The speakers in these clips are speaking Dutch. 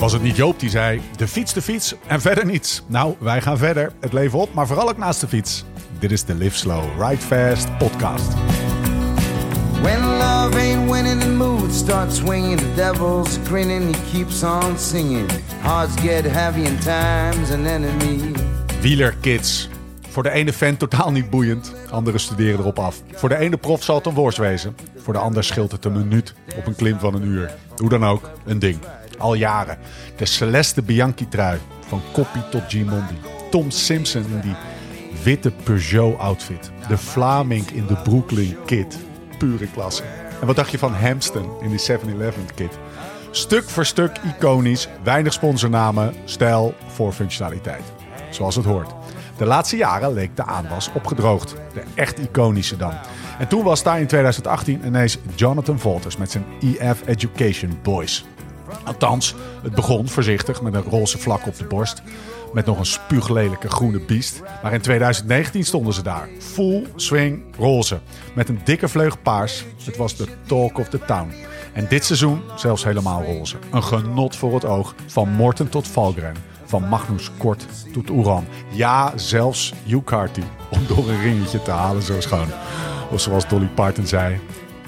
Was het niet Joop die zei: de fiets, de fiets en verder niets? Nou, wij gaan verder. Het leven op, maar vooral ook naast de fiets. Dit is de Live Slow, Ride Fast podcast. When love ain't winning, the mood starts swinging. The devil's grinning, he keeps on singing. Hearts get heavy and time's an enemy. Wielerkids. Voor de ene fan totaal niet boeiend, anderen studeren erop af. Voor de ene prof zal het een worst wezen, voor de ander scheelt het een minuut op een klim van een uur. Hoe dan ook, een ding. Al jaren. De Celeste Bianchi-trui, van Koppie tot Gimondi. Tom Simpson in die witte Peugeot-outfit. De Vlaming in de Brooklyn Kid. Pure klasse. En wat dacht je van Hampton in die 7-Eleven kit? Stuk voor stuk iconisch, weinig sponsornamen, stijl voor functionaliteit. Zoals het hoort. De laatste jaren leek de aanwas opgedroogd. De echt iconische dan. En toen was daar in 2018 ineens Jonathan Volters met zijn EF Education Boys. Althans, het begon voorzichtig met een roze vlak op de borst. Met nog een spuuglelijke groene biest. Maar in 2019 stonden ze daar. Full swing roze. Met een dikke vleug paars. Het was de talk of the town. En dit seizoen zelfs helemaal roze. Een genot voor het oog. Van Morten tot Valgren. Van Magnus Kort tot Oeran. Ja, zelfs Hugh Carty. Om door een ringetje te halen zo schoon. Of zoals Dolly Parton zei.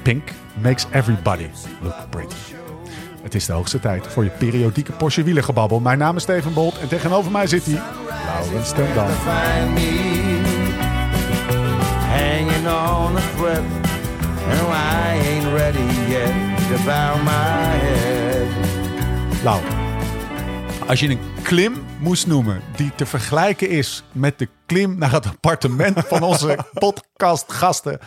Pink makes everybody look pretty. Het is de hoogste tijd voor je periodieke Porsche wielengebabbel. Mijn naam is Steven Bolt en tegenover mij zit hij, Laurens ten Dam. Find me hanging on a thread. And I ain't ready yet to bow my head. Lau, als je een klim moest noemen die te vergelijken is met de klim naar het appartement van onze podcastgasten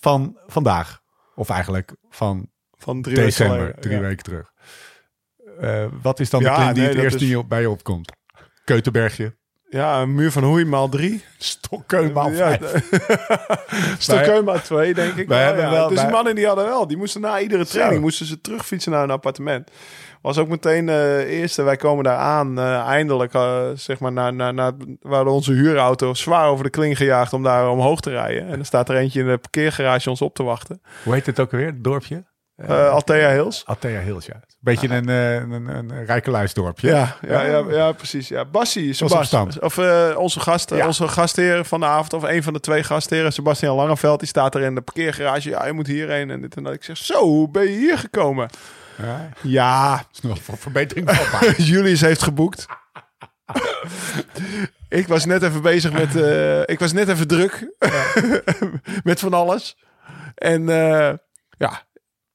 van vandaag. Of eigenlijk van Van drie weken december, geleden, drie ja. weken terug. Eh, wat is dan de klim die nee, het eerst is- bij je opkomt? Keutenbergje. Ja, een muur van Hoei maal drie. Stokkeun maal Ja, vijf. Stockholm maal twee, denk ik. Wij hebben wel- dus wij- die mannen die hadden wel. Die moesten na iedere training Zo. moesten ze terugfietsen naar een appartement. Was ook meteen de eerste. Wij komen daar aan. eh, eindelijk, eh, zeg maar, naar, naar, naar, we hadden onze huurauto zwaar over de kling gejaagd om daar omhoog te rijden. En er staat er eentje in de parkeergarage ons op te wachten. Hoe heet het ook alweer, het dorpje? Eh Althea Hills. Althea Hills, ja. Beetje een, eh, een, een, een rijkeluisdorpje. Ja, ja, ja, ja, precies. Ja. Bassie, Sebastian. Of onze, gast, Ja. onze gastheer van de avond, of een van de twee gastheren, Sebastian Langeveld, die staat er in de parkeergarage. Ja, je moet hierheen en dit en dat. Ik zeg, zo, hoe ben je hier gekomen? Ja, Ja, is nog voor verbetering. Julius heeft geboekt. ik was net even bezig met, ik was net even druk met van alles. En ja,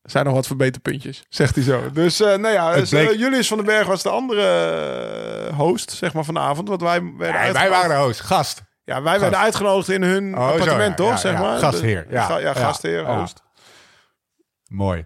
er zijn nog wat verbeterpuntjes, zegt hij zo. Dus eh nou ja, dus, bleek- eh, Julius van den Berg was de andere eh, host, zeg maar, van de avond. Want wij werden, Nee, wij uitgenodigd- waren de host, gast. ja, wij werden uitgenodigd in hun Oh, zo, appartement, ja, toch? ja, zeg ja. maar. Gastheer, ja. Ga- ja, Ja, gastheer, ja. host. Mooi.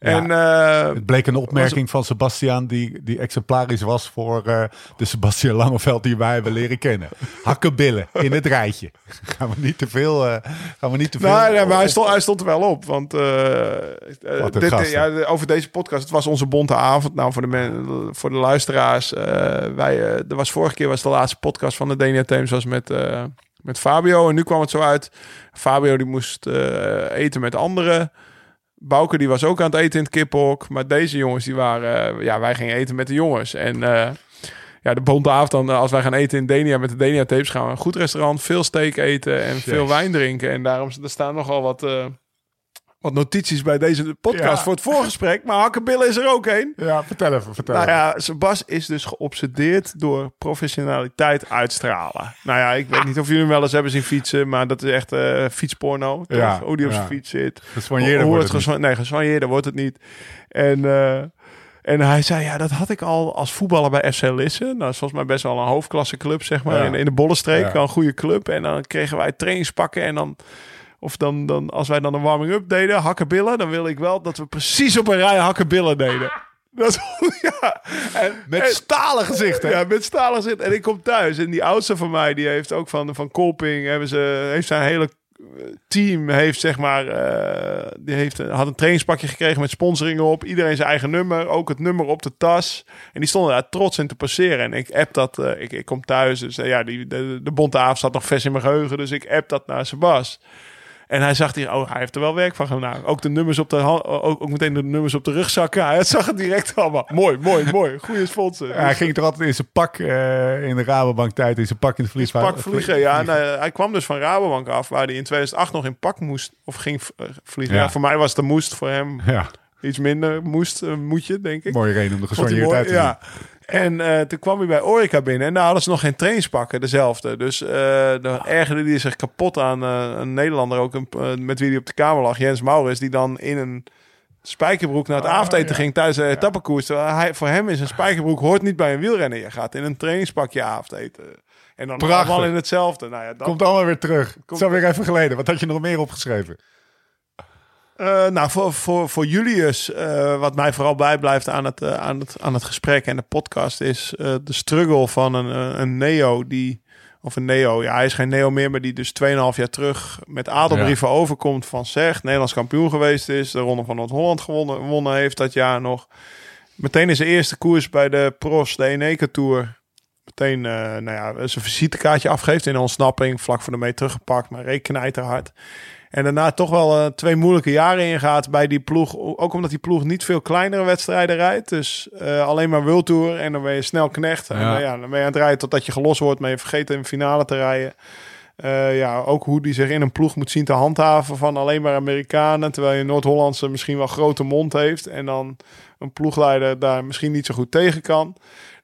En Ja. eh, Het bleek een opmerking van Sebastian die, die exemplarisch was voor eh, de Sebastian Langeveld die wij hebben leren kennen. Hakkenbillen in het rijtje. Gaan we niet te veel. eh, gaan we niet te veel. Nou, nee, maar hij stond, hij stond er wel op. Want dit, ja, over deze podcast, het was onze bonte avond. Nou, voor de, men, voor de luisteraars. wij, er was vorige keer was de laatste podcast van de Denia Thames was met, met Fabio. En nu kwam het zo uit. Fabio die moest eten met anderen. Bouke die was ook aan het eten in het kiphok. Maar deze jongens die waren... eh, ja, wij gingen eten met de jongens. En... eh, ja, de bonte avond dan, eh, als wij gaan eten in Denia met de Denia tapes, gaan we een goed restaurant, veel steak eten en veel wijn drinken. En daarom er staan nogal wat, eh, wat notities bij deze podcast Ja. voor het voorgesprek. Maar Hakkebillen is er ook een. Ja, vertel even. Vertel Nou ja, Sebas is dus geobsedeerd door professionaliteit uitstralen. Nou ja, ik weet niet of jullie hem wel eens hebben zien fietsen, maar dat is echt eh, fietsporno. Ja, Hoe die op zijn fiets zit. Geswanjeerder wordt het het niet. Nee, geswanjeerder wordt het niet. En, eh, en hij zei, ja, dat had ik al als voetballer bij FC Lisse. Nou, dat is volgens mij best wel een hoofdklasse club, zeg maar, Ja. in, in de Bollenstreek. Ja. Een goede club. En dan kregen wij trainingspakken en dan... Of dan, dan, als wij dan een warming-up deden, hakkenbillen, dan wil ik wel dat we precies op een rij hakkenbillen deden. Dat ja. En, Met en- stalen gezichten. ja, met stalen zit. En ik kom thuis. En die oudste van mij, die heeft ook van, van Kolping, hebben ze, heeft zijn hele eh, team, heeft zeg maar, eh, die heeft, had een trainingspakje gekregen met sponsoringen op. Iedereen zijn eigen nummer, ook het nummer op de tas. En die stonden daar trots in te passeren. En ik app dat, eh, ik, ik kom thuis. Dus eh, ja, die, de, de bonte zat nog vers in mijn geheugen. Dus ik app dat naar Sebas. En hij zag hier, oh, hij heeft er wel werk van gedaan. Ook de nummers op de ook, ook meteen de nummers op de rugzakken. Hij zag het direct allemaal. Mooi, mooi, mooi. Goede sponsor. Ja, hij ging toch altijd in zijn pak eh, in de Rabobank tijd, in zijn pak in de vliegtuig. Pak vliegen, ja. En, hij kwam dus van Rabobank af, waar hij in 2008 nog in pak moest of ging eh, vliegen. Ja. Ja. voor mij was het een moest, voor hem Ja, iets minder moest, eh, moet je, denk ik. mooie reden om hij gesoigneerd uit te ja. En eh, toen kwam hij bij Orica binnen en daar hadden ze nog geen trainingspakken, dezelfde. Dus dan ergerde hij zich kapot aan een Nederlander ook, een, met wie hij op de kamer lag, Jens Maurits, die dan in een spijkerbroek naar het Oh, avondeten ja. ging tijdens de etappekoers. Hij, voor hem is een spijkerbroek hoort niet bij een wielrenner. Je gaat in een trainingspakje avondeten. En dan Prachtig. allemaal in hetzelfde. Nou ja, dat, Komt allemaal weer terug. Het Komt- is alweer even geleden. Wat had je nog meer opgeschreven? Eh, nou, voor, voor, voor Julius, eh, wat mij vooral bijblijft aan het, eh, aan, het, aan het gesprek en de podcast, is de struggle van een, een Neo die, of een Neo, ja, hij is geen Neo meer, maar die dus 2,5 jaar terug met adelbrieven overkomt van Zeg, Nederlands kampioen geweest is, de Ronde van Noord-Holland gewonnen, gewonnen heeft dat jaar nog. Meteen in zijn eerste koers bij de Pros, de Eneca Tour, meteen nou ja, zijn visitekaartje afgeeft in een ontsnapping, vlak voor de mee teruggepakt, maar rekent er hard. En daarna toch wel eh, twee moeilijke jaren ingaat bij die ploeg. Ook omdat die ploeg niet veel kleinere wedstrijden rijdt. Dus eh, alleen maar World Tour en dan ben je snel knecht. En Ja. dan, ja, dan ben je aan het rijden totdat je gelost wordt. Maar je vergeet in de finale te rijden. Eh, ja, ook hoe die zich in een ploeg moet zien te handhaven van alleen maar Amerikanen. Terwijl je Noord-Hollandse misschien wel grote mond heeft. En dan een ploegleider daar misschien niet zo goed tegen kan.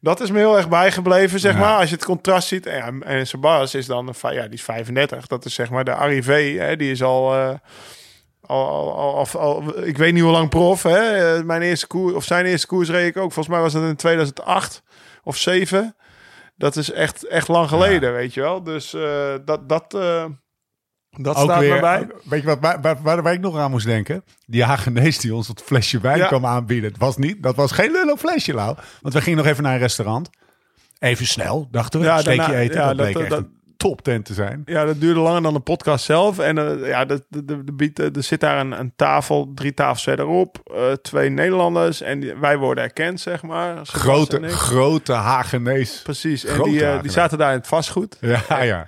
Dat is me heel erg bijgebleven, zeg Ja. maar. Als je het contrast ziet. En, en Sebas is dan, een ja, die is 35. Dat is zeg maar de arrivé. Hè, die is al, eh, al, al, al, al- al- ik weet niet hoe lang prof. Hè. Eh, Mijn eerste koers, of zijn eerste koers reed ik ook. Volgens mij was dat in 2008 of 7. Dat is echt, echt lang geleden, weet je wel. Dus eh, dat, dat, dat Ook staat weer, me bij. Weet je wat, waar, waar, waar, ik nog aan moest denken? Die Hagenees die ons dat flesje wijn Ja. kwam aanbieden. Het was niet, dat was geen lullo flesje, Lau. Want we gingen nog even naar een restaurant. Even snel, dachten we. Ja, steekje daarna- eten. ja, dat dat- bleek echt dat- een toptent te zijn. Ja, dat duurde langer dan de podcast zelf. En eh, ja, de, de, de, de er zit daar een, een tafel, drie tafels verderop. eh, twee Nederlanders. En die- wij worden erkend, zeg maar. Grote, grote Hagenees. Precies. En grote die, eh, die zaten daar in het vastgoed. Ja, ja. En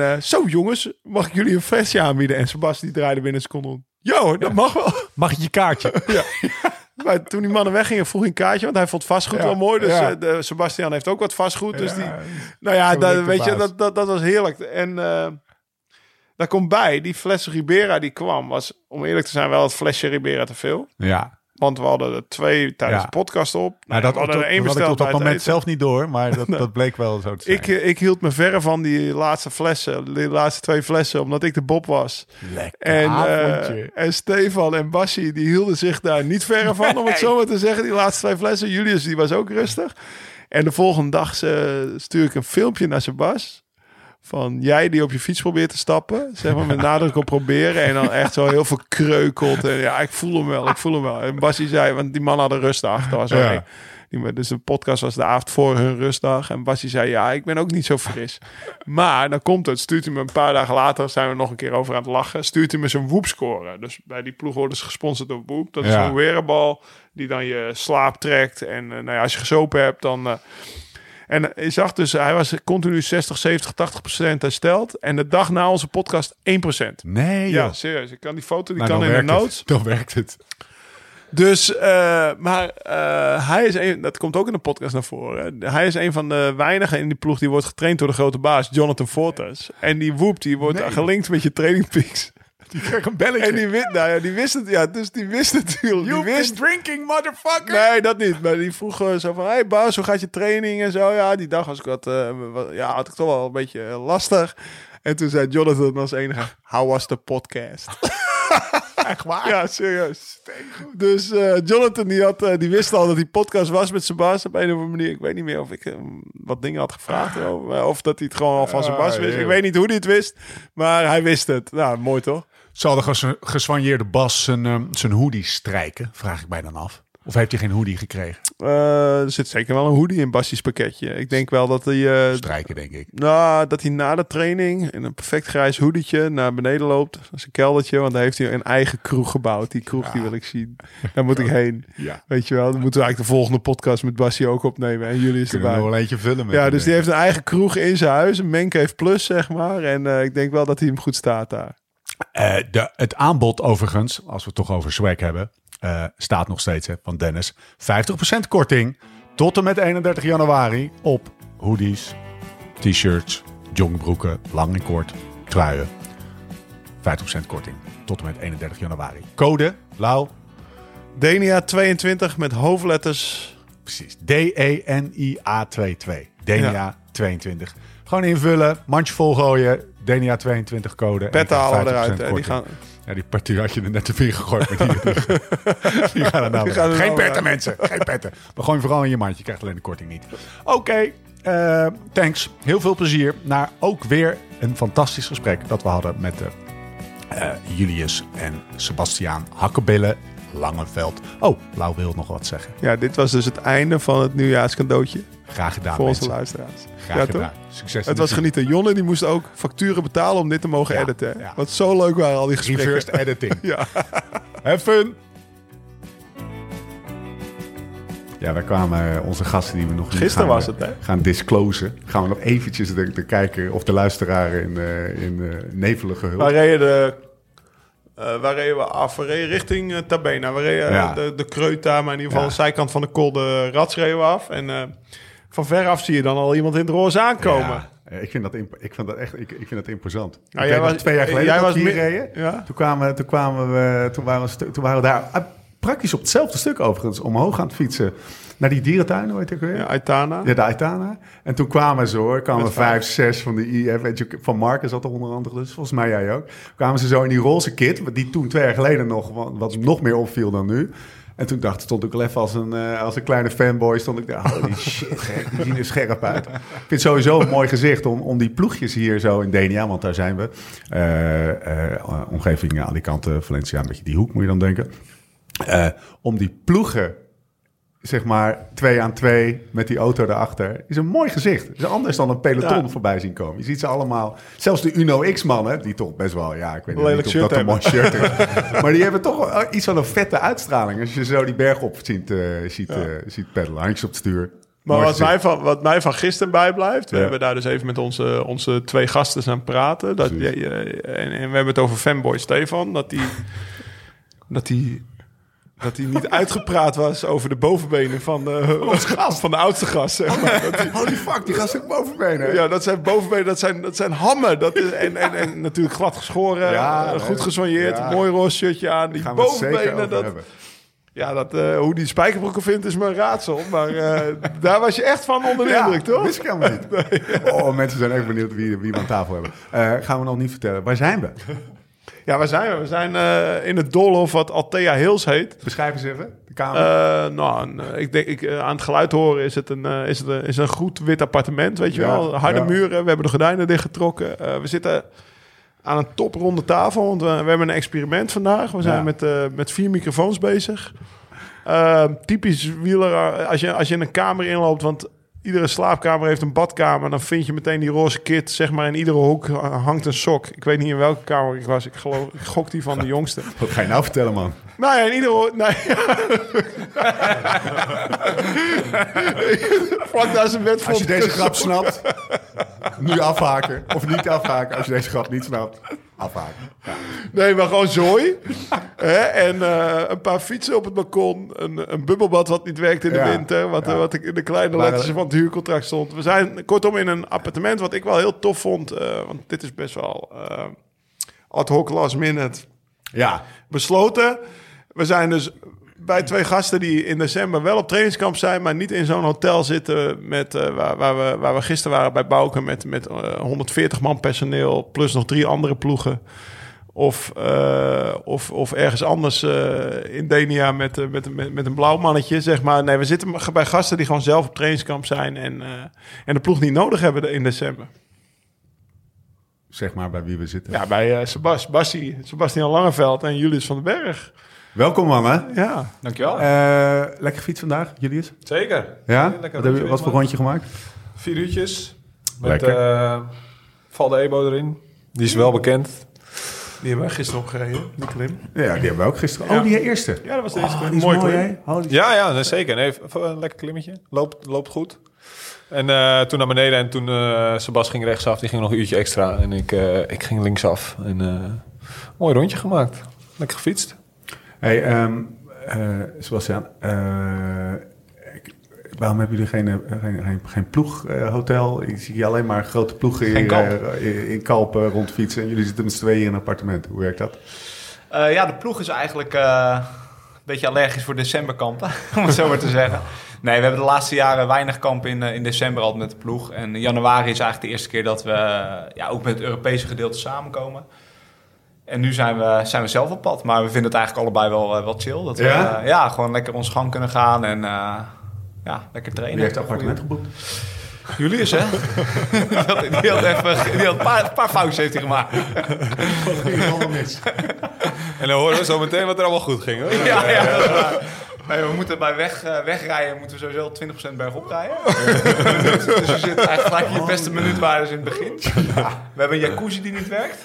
eh, zo jongens, mag ik jullie een flesje aanbieden? En Sebastian die draaide binnen een seconde om. Jo, dat mag wel. Mag ik je kaartje? Maar toen die mannen weggingen, vroeg hij een kaartje. Want hij vond vastgoed Ja, wel mooi. Dus ja. eh, de, Sebastian heeft ook wat vastgoed. Dus Ja, die, nou ja, dat, weet je, dat, dat, dat was heerlijk. En eh, daar komt bij, die fles Ribera die kwam, was om eerlijk te zijn wel het flesje Ribera te veel. Ja. Want we hadden er twee tijdens Ja. de podcast op. Nou, dat we hadden er één had ik besteld op dat moment zelf niet door, maar dat, dat bleek wel zo te zijn. Ik, eh, ik hield me verre van die laatste flessen, die laatste twee flessen, omdat ik de Bob was. Lekker En, eh, en Stefan en Bassi, die hielden zich daar niet verre van, om het zo maar te zeggen. Die laatste twee flessen. Julius, die was ook rustig. En de volgende dag eh, stuur ik een filmpje naar Sebas. Van jij die op je fiets probeert te stappen. Zeg maar met nadruk op proberen. En dan echt zo heel veel kreukelt. En ja, ik voel hem wel, ik voel hem wel. En Bassi zei, want die man had een rustdag. Dat was Ja. die- Dus de podcast was de avond voor hun rustdag. En Bassi zei, ja, ik ben ook niet zo fris. Maar dan komt het. Stuurt hij me een paar dagen later, zijn we nog een keer over aan het lachen. Stuurt hij me zijn Whoop-score. Dus bij die ploeg worden ze gesponsord door Whoop. Dat is Ja. een wearable die dan je slaap trekt. En eh, nou ja, als je gezopen hebt, dan... eh, en je zag dus, hij was continu 60, 70, 80 procent hersteld. En de dag na onze podcast 1 procent. Nee, Ja, joh. serieus. Ik kan die foto, die Nou, kan in de werkt het. notes. Dan werkt het. Dus, eh, maar eh, hij is een, dat komt ook in de podcast naar voren. Hij is een van de weinigen in die ploeg die wordt getraind door de grote baas, Jonathan Fortes. En die Whoop, die wordt Nee. gelinkt met je training peaks. Die kreeg een belletje. En die wist, nou ja, die wist het, ja, dus die wist het natuurlijk. Die You've wist, drinking, motherfucker. Nee, dat niet. Maar die vroeg eh, zo van... Hey baas, hoe gaat je training en zo? Ja, die dag was ik wat, eh, wat- ja, had ik toch wel een beetje eh, lastig. En toen zei Jonathan als enige... How was the podcast? Echt waar? ja, serieus. Dus Jonathan die, had, die wist al dat die podcast was met Sebas op een of andere manier. Ik weet niet meer of ik hem wat dingen had gevraagd. Of, of dat hij het gewoon al van Ah, Sebas wist. Ik weet niet hoe hij het wist. Maar hij wist het. Nou, mooi toch? Zal de ges geswanjeerde Bas zijn, ehm, zijn hoodie strijken? Vraag ik mij dan af. Of heeft hij geen hoodie gekregen? Eh, er zit zeker wel een hoodie in Basti's pakketje. Ik denk wel dat hij... eh, Strijken, denk ik. Nou, dat hij na de training in een perfect grijs hoedietje naar beneden loopt. Dat is een keldertje, want daar heeft hij een eigen kroeg gebouwd. Die kroeg die wil ik zien. Daar moet ik heen. Ja. Weet je wel, dan moeten we eigenlijk de volgende podcast met Bassie ook opnemen. En jullie is Kunnen erbij. wel eentje vullen met Ja, dus die heeft een eigen kroeg in zijn huis. Een Mancave Plus, zeg maar. En eh, ik denk wel dat hij hem goed staat daar. Eh, de, het aanbod overigens, als we het toch over swag hebben, eh, staat nog steeds hè, van Dennis. 50% korting tot en met 31 januari op hoodies, t-shirts, joggingbroeken, lang en kort, truien. 50% korting tot en met 31 januari. Code, Lau, Denia 22 met hoofdletters. precies, D-E-N-I-A-22. Denia Ja. 22. Gewoon invullen, mandje volgooien, Denia 22 code. en Petten halen 50% eruit. En die gaan, Ja, die partuur had je er net te vier gegooid. Maar die, die gaan er nou Die gaan er Geen petten, uit. mensen. Geen petten. Maar gewoon vooral in je mandje. Je krijgt alleen de korting niet. Oké, eh, thanks. Heel veel plezier. Naar ook weer een fantastisch gesprek dat we hadden met eh, Julius en Sebastiaan Hakkebillen Langeveld. Oh, Lau wil nog wat zeggen. ja, dit was dus het einde van het nieuwjaarscadeautje Graag gedaan, voor onze mensen. luisteraars. Graag ja, gedaan. toch? Succes. Het was genieten. Jonne die moest ook facturen betalen om dit te mogen Ja, editen. ja. Wat zo leuk waren al die gesprekken. Reversed editing. Ja. Have fun! Ja, wij kwamen eh, onze gasten die we nog Gisteren gaan, was eh, het, hè? gaan disclosen. Gaan we nog eventjes de, de kijker of de luisteraar in, eh, in nevelige hulp. Waar reden de... eh, waar reden we af? We reden richting eh, Tabena. We reden eh, Ja. de, de Kreuta, maar in ieder geval Ja. de zijkant van de Col de Rats reden we af. En van veraf zie je dan al iemand in het roze aankomen. Ja, ik, vind dat ik vind dat echt ik, ik vind dat imposant. Ja, ik jij was- twee jaar geleden jij was hier reden. Toen kwamen, toen kwamen we, toen waren we, toen waren we daar ah, praktisch op hetzelfde stuk overigens omhoog aan het fietsen. Naar die dierentuin, het ook weer? Ja, Aitana. Ja, de Aitana. En toen kwamen ze hoor, kwamen vijf, vijf. zes van de IF. Weet je, van Marcus zat er onder andere, dus volgens mij jij ook. Kwamen ze zo in die roze kit, die toen twee jaar geleden nog, wat, nog meer opviel dan nu. En toen dacht, stond ik wel even als een, eh, als een kleine fanboy, stond ik daar, holy shit, gek, die zien er scherp uit. Ik vind het sowieso een mooi gezicht om, om die ploegjes hier zo in Denia, want daar zijn we. Eh, eh, omgeving Alicante, Valencia, een beetje die hoek moet je dan denken. Om die ploegen zeg maar twee aan twee met die auto erachter, is een mooi gezicht. Is anders dan een peloton Ja. voorbij zien komen. Je ziet ze allemaal, zelfs de Uno X-mannen, die toch best wel, ja, ik weet niet of dat een mooi shirt is. maar die hebben toch wel iets van een vette uitstraling. Als je zo die berg op ziet, eh, ziet, eh, ziet peddelen, handjes op het stuur. Maar Mooi wat mij, van, wat mij van gisteren bijblijft, we Ja. hebben daar dus even met onze, onze twee gasten aan praten. Dat, ja, ja, en, en we hebben het over fanboy Stefan, dat die, dat die, dat hij niet uitgepraat was over de bovenbenen van de, van de oudste gast. Zeg maar. Dat die- Holy fuck, die gast ook bovenbenen. ja, dat zijn bovenbenen, dat zijn, dat zijn hammen. Dat is, en, en, en natuurlijk glad geschoren, Ja, eh, goed gesoigneerd, Ja. mooi roze shirtje aan. Die Gaan bovenbenen, dat, hebben. ja, dat, eh, hoe die spijkerbroeken vindt is een raadsel. Maar eh, daar was je echt van onder de indruk, toch? wist ik helemaal niet. Oh, mensen zijn echt benieuwd wie, wie we aan tafel hebben. Eh, gaan we nog niet vertellen. Waar zijn we? Ja, waar zijn we? We zijn eh, in het Doolhof wat Althea Hills heet. Beschrijf eens even. De kamer. Eh, nou, eh, ik denk, ik, aan het geluid horen is het een, is het een, is een goed wit appartement, weet je Ja, wel. Harde ja. muren, we hebben de gordijnen dichtgetrokken. We zitten aan een topronde tafel, want we, we hebben een experiment vandaag. We zijn Ja. met, met vier microfoons bezig. Eh, typisch wieler, als je, als je in een kamer inloopt, want iedere slaapkamer heeft een badkamer, dan vind je meteen die roze kit, zeg maar in iedere hoek hangt een sok. Ik weet niet in welke kamer ik was, ik geloof, ik gok die van de jongste. Wat ga je nou vertellen, man? Nou ja, in ieder geval... Nee. Vlak naast zijn bed Als je deze een grap snapt, nu afhaken. Of niet afhaken. Als je deze grap niet snapt, afhaken. Nee, maar gewoon zooi. Hè? En eh, een paar fietsen op het balkon. Een, een bubbelbad wat niet werkt in de Ja. winter. Wat, Ja. wat ik in de kleine letters van het huurcontract stond. We zijn kortom in een appartement wat ik wel heel tof vond. eh, want dit is best wel eh, ad hoc last minute Ja, besloten. We zijn dus bij twee gasten die in december wel op trainingskamp zijn, maar niet in zo'n hotel zitten met, eh, waar, waar, we, waar we gisteren waren bij Bouke met, met eh, 140 man personeel plus nog drie andere ploegen. Of, eh, of, of ergens anders eh, in Denia met, eh, met, met, met een blauw mannetje, zeg maar. Nee, we zitten bij gasten die gewoon zelf op trainingskamp zijn en, eh, en de ploeg niet nodig hebben in december. zeg maar bij wie we zitten. Ja, bij eh Bassie, Sebastian Langeveld en Julius van den Berg. Welkom, mannen. Ja. Dankjewel. Eh lekker fiets vandaag, Julius? Zeker. Ja? Lekker Wat, heb je, wat voor rondje gemaakt? Vier uurtjes. Met Lekker. eh Val de Ebo erin. Die is wel bekend. Die hebben we gisteren opgereden, die klim. Ja, die hebben we ook gisteren. Ja. Oh, die eerste. Ja, dat was de eerste Oh, klim. die is Mooi mooi, klim. Ja, ja, zeker. Nee, een lekker klimmetje. Loopt, loopt goed. En eh, toen naar beneden en toen eh Sebas ging rechtsaf. Die ging nog een uurtje extra. En ik, eh, ik ging linksaf. En eh, Mooi rondje gemaakt. Lekker gefietst. Hey, ehm eh, Sebastian, eh, ik- waarom hebben jullie geen, eh, geen, geen, geen ploeghotel? ik zie hier alleen maar grote ploegen eh, in Kalpen rondfietsen. En jullie zitten met z'n tweeën in een appartement. Hoe werkt dat? Ja, de ploeg is eigenlijk een beetje allergisch voor decemberkampen, om het zo maar te zeggen. Nee, we hebben de laatste jaren weinig kampen in, in december al met de ploeg. En januari is eigenlijk de eerste keer dat we ja, ook met het Europese gedeelte samenkomen. En nu zijn we, zijn we zelf op pad, maar we vinden het eigenlijk allebei wel, eh, wel chill. Dat we Ja? eh, ja, gewoon lekker ons gang kunnen gaan en eh, ja, lekker trainen. Wie heeft het appartement geboekt? Julius, hè? die had, die had even die had een paar, paar foutjes heeft hij gemaakt. En dan horen we zo meteen wat er allemaal goed ging. Hoor. Ja, ja, dat we moeten bij weg, eh, wegrijden moeten we sowieso 20% bergop rijden. dus, dus je zit eigenlijk gelijk in je beste minuutwaardes in het begin. We hebben een jacuzzi die niet werkt.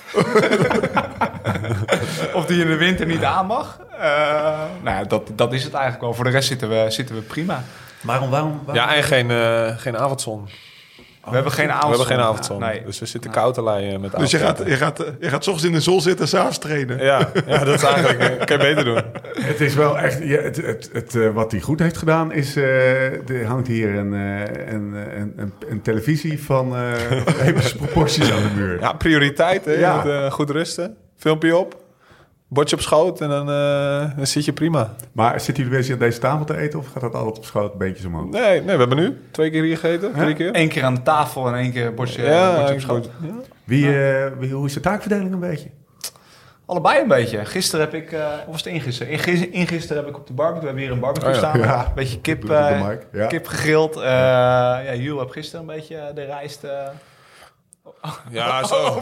of die in de winter niet aan mag. Eh, nou ja, dat, dat is het eigenlijk wel. Voor de rest zitten we, zitten we prima. Waarom, waarom? waarom? Ja, en geen, eh, geen avondzon. We hebben geen We avondzon. hebben geen avondzon. Nee. Dus we zitten koud te leien met Dus je gaat, je, gaat, je gaat 's ochtends in de zon zitten en s'avonds trainen. Ja, ja, dat is eigenlijk... kan je beter doen. Het is wel echt... Ja, het, het, het, eh, wat hij goed heeft gedaan is... eh, er hangt hier een, eh, een, een, een, een televisie van eh epische proporties aan de muur. Ja, prioriteit. Hè? Je Ja. moet goed rusten. Filmpje op. Bordje op schoot en dan, eh, dan zit je prima. Maar zitten jullie bezig aan deze tafel te eten of gaat dat altijd op schoot beentjes omhoog? Nee, nee, we hebben nu twee keer hier gegeten. Drie keer. Eén keer aan de tafel en één keer een bordje, Ja, bordje op schoot. Ja. Wie, eh, wie, hoe is de taakverdeling een beetje? Allebei een beetje. Gisteren heb ik, eh, of was het ingisteren? Ingis- Ingisteren heb ik op de barbecue, we hebben hier een barbecue Oh ja. staan. Ja. Een beetje kip, eh, kip gegrild. Eh ja, Jules heb gisteren een beetje de rijst... eh, Ja, zo.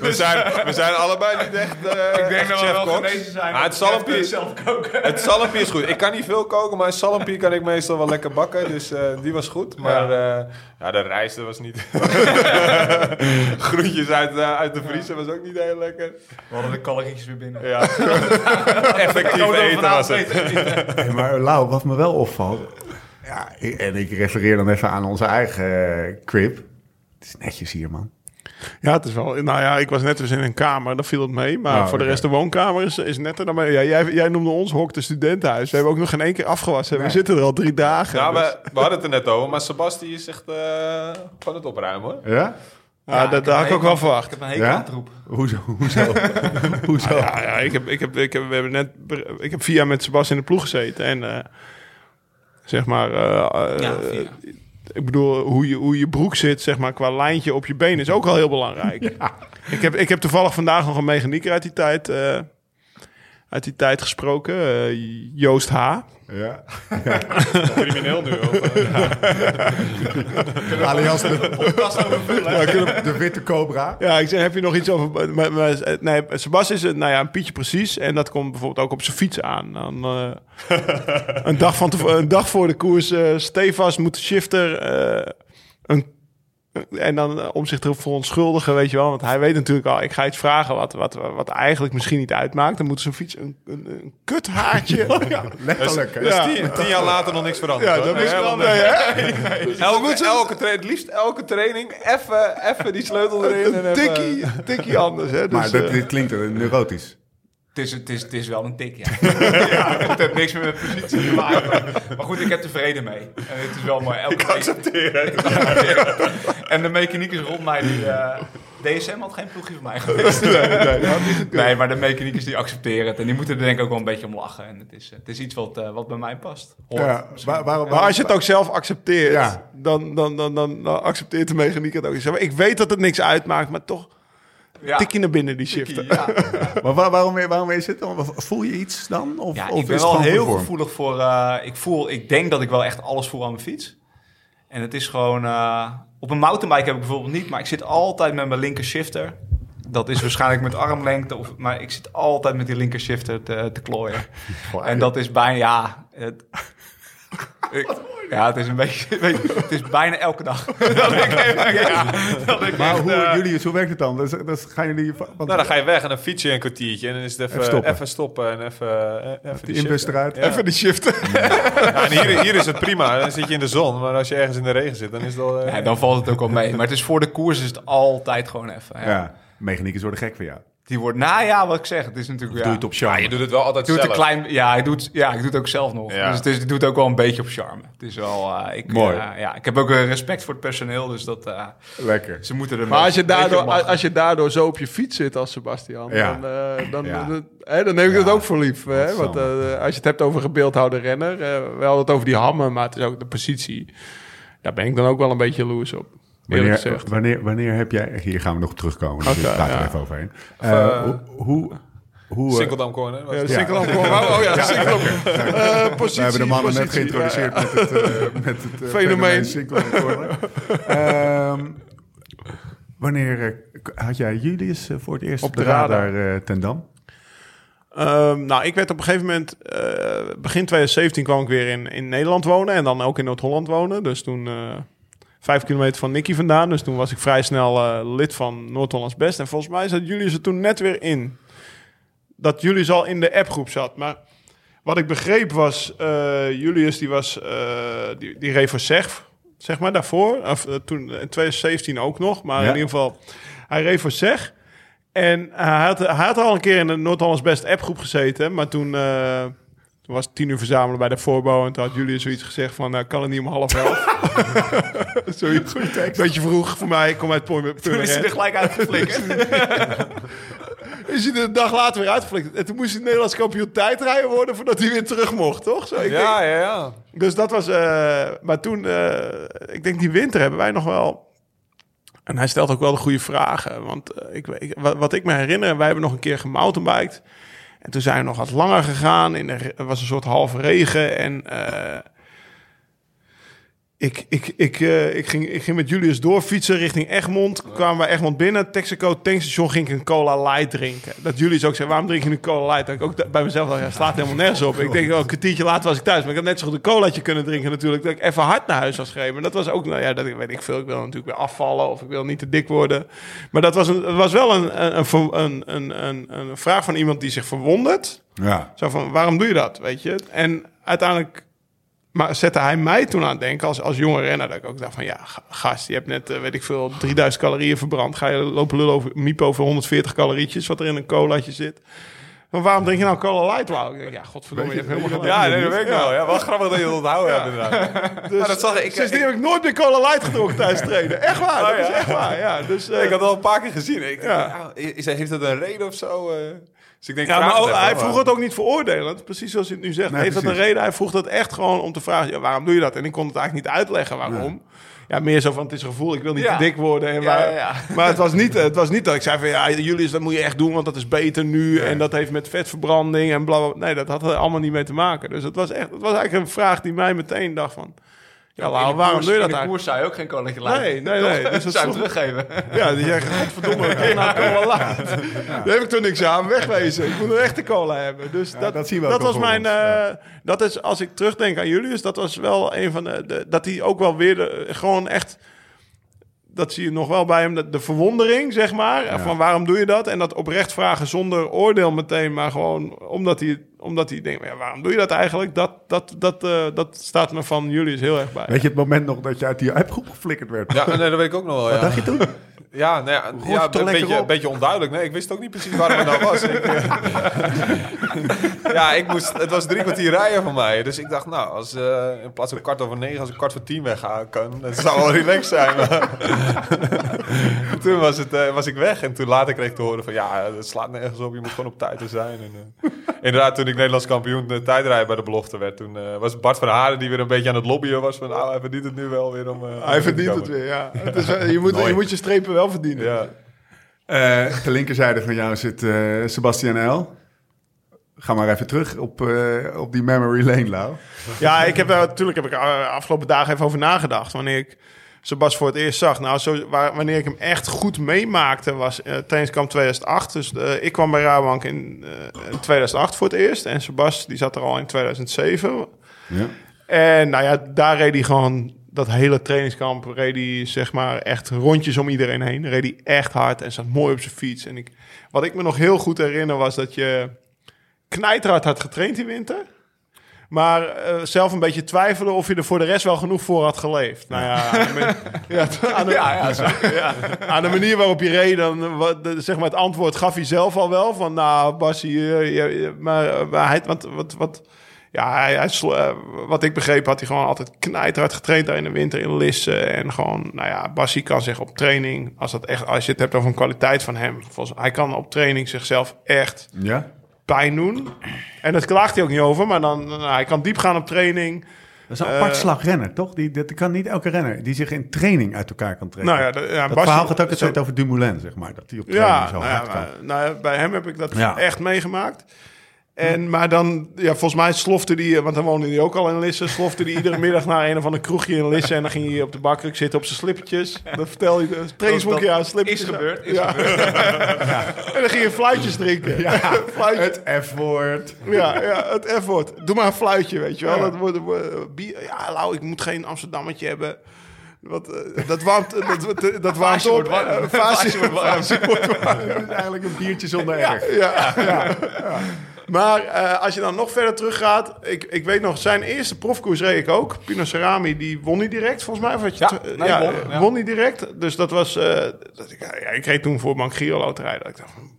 we, zijn, we zijn allebei niet echt eh ik denk dat we wel genezen zijn. Maar het zalmpje, eh, zelf koken. het zalmpje is goed. Ik kan niet veel koken, maar zalmpje kan ik meestal wel lekker bakken. Dus eh, die was goed. Maar ja, ja de rijst dat was niet... Groentjes uit, eh, uit de vriezer was ook niet heel lekker. We hadden de calorietjes weer binnen. Ja. Effectief eten was het. Hey, maar Lau, wat me wel opvalt... Ja, en ik refereer dan even aan onze eigen eh, crib. Het is netjes hier, man. Ja, het is wel. Nou ja, ik was net dus in een kamer, daar viel het mee. Maar Oh, voor de rest, de woonkamer is, is netter dan mij. Ja, jij, jij noemde ons hok de studentenhuis. We hebben ook nog geen één keer afgewassen. Nee. We zitten er al drie dagen. Ja, dus- we, we hadden het er net over, maar Sebasti is echt eh van het opruimen hoor. Ja? ja, dat, dat had ik ook wel verwacht. Ik heb een hekel Ja? aan het roep. Hoezo? Hoezo? Ja, ja ik, heb, ik, heb, ik, heb, we hebben net, ik heb vier jaar met Sebas in de ploeg gezeten. En eh, zeg maar, eh, eh, Ja, vier. Ik bedoel, hoe je, hoe je broek zit, zeg maar, qua lijntje op je been is ook al heel belangrijk. Ik, heb, ik heb toevallig vandaag nog een mechanieker uit die tijd, eh, uit die tijd gesproken, eh, Joost H. Ja. Crimineel nu. Of, eh, Alias de, witte cobra. Ja, ik zeg, heb je nog iets over... Maar, maar, nee, Sebas is een, nou ja, een pietje precies. En dat komt bijvoorbeeld ook op zijn fiets aan. Dan, eh, een, dag van een dag voor de koers, stevast moet de shifter... eh, een, en dan eh, om zich te verontschuldigen, weet je wel. Want hij weet natuurlijk al, ik ga iets vragen wat, wat, wat eigenlijk misschien niet uitmaakt. Dan moet zijn fiets een, een, een kuthaartje... Letterlijk. hè? dus Ja. tien, tien jaar later nog niks veranderd. Ja, dat is want, Nee, hè? Elke, elke tra- het liefst elke training, even, even die sleutel erin. En Een tikkie, tikkie anders, hè. Dus, Maar dat, eh, dit klinkt neurotisch. Het is, het, is, het is wel een tik, ja. ja het heeft niks meer met positie te maken. Maar, goed, ik heb vrede mee. En het is wel mooi. Elke Ik accepteer het. En de mechaniekers rond mij, die... eh, DSM had geen ploegje voor mij geweest. Nee, maar de mechaniekers die accepteren het. En die moeten er denk ik ook wel een beetje om lachen. En het is, het is iets wat, eh, wat bij mij past. Hoort Ja, Maar als je het ook zelf accepteert, Ja. dan, dan, dan, dan, dan accepteert de mechaniek het ook. Ik weet dat het niks uitmaakt, maar toch ja. tik je naar binnen die shifter. Ja, maar waar- waarom, waarom is het dan? Voel je iets dan? Of, ja of ik ben wel heel vorm? gevoelig voor... eh, ik, voel, ik denk dat ik wel echt alles voel aan mijn fiets. En het is gewoon... eh, op een mountainbike heb ik bijvoorbeeld niet, maar ik zit altijd met mijn linker shifter. Dat is waarschijnlijk met armlengte, of, maar ik zit altijd met die linker shifter te, te klooien. En dat is bijna, ja... Het, ik- ja, het is een beetje, het is bijna elke dag. dat ik, ja, dat ik Maar echt, hoe, eh, Julius, hoe werkt het dan? Dus, dus gaan jullie... Want, Nou, dan ga je weg en dan fiets je een kwartiertje. En dan is het even, Even stoppen. even stoppen. en even, eh, even die die inbus eruit. Ja. Even die. Ja, en hier, hier is het prima. Dan zit je in de zon. Maar als je ergens in de regen zit, dan is het al... eh, ja, dan valt het ook wel mee. Maar het is voor de koers is het altijd gewoon even. Ja. Ja, mechaniekers worden gek van jou. Die wordt, nou ja, wat ik zeg, het is natuurlijk... Doe ja, je het op charme. Ja, je doet het wel altijd doe het zelf. een klein, ja, ik doe het, ja, ik doe het ook zelf nog. Ja. Dus het is, ik doe het ook wel een beetje op charme. Het is wel, eh, ik, Mooi. eh, ja, ik heb ook eh, respect voor het personeel, dus dat, eh, Lekker. ze moeten er Maar als je, daardoor, als je daardoor zo op je fiets zit als Sebastian, Ja. dan, eh, dan, Ja. dan, hè, dan neem ik Ja. dat ook voor lief. Hè? Want eh, als je het hebt over gebeeldhouwde renner, eh, we hadden het over die hammen, maar het is ook de positie. Daar ben ik dan ook wel een beetje jaloers op. Wanneer, wanneer, wanneer heb jij... Hier gaan we nog terugkomen. Dus Oké, ik praat er ja. even overheen. Of, Eh, eh, hoe... hoe, hoe eh, Sinkeldam Corner. Ja, de Sinkeldam Corner. Oh ja, Sinkeldam. Eh, positie, we hebben de mannen net geïntroduceerd ja. met het, eh, met het eh, Fenomeen. Sinkeldam Corner. Ehm, wanneer had jij Julius voor het eerst op de radar, ten Dam? Ehm, nou, ik werd op een gegeven moment, eh, begin 2017 kwam ik weer in, in Nederland wonen en dan ook in Noord-Holland wonen. Dus toen eh, vijf kilometer van Nicky vandaan. Dus toen was ik vrij snel eh, lid van Noord-Hollands Best. En volgens mij zat Julius er toen net weer in. Dat Julius al in de appgroep zat. Maar wat ik begreep was, eh, Julius die was, eh, die, die reed voor SEG, zeg maar, daarvoor. Of toen in 2017 ook nog. Maar Ja. in ieder geval, hij reed voor SEG. En hij had, hij had al een keer in de Noord-Hollands Best appgroep gezeten. Maar toen, toen was het tien uur verzamelen bij de voorbouw. En toen had Julius zoiets gezegd van, nou, kan het niet om half elf? zoiets. Beetje vroeg voor mij. Ik kom uit Purmerend. Toen is hij er gelijk uitgeflikkerd. Is hij er een dag later weer uitgeflikkerd. En toen moest hij Nederlands kampioen tijdrijden worden... voordat hij weer terug mocht, toch? Zo, ik denk- Ja, ja, ja. dus dat was... eh, maar toen, eh, ik denk die winter hebben wij nog wel... En hij stelt ook wel de goede vragen. Want ik, ik, wat, wat ik me herinner, wij hebben nog een keer gemountainbiked. En toen zijn we nog wat langer gegaan. In er was een soort halve regen. En eh, ik, ik, ik, eh, ik, ging, ik ging met Julius doorfietsen richting Egmond. Kwamen we Egmond binnen. Texaco tankstation ging ik een cola light drinken. Dat Julius ook zei, waarom drink je een cola light? Dat ik ook bij mezelf dacht, ja, slaat helemaal nergens op. Ik denk, oh, een kwartiertje later was ik thuis. Maar ik had net zo goed een colaatje kunnen drinken natuurlijk. Dat ik even hard naar huis was. Maar dat was ook, nou ja, dat weet ik veel. Ik wil natuurlijk weer afvallen of ik wil niet te dik worden. Maar dat was, een, het was wel een, een, een, een, een, een vraag van iemand die zich verwondert. Ja. Zo van, waarom doe je dat, weet je? En uiteindelijk maar zette hij mij toen aan het denken als, als jonge renner. Dat ik ook dacht van, ja, ga- gast, je hebt net, eh, weet ik veel, 3000 calorieën verbrand. Ga je lopen lullen over, miep over 140 calorietjes, wat er in een colaatje zit. Maar waarom drink je nou cola light? Ik denk, ja, godverdomme, je hebt helemaal. Ja, nee, dat weet ik wel. Ja, wel grappig dat je dat onthouden hebt inderdaad. Dus, dat zag ik- Sindsdien heb ik nooit meer cola light gedronken tijdens trainen. Echt waar, Oh, dat is ja? echt waar, ja. Dus, eh, ik had het al een paar keer gezien. Ik, Ja. is, heeft dat een reden of zo? eh? Dus ik denk, Ja, maar ook- hij maar- vroeg het ook niet veroordelend. Precies zoals hij het nu zegt. Nee, Heeft dat een reden? Hij vroeg dat echt gewoon om te vragen... Ja, waarom doe je dat? En ik kon het eigenlijk niet uitleggen waarom. Ja, meer zo van, het is een gevoel, ik wil niet te dik worden. En ja. Maar het was, niet, het was niet dat ik zei van... Ja, Julius, dat moet je echt doen, want dat is beter nu. En dat heeft met vetverbranding en bla, bla. Nee, dat had er allemaal niet mee te maken. Dus het was, echt, het was eigenlijk een vraag die mij meteen dacht van... Ja, waarom koers- doe je dat In de eigenlijk? koers zou je ook geen colaatje laten. Nee, nee, nee. Dus het zou je teruggeven. Ja, die zeggen, godverdomme, ik kan nou cola laat. Daar heb ik toch niks aan, wegwezen. Ik moet een echte cola hebben. Dus dat, dat zien we dat was mijn, eh, dat is, als ik terugdenk aan Julius, dat was wel een van de, de- dat hij ook wel weer, de, gewoon echt, dat zie je nog wel bij hem, de, de verwondering, zeg maar, van waarom doe je dat? En dat oprecht vragen zonder oordeel meteen, maar gewoon omdat hij, omdat hij denkt, ja, waarom doe je dat eigenlijk? Dat, dat, dat, eh, dat staat me van Julius heel erg bij. Weet je het moment nog dat je uit die appgroep geflikkerd werd? Ja, nee, dat weet ik ook nog wel. Ja. Wat dacht je toen? Ja, nou ja, een, beetje, beetje onduidelijk. Nee, ik wist ook niet precies waarom het nou was. Ik, eh, ja, ik moest, het was drie kwartier rijden van mij. Dus ik dacht, nou, als, eh, in plaats van kwart over negen, als ik kwart voor tien wegga, kan, dat zou wel relaxed zijn. Maar toen was, het, was ik weg. En toen later kreeg ik te horen van, ja, het slaat nergens op. Je moet gewoon op tijd er zijn. En, eh, inderdaad, toen ik Nederlands kampioen de tijdrijden bij de belofte werd, toen eh, was Bart van Haren die weer een beetje aan het lobbyen was. Van, nou, hij verdient het nu wel weer om... eh, Hij verdient het weer, ja. Het is, je, moet, je moet je strepen wel verdienen. Ja. Eh ter linkerzijde van jou zit eh Sebastian L. Ga maar even terug op, eh, op die memory lane, Lau. Ja, ik heb daar natuurlijk heb ik eh, afgelopen dagen even over nagedacht. Wanneer ik Sebas voor het eerst zag. Nou, zo, waar, wanneer ik hem echt goed meemaakte was eh trainingskamp 2008. Dus eh, ik kwam bij Rabank in, eh, in 2008 voor het eerst. En Sebas die zat er al in 2007. Ja. En nou ja, daar reed hij gewoon dat hele trainingskamp. Reed hij zeg maar echt rondjes om iedereen heen. Reed hij echt hard en zat mooi op zijn fiets. En ik, wat ik me nog heel goed herinner was dat je knijterhard had getraind die winter. Maar eh, zelf een beetje twijfelen of je er voor de rest wel genoeg voor had geleefd. Nou ja, aan de, manier waarop je reed, dan, wat, de- zeg maar het antwoord gaf hij zelf al wel. Van nou, Bassie, eh, maar, maar hij, want, wat, wat, ja, hij, eh, wat ik begreep had hij gewoon altijd knijterhard getraind daar in de winter in Lissen. En gewoon, nou ja, Bassie kan zich op training, als, dat echt, als je het hebt over een kwaliteit van hem. Volgens, hij kan op training zichzelf echt Ja? Pijn doen. En dat klaagt hij ook niet over, maar dan, nou, hij kan diep gaan op training. Dat is een apart Eh, slag renner, toch? Die, dat kan niet elke renner die zich in training uit elkaar kan trekken. Nou ja, de- ja, dat Bassie- verhaal gaat ook altijd over Dumoulin, zeg maar. Dat hij op training Ja, zo nou ja, kan. nou bij hem heb ik dat Ja. echt meegemaakt. En, maar dan, ja, volgens mij slofte die, want dan woonde hij ook al in Lisse, slofte hij iedere middag naar een of ander kroegje in Lisse. En dan ging hij op de bakker zitten op zijn slippertjes. Dat vertel je, trainingsboekje aan, slippertjes. Is gebeurd, is ja. En dan ging je fluitjes drinken. Ja, fluitje. Het F-woord. Ja, ja, het F-woord. Doe maar een fluitje, weet je wel. Ja. Dat wordt, bier- ja, Lau, ik moet geen Amsterdammetje hebben. Wat, eh, dat warmt, dat, warmt op. Eh, wordt warm. Eigenlijk een biertje zonder erg. Ja, ja, ja. Maar eh, als je dan nog verder teruggaat... Ik, ik weet nog, zijn eerste profkoers reed ik ook. Pino Cerami, die won niet direct, volgens mij. Of had je Ja, nee, ja, won, eh, ja. won niet direct. Dus dat was... eh, dat ik, ja, ik reed toen voor Bank Giro Loterij. Dat ik dacht, van,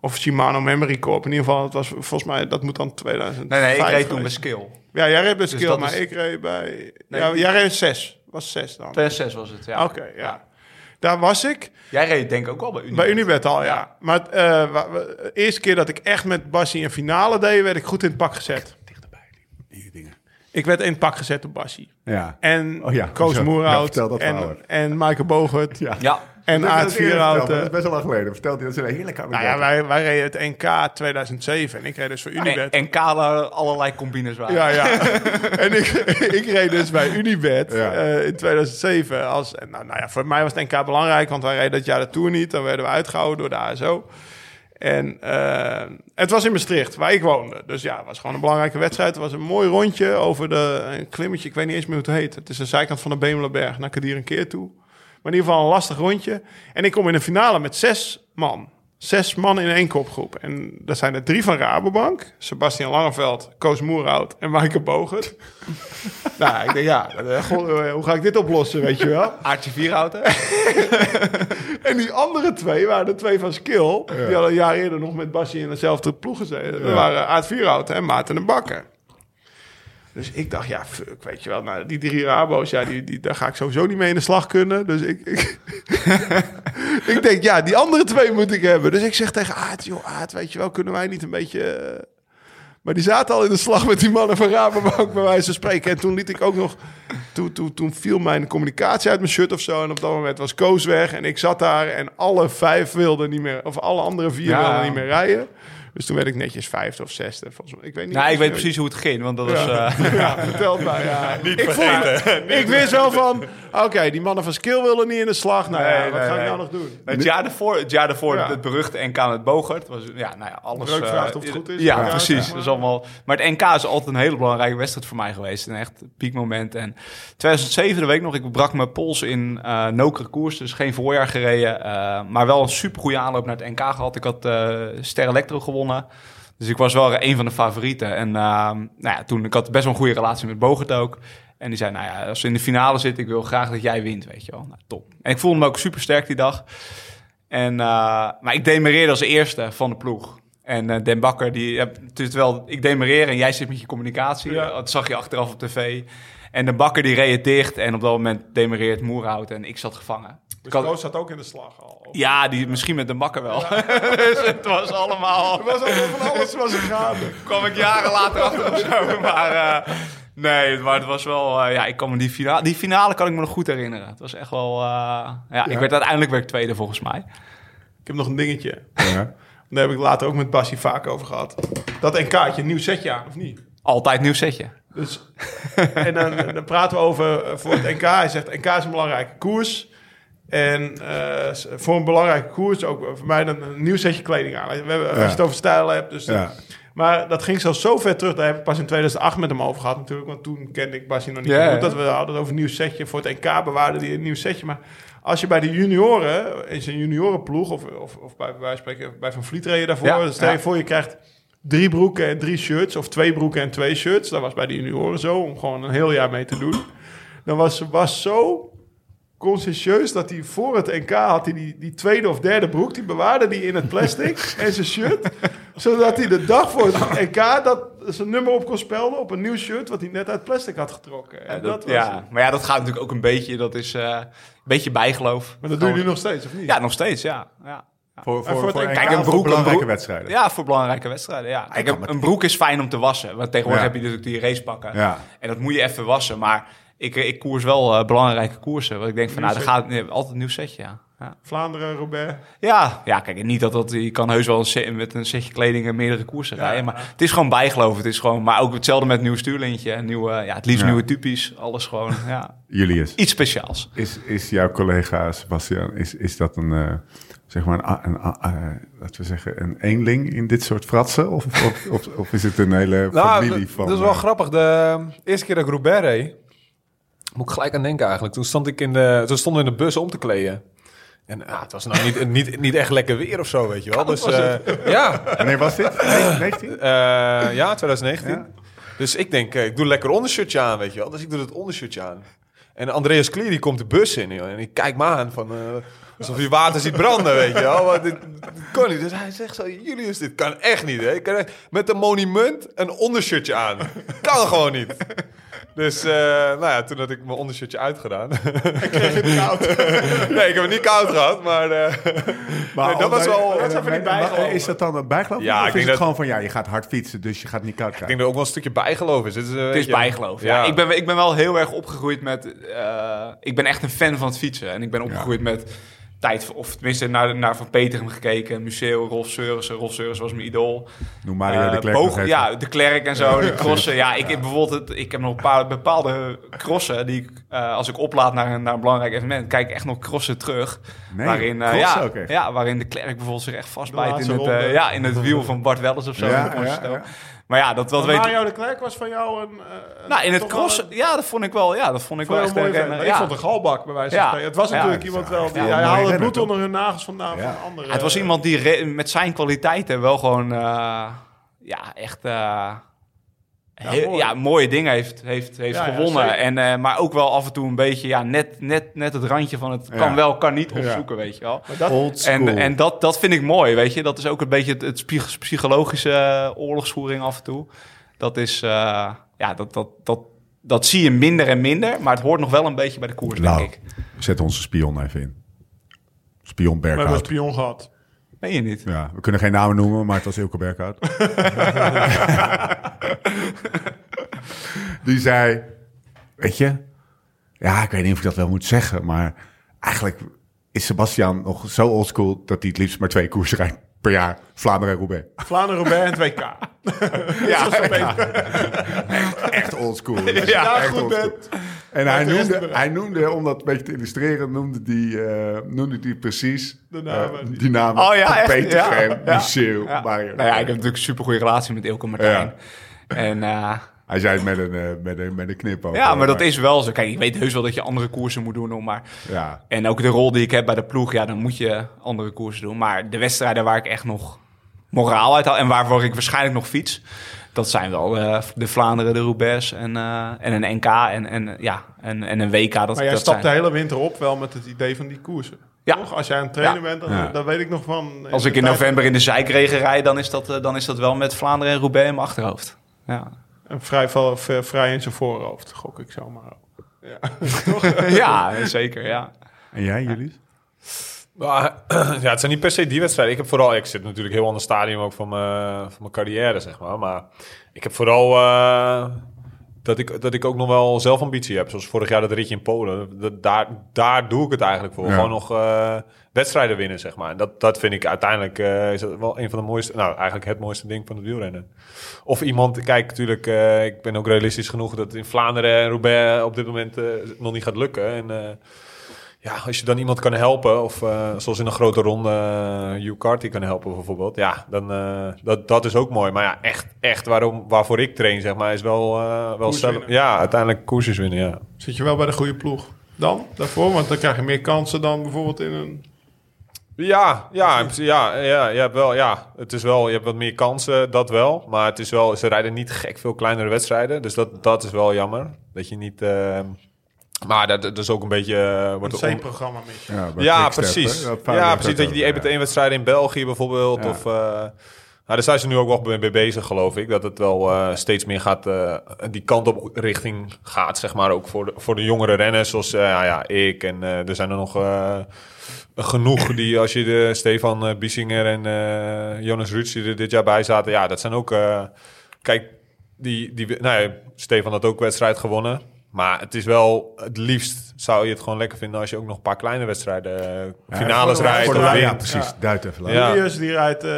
of Shimano Memory Corp. In ieder geval, het was volgens mij... Dat moet dan 2000. Nee, nee, ik reed toen bij Skill. Ja, jij reed bij Skill, dat maar is- ik reed bij... Nee, ja, jij reed 6. Was 6 dan. 2006 was het, ja. Oké, ja. Daar was ik. Jij reed denk ik ook wel bij Unie. Bij Unibet al, ja. Maar eh, de eerste keer dat ik echt met Bassie een finale deed, werd ik goed in het pak gezet. Die dingen. Ik werd in het pak gezet op Bassie. Ja. En Oh ja, Koos Moerhout en, en Michael Bogert Ja. Ja, en verteld, maar Dat is best wel lang geleden. Vertelt hij dat is een heerlijke Nou ja, wij, wij reden het NK 2007 en ik reed dus voor Unibet. en, kale allerlei combines waren. Ja, ja. en ik, ik reed dus bij Unibet Ja. eh, in 2007. Als, nou, nou ja, voor mij was het NK belangrijk, want wij reden dat jaar de Tour niet. Dan werden we uitgehouden door de ASO. En eh, het was in Maastricht, waar ik woonde. Dus ja, het was gewoon een belangrijke wedstrijd. Het was een mooi rondje over de, een klimmetje. Ik weet niet eens meer hoe het heet. Het is de zijkant van de Bemelerberg naar Kadir een keer toe. Maar in ieder geval een lastig rondje. En ik kom in de finale met zes man. Zes man in één kopgroep. En dat zijn er drie van Rabobank. Sebastian Langeveld, Koos Moerhout en Maaike Bogert. nou, ik denk, ja, eh, goh, eh, hoe ga ik dit oplossen, weet je wel? Aartje Vierhouten. En die andere twee waren de twee van Skill. Die hadden een jaar eerder nog met Basje in dezelfde ploeg gezeten. Dat waren Aard Vierhout en Maarten de Bakker. Dus ik dacht, ja, fuck, weet je wel. Nou, die drie Rabo's, ja, die, die, daar ga ik sowieso niet mee in de slag kunnen. Dus ik, ik, ik denk, ja, die andere twee moet ik hebben. Dus ik zeg tegen Aard, joh, Aard, weet je wel, kunnen wij niet een beetje... eh, Maar die zaten al in de slag met die mannen van Rabobank, bij wijze van spreken. En toen liet ik ook nog... Toen, toen, toen viel mijn communicatie uit mijn shirt of zo. En op dat moment was Koos weg. En ik zat daar en alle vijf wilden niet meer... Of alle andere vier Ja. wilden niet meer rijden. Dus toen werd ik netjes vijfde of zesde. Volgens mij. Ik weet niet. nou, ik weet precies hoe het ging, want dat was... Ja, eh, ja vertel mij. Ja. ik, voelde, ik wist wel van... Oké, die mannen van Skill willen niet in de slag. Nou ja, Nee, wat nee, ga ik nee. nou nog doen? Het jaar daarvoor, het, jaar daarvoor Ja. het beruchte NK met Bogert. Was, ja, nou ja, alles... Breuk vraagt eh, of het goed is. Ja, precies. Dat is allemaal, maar het NK is altijd een hele belangrijke wedstrijd voor mij geweest. Een echt piekmoment. En 2007, de week nog, ik brak mijn pols in eh Nokere koers. Dus geen voorjaar gereden. eh, maar wel een supergoeie aanloop naar het NK gehad. Ik had Ster Electro gewonnen. Dus ik was wel een van de favorieten. En eh, nou ja, toen, ik had best wel een goede relatie met Bogert ook. En die zei, nou ja, als we in de finale zitten, ik wil graag dat jij wint, weet je wel. Nou, top. En ik voelde me ook super sterk die dag. En, eh, maar ik demereerde als eerste van de ploeg. En eh, Den Bakker, die, terwijl ik demereer en jij zit met je communicatie, Ja. dat zag je achteraf op tv. En de Bakker die reed dicht en op dat moment demereert Moerhout en ik zat gevangen. Dus had- zat ook in de slag al. Ja, die, misschien met de Bakker wel. dus het was allemaal... Er was allemaal van alles was er gaande. kwam ik jaren later achter of zo. Maar eh, nee, maar het was wel... eh, ja, ik kan me die finale... Die finale kan ik me nog goed herinneren. Het was echt wel... eh, ja, ik werd uiteindelijk werd ik tweede volgens mij. Ik heb nog een dingetje. Ja. Daar heb ik later ook met Bassie vaak over gehad. Dat NK'tje, nieuw setje aan, of niet? Altijd nieuw setje. Dus, en dan, dan praten we over voor het NK. Hij zegt, NK is een belangrijke koers. En eh, voor een belangrijke koers ook voor mij dan een nieuw setje kleding aan. We hebben, Als je het over stijl hebt. Dus Ja. Maar dat ging zelfs zo ver terug. Daar heb ik pas in 2008 met hem over gehad natuurlijk. Want toen kende ik Bassie nog niet goed. Dat we hadden over een nieuw setje. Voor het NK bewaarde hij een nieuw setje. Maar als je bij de junioren, in zijn juniorenploeg... of, of, of bij, bij, spreken, bij Van Vliet reed je daarvoor... Ja, stel je ja. voor je krijgt drie broeken en drie shirts. Of twee broeken en twee shirts. Dat was bij de junioren zo, om gewoon een heel jaar mee te doen. Dan was was zo conscientieus dat hij voor het NK had hij die, die tweede of derde broek. Die bewaarde die in het plastic en zijn shirt. Zodat hij de dag voor het NK dat zijn nummer op kon spelden op een nieuw shirt... wat hij net uit plastic had getrokken. En Ja, dat, dat, was ja. maar ja, dat gaat natuurlijk ook een beetje, dat is eh, een beetje bijgeloof. Maar dat doen jullie nog steeds, of niet? Ja, nog steeds, ja. ja. Voor, voor voor, voor NK, Kijk, een voor broek- een belangrijke broek- wedstrijden. Ja, voor belangrijke wedstrijden, ja. Kijk, een, broek is fijn om te wassen. Want tegenwoordig Ja. heb je natuurlijk die racepakken. Ja. En dat moet je even wassen. Maar ik, ik koers wel eh, belangrijke koersen. Want ik denk van, Nieuw nou, dan gaat nee, altijd een nieuw setje, ja. Ja. Vlaanderen, Robert. Ja, ja, kijk, niet dat dat... Je kan heus wel een set- met een setje kleding en meerdere koersen Ja, rijden. Maar het is gewoon bijgeloof. Het is gewoon... Maar ook hetzelfde met nieuw stuurlintje. en Nieuwe, ja, het liefst Ja. nieuwe typisch. Alles gewoon, ja. Julius, Iets speciaals. is, is jouw collega Sebastian, is, is dat een, eh, zeg maar, een, een, eh, laten we zeggen, een eenling in dit soort fratsen? Of, of, of, of is het een hele Nou, familie dat- van... dat is wel eh, grappig. De eerste keer dat ik Roubaix reed, moet ik gelijk aan denken eigenlijk. Toen, stond ik in de, toen stonden we in de bus om te kleden. En ah, het was nou niet, niet, niet echt lekker weer of zo, weet je wel. Dus, eh, ja, Wanneer was dit? 19? eh, ja, 2019. Ja. Dus ik denk, eh, ik doe lekker ondershirtje aan, weet je wel. Dus ik doe het ondershirtje aan. En Andreas Klier, die komt de bus in, joh. En ik kijk me aan van... alsof je water ziet branden, weet je wel. Maar dit, dit kan niet. Dus hij zegt zo, Julius, dit kan echt niet, hè. Ik kan echt met een monument een ondershirtje aan. Kan gewoon niet. Dus, eh, nou ja, toen had ik mijn ondershirtje uitgedaan. nee, ik heb het niet koud gehad, maar... eh, Maar Nee, dat was wel- dat is dat dan een bijgeloof? Ja, of ik is denk het dat- gewoon van, ja, je gaat hard fietsen, dus je gaat niet koud ik krijgen? denk dat er ook wel een stukje bijgeloof is. Het is, eh, Het weet is je- bijgeloof. Ja. Ja. Ik, ben, ik ben wel heel erg opgegroeid met... eh, ik ben echt een fan van het fietsen. En ik ben opgegroeid met tijd... Of tenminste naar, naar Van Petegem gekeken. Museum, Rolf Seurissen. Rolf Seurissen was mijn idool. Noem Mario Eh, de Klerk boog-. Ja, de Klerk en zo, de crossen. Ja, ik heb bijvoorbeeld... Het, ik heb nog een paar bepaalde crossen die ik... eh, als ik oplaad naar een, naar een belangrijk evenement... kijk ik echt nog crossen terug. Nee, waarin, eh, crossen ja, ook echt? ja, waarin de Klerk bijvoorbeeld zich echt vastbijt in het, eh, ja, in het wiel van Bart Wellers of zo. Ja, Maar ja, dat, dat Maar weet Mario de Klerk was van jou een... eh, een- nou, in het crossen, een- ja, dat vond ik wel, ja, dat vond ik vond wel echt een. Ik vond een galbak bij wijze van Ja. spreken. Het was Ja. natuurlijk Ja, iemand het wel... Die, hij haalde renner, bloed onder hun nagels vandaan Ja. van anderen. Het was iemand die met zijn kwaliteiten wel gewoon, eh, ja, echt, eh, heel- mooi. ja, mooie dingen heeft, heeft, heeft Ja, gewonnen. en, eh, maar ook wel af en toe een beetje, ja, net, net, net het randje van het Ja. kan wel, kan niet Ja. opzoeken, weet je wel. Dat. En, en dat, dat vind ik mooi, weet je. Dat is ook een beetje het, het psych- psychologische eh, oorlogsvoering af en toe. Dat is, eh, ja, dat, dat, dat, dat zie je minder en minder. Maar het hoort nog wel een beetje bij de koers, Nou, denk ik. zet onze spion even in. Spion we hebben een Berghout. spion gehad. Meen je niet? Ja, we kunnen geen namen noemen, maar het was Ilke Berghout. Die zei, weet je, ja, ik weet niet of ik dat wel moet zeggen, maar eigenlijk is Sebastian nog zo oldschool dat hij het liefst maar twee koersen rijdt per jaar. Vlaanderen en Roubaix. Vlaanderen, Robert en 2K. Ja, echt, echt oldschool. Ja, echt goed, oldschool. En hij noemde, hij noemde, om dat een beetje te illustreren, noemde die, eh, noemde die precies De namen. eh, die namen. Oh ja, echt? Peter Ja. Graham, Ja. Michel, Ja. Mario. Nou ja, ik heb natuurlijk een supergoeie relatie met Ilke Martijn. En eh, Hij zei het met een, met een, met een knip ook. ja, maar dat is wel zo. Kijk, ik weet heus wel dat je andere koersen moet doen. Om maar... Ja, En ook de rol die ik heb bij de ploeg, ja, dan moet je andere koersen doen. Maar de wedstrijden waar ik echt nog moraal uit haal en waarvoor ik waarschijnlijk nog fiets, dat zijn wel eh, de Vlaanderen, de Roubaix en, eh, en een NK en, en, ja, en, en een WK. Dat, Maar jij dat stapt de hele winter op wel met het idee van die koersen. Ja. Toch? Als jij aan het trainen Ja. bent, dan, Ja. dan weet ik nog van... Als ik in tijd- november in de zijkregen rijd, dan is dat, eh, dan is dat wel met Vlaanderen en Roubaix in mijn achterhoofd. Ja, En vrij, vrij in zijn voorhoofd, gok ik zomaar op. ja zeker, ja. En jij, Julius? Ja, het zijn niet per se die wedstrijden. Ik heb vooral, ik zit natuurlijk heel ander stadium ook van mijn, van mijn carrière, zeg maar. Maar ik heb vooral eh, dat, ik, dat ik ook nog wel zelfambitie heb. Zoals vorig jaar dat ritje in Polen. Dat, daar, daar doe ik het eigenlijk voor. Ja. Gewoon nog eh, wedstrijden winnen, zeg maar. En dat, dat vind ik uiteindelijk eh, is dat wel een van de mooiste, nou eigenlijk het mooiste ding van het wielrennen. Of iemand, kijk natuurlijk, ik ben ook realistisch genoeg dat in Vlaanderen en Roubaix op dit moment nog niet gaat lukken. En ja, als je dan iemand kan helpen, of eh, zoals in een grote ronde uh, Hugh Carty kan helpen bijvoorbeeld, ja, dan uh, dat, dat is ook mooi. Maar ja, echt, echt waarom, waarvoor ik train, zeg maar, is wel, uh, wel zelf, ja, uiteindelijk koersjes winnen, ja. Zit je wel bij de goede ploeg dan, daarvoor? Want dan krijg je meer kansen dan bijvoorbeeld in een... Ja, ja, ja, ja, je hebt wel, ja, het is wel, je hebt wat meer kansen, dat wel. Maar het is wel, ze rijden niet gek veel kleinere wedstrijden. Dus dat, dat is wel jammer. Dat je niet, eh, maar dat, dat is ook een beetje, Een wordt C-programma mis je. Ja, precies. hè? Ja, precies. Dat je die ook, 1 1 wedstrijden in België bijvoorbeeld. Ja. Of, eh, nou, daar zijn ze nu ook wel mee bezig, geloof ik. Dat het wel eh, steeds meer gaat, eh, die kant op richting gaat, zeg maar. Ook voor de, voor de jongere renners, zoals eh, ja, ja, ik. En eh, er zijn er nog eh, genoeg die, als je de Stefan Biesinger en eh, Jonas Ruts die er dit jaar bij zaten. Ja, dat zijn ook... eh, kijk, die, die, nou ja, Stefan had ook wedstrijd gewonnen. Maar het is wel, het liefst zou je het gewoon lekker vinden als je ook nog een paar kleine wedstrijden, eh, Ja, finales rijdt voor of de-. Ja, precies. Ja. Duid even laten. Ja. Julius, die rijdt, eh,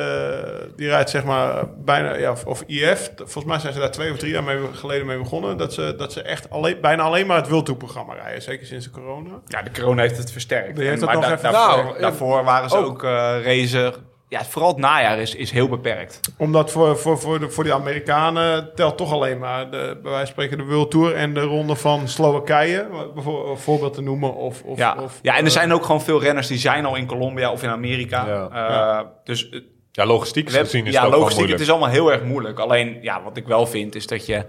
die rijdt zeg maar bijna, ja, of, of IF. Volgens mij zijn ze daar twee of drie jaar mee, geleden mee begonnen. Dat ze, dat ze echt alleen, bijna alleen maar het Wildtour-programma rijden. Zeker sinds de corona. Ja, de corona heeft het versterkt. Die heeft het maar nog da- even daarvoor, versterkt. daarvoor waren ze ook. ook, eh racen. Ja, vooral het najaar is, is heel beperkt. Omdat voor, voor, voor, de, voor die Amerikanen telt toch alleen maar, de, bij wijze van spreken, de World Tour en de ronde van Slowakije. Bijvoorbeeld een voorbeeld te noemen. Of, of, ja. of, ja, en er eh, zijn ook gewoon veel renners die zijn al in Colombia of in Amerika. Ja. Eh, Dus eh, Ja, logistiek we gezien is ja, het logistiek, het is allemaal heel erg moeilijk. Alleen, ja, wat ik wel vind, is dat je...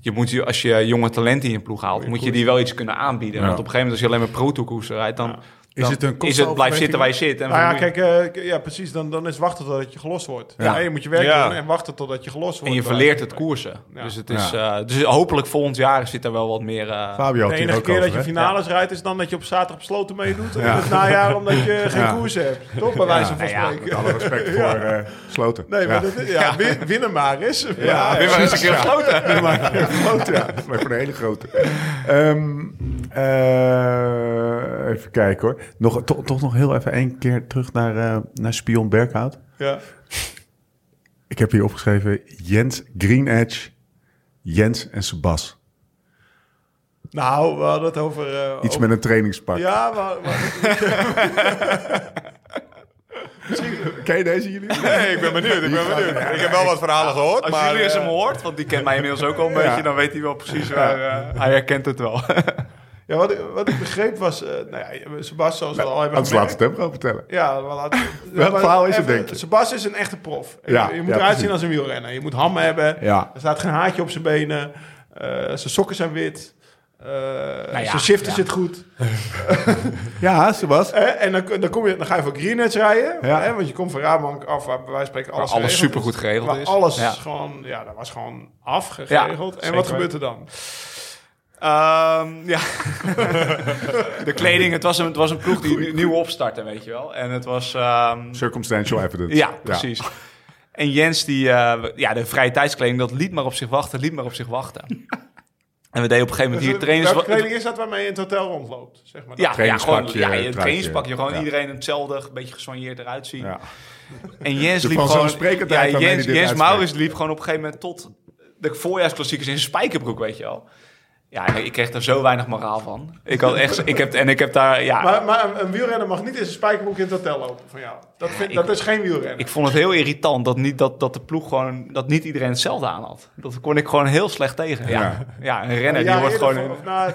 Je moet, je- als je jonge talenten in je ploeg haalt, moet je die wel iets kunnen aanbieden. Ja. Want op een gegeven moment, als je alleen maar pro-tourkoers rijdt, dan, Is het een is het blijf zitten waar je zit. En Nou ja, kijk, eh, ja, precies. Dan, dan is wachten totdat je gelost wordt. Ja. Ja. je moet je werk Ja. doen en wachten totdat je gelost wordt. en je verleert het koersen. Ja. Dus, het is, eh, dus hopelijk volgend jaar zit er wel wat meer... eh, Fabio De enige keer dat je finales rijdt is dan dat je op zaterdag op sloten meedoet. En Ja. in het najaar omdat je geen koers hebt. Toch? Bij wijze van nou ja, spreken. Met alle respect voor eh, Sloten. Nee, maar dat is, ja, win- winnen maar eens. Ja, Weer maar eens een keer gesloten. Nee, maar ja. Maar voor de hele grote. Ehm, eh, even kijken hoor. Nog, to- toch nog heel even één keer terug naar, eh, naar Spion Berghout. Ja. Ik heb hier opgeschreven Jens Green Edge, Jens en Sebas. Nou, we hadden het over... eh, Iets over- met een trainingspak. Ja, maar... maar- Ken je deze jullie? Nee, ik ben benieuwd. Ik ben benieuwd. Ik heb wel wat verhalen gehoord, Als maar... Julius eh, hem hoort, want die kent mij inmiddels ook al een beetje, dan weet hij wel precies waar... eh, hij herkent het wel. ja, wat, ik- wat ik begreep was... eh nou ja, Sebas, zoals we al hebben laat het hem gewoon vertellen. Ja, wel Welk verhaal is het, denk je? Sebas is een echte prof. Ja, je, je moet ja, eruit zien als een wielrenner. Je moet ham hebben. Ja. Er staat geen haartje op zijn benen. Eh, zijn sokken zijn wit. Ja, zijn shifter zit goed. Ja, Sebas. Hè? En dan, dan, kom je, dan ga je voor Green Edge rijden. Ja. Hè? Want je komt van Rabank af waar van spreken alles, Waar alles geregeld supergoed geregeld is. Alles gewoon, ja, dat was gewoon afgeregeld. en wat gebeurt er dan? Ehm, ja. de kleding, het was een, het was een ploeg die nieuw opstartte, weet je wel. En het was... ehm, Circumstantial evidence. ja, precies. En Jens, die, eh, ja, de vrije tijdskleding, dat liet maar op zich wachten, liet maar op zich wachten. En we deden op een gegeven moment hier trainers... Welke kleding is dat waarmee je in het hotel rondloopt? Zeg maar. Ja, ja, gewoon, ja, je truitje. trainingspakje. Gewoon Ja. iedereen hetzelfde, een beetje gesoigneerd eruit zien. Ja. En Jens liep gewoon... Ja, Jens, Jens. Maurits liep gewoon op een gegeven moment tot de voorjaarsklassiekers in zijn spijkerbroek, weet je wel. Ja, ik kreeg er zo weinig moraal van. Ik had echt... Ik heb, en ik heb daar... Ja, Maar, maar een, wielrenner mag niet in zijn spijkerbroek in het hotel lopen van jou. Dat, vind, ik- dat is geen wielrenner. ik vond het heel irritant dat, niet, dat, dat de ploeg gewoon... Dat niet iedereen hetzelfde aan had. Dat kon ik gewoon heel slecht tegen. Ja, ja. een renner die Ja, wordt gewoon... van- of mij-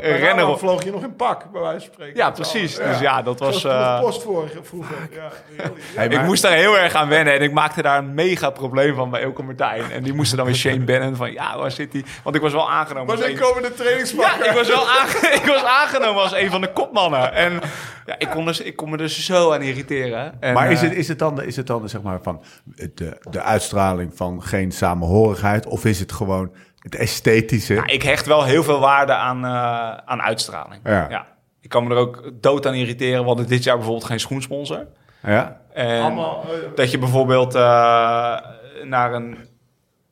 Een renner vloog je nog in pak, bij wijze van spreken. Ja, precies. Dus ja, dat was... Eh, post voor vroeger. Ja, really. Ja. Hey, Ik moest daar heel erg aan wennen en ik maakte daar een mega probleem van bij Elke Martijn. En die moesten dan weer Shane Bannon van, ja, waar zit hij? Want ik was wel aangenomen als Wanneer een... komen de trainingspakken? Ja, ik was wel aange- ik was aangenomen als een van de kopmannen. En ja, ik, kon dus, ik kon me dus zo aan irriteren. En, Maar is eh, het, is het dan, is het dan zeg maar van de, de uitstraling van geen samenhorigheid? Of is het gewoon het esthetische? ja, ik hecht wel heel veel waarde aan, eh, aan uitstraling. Ja. Ik kan me er ook dood aan irriteren. Hadden dit jaar bijvoorbeeld geen schoensponsor. Ja? En Allemaal, eh, dat je bijvoorbeeld eh, naar een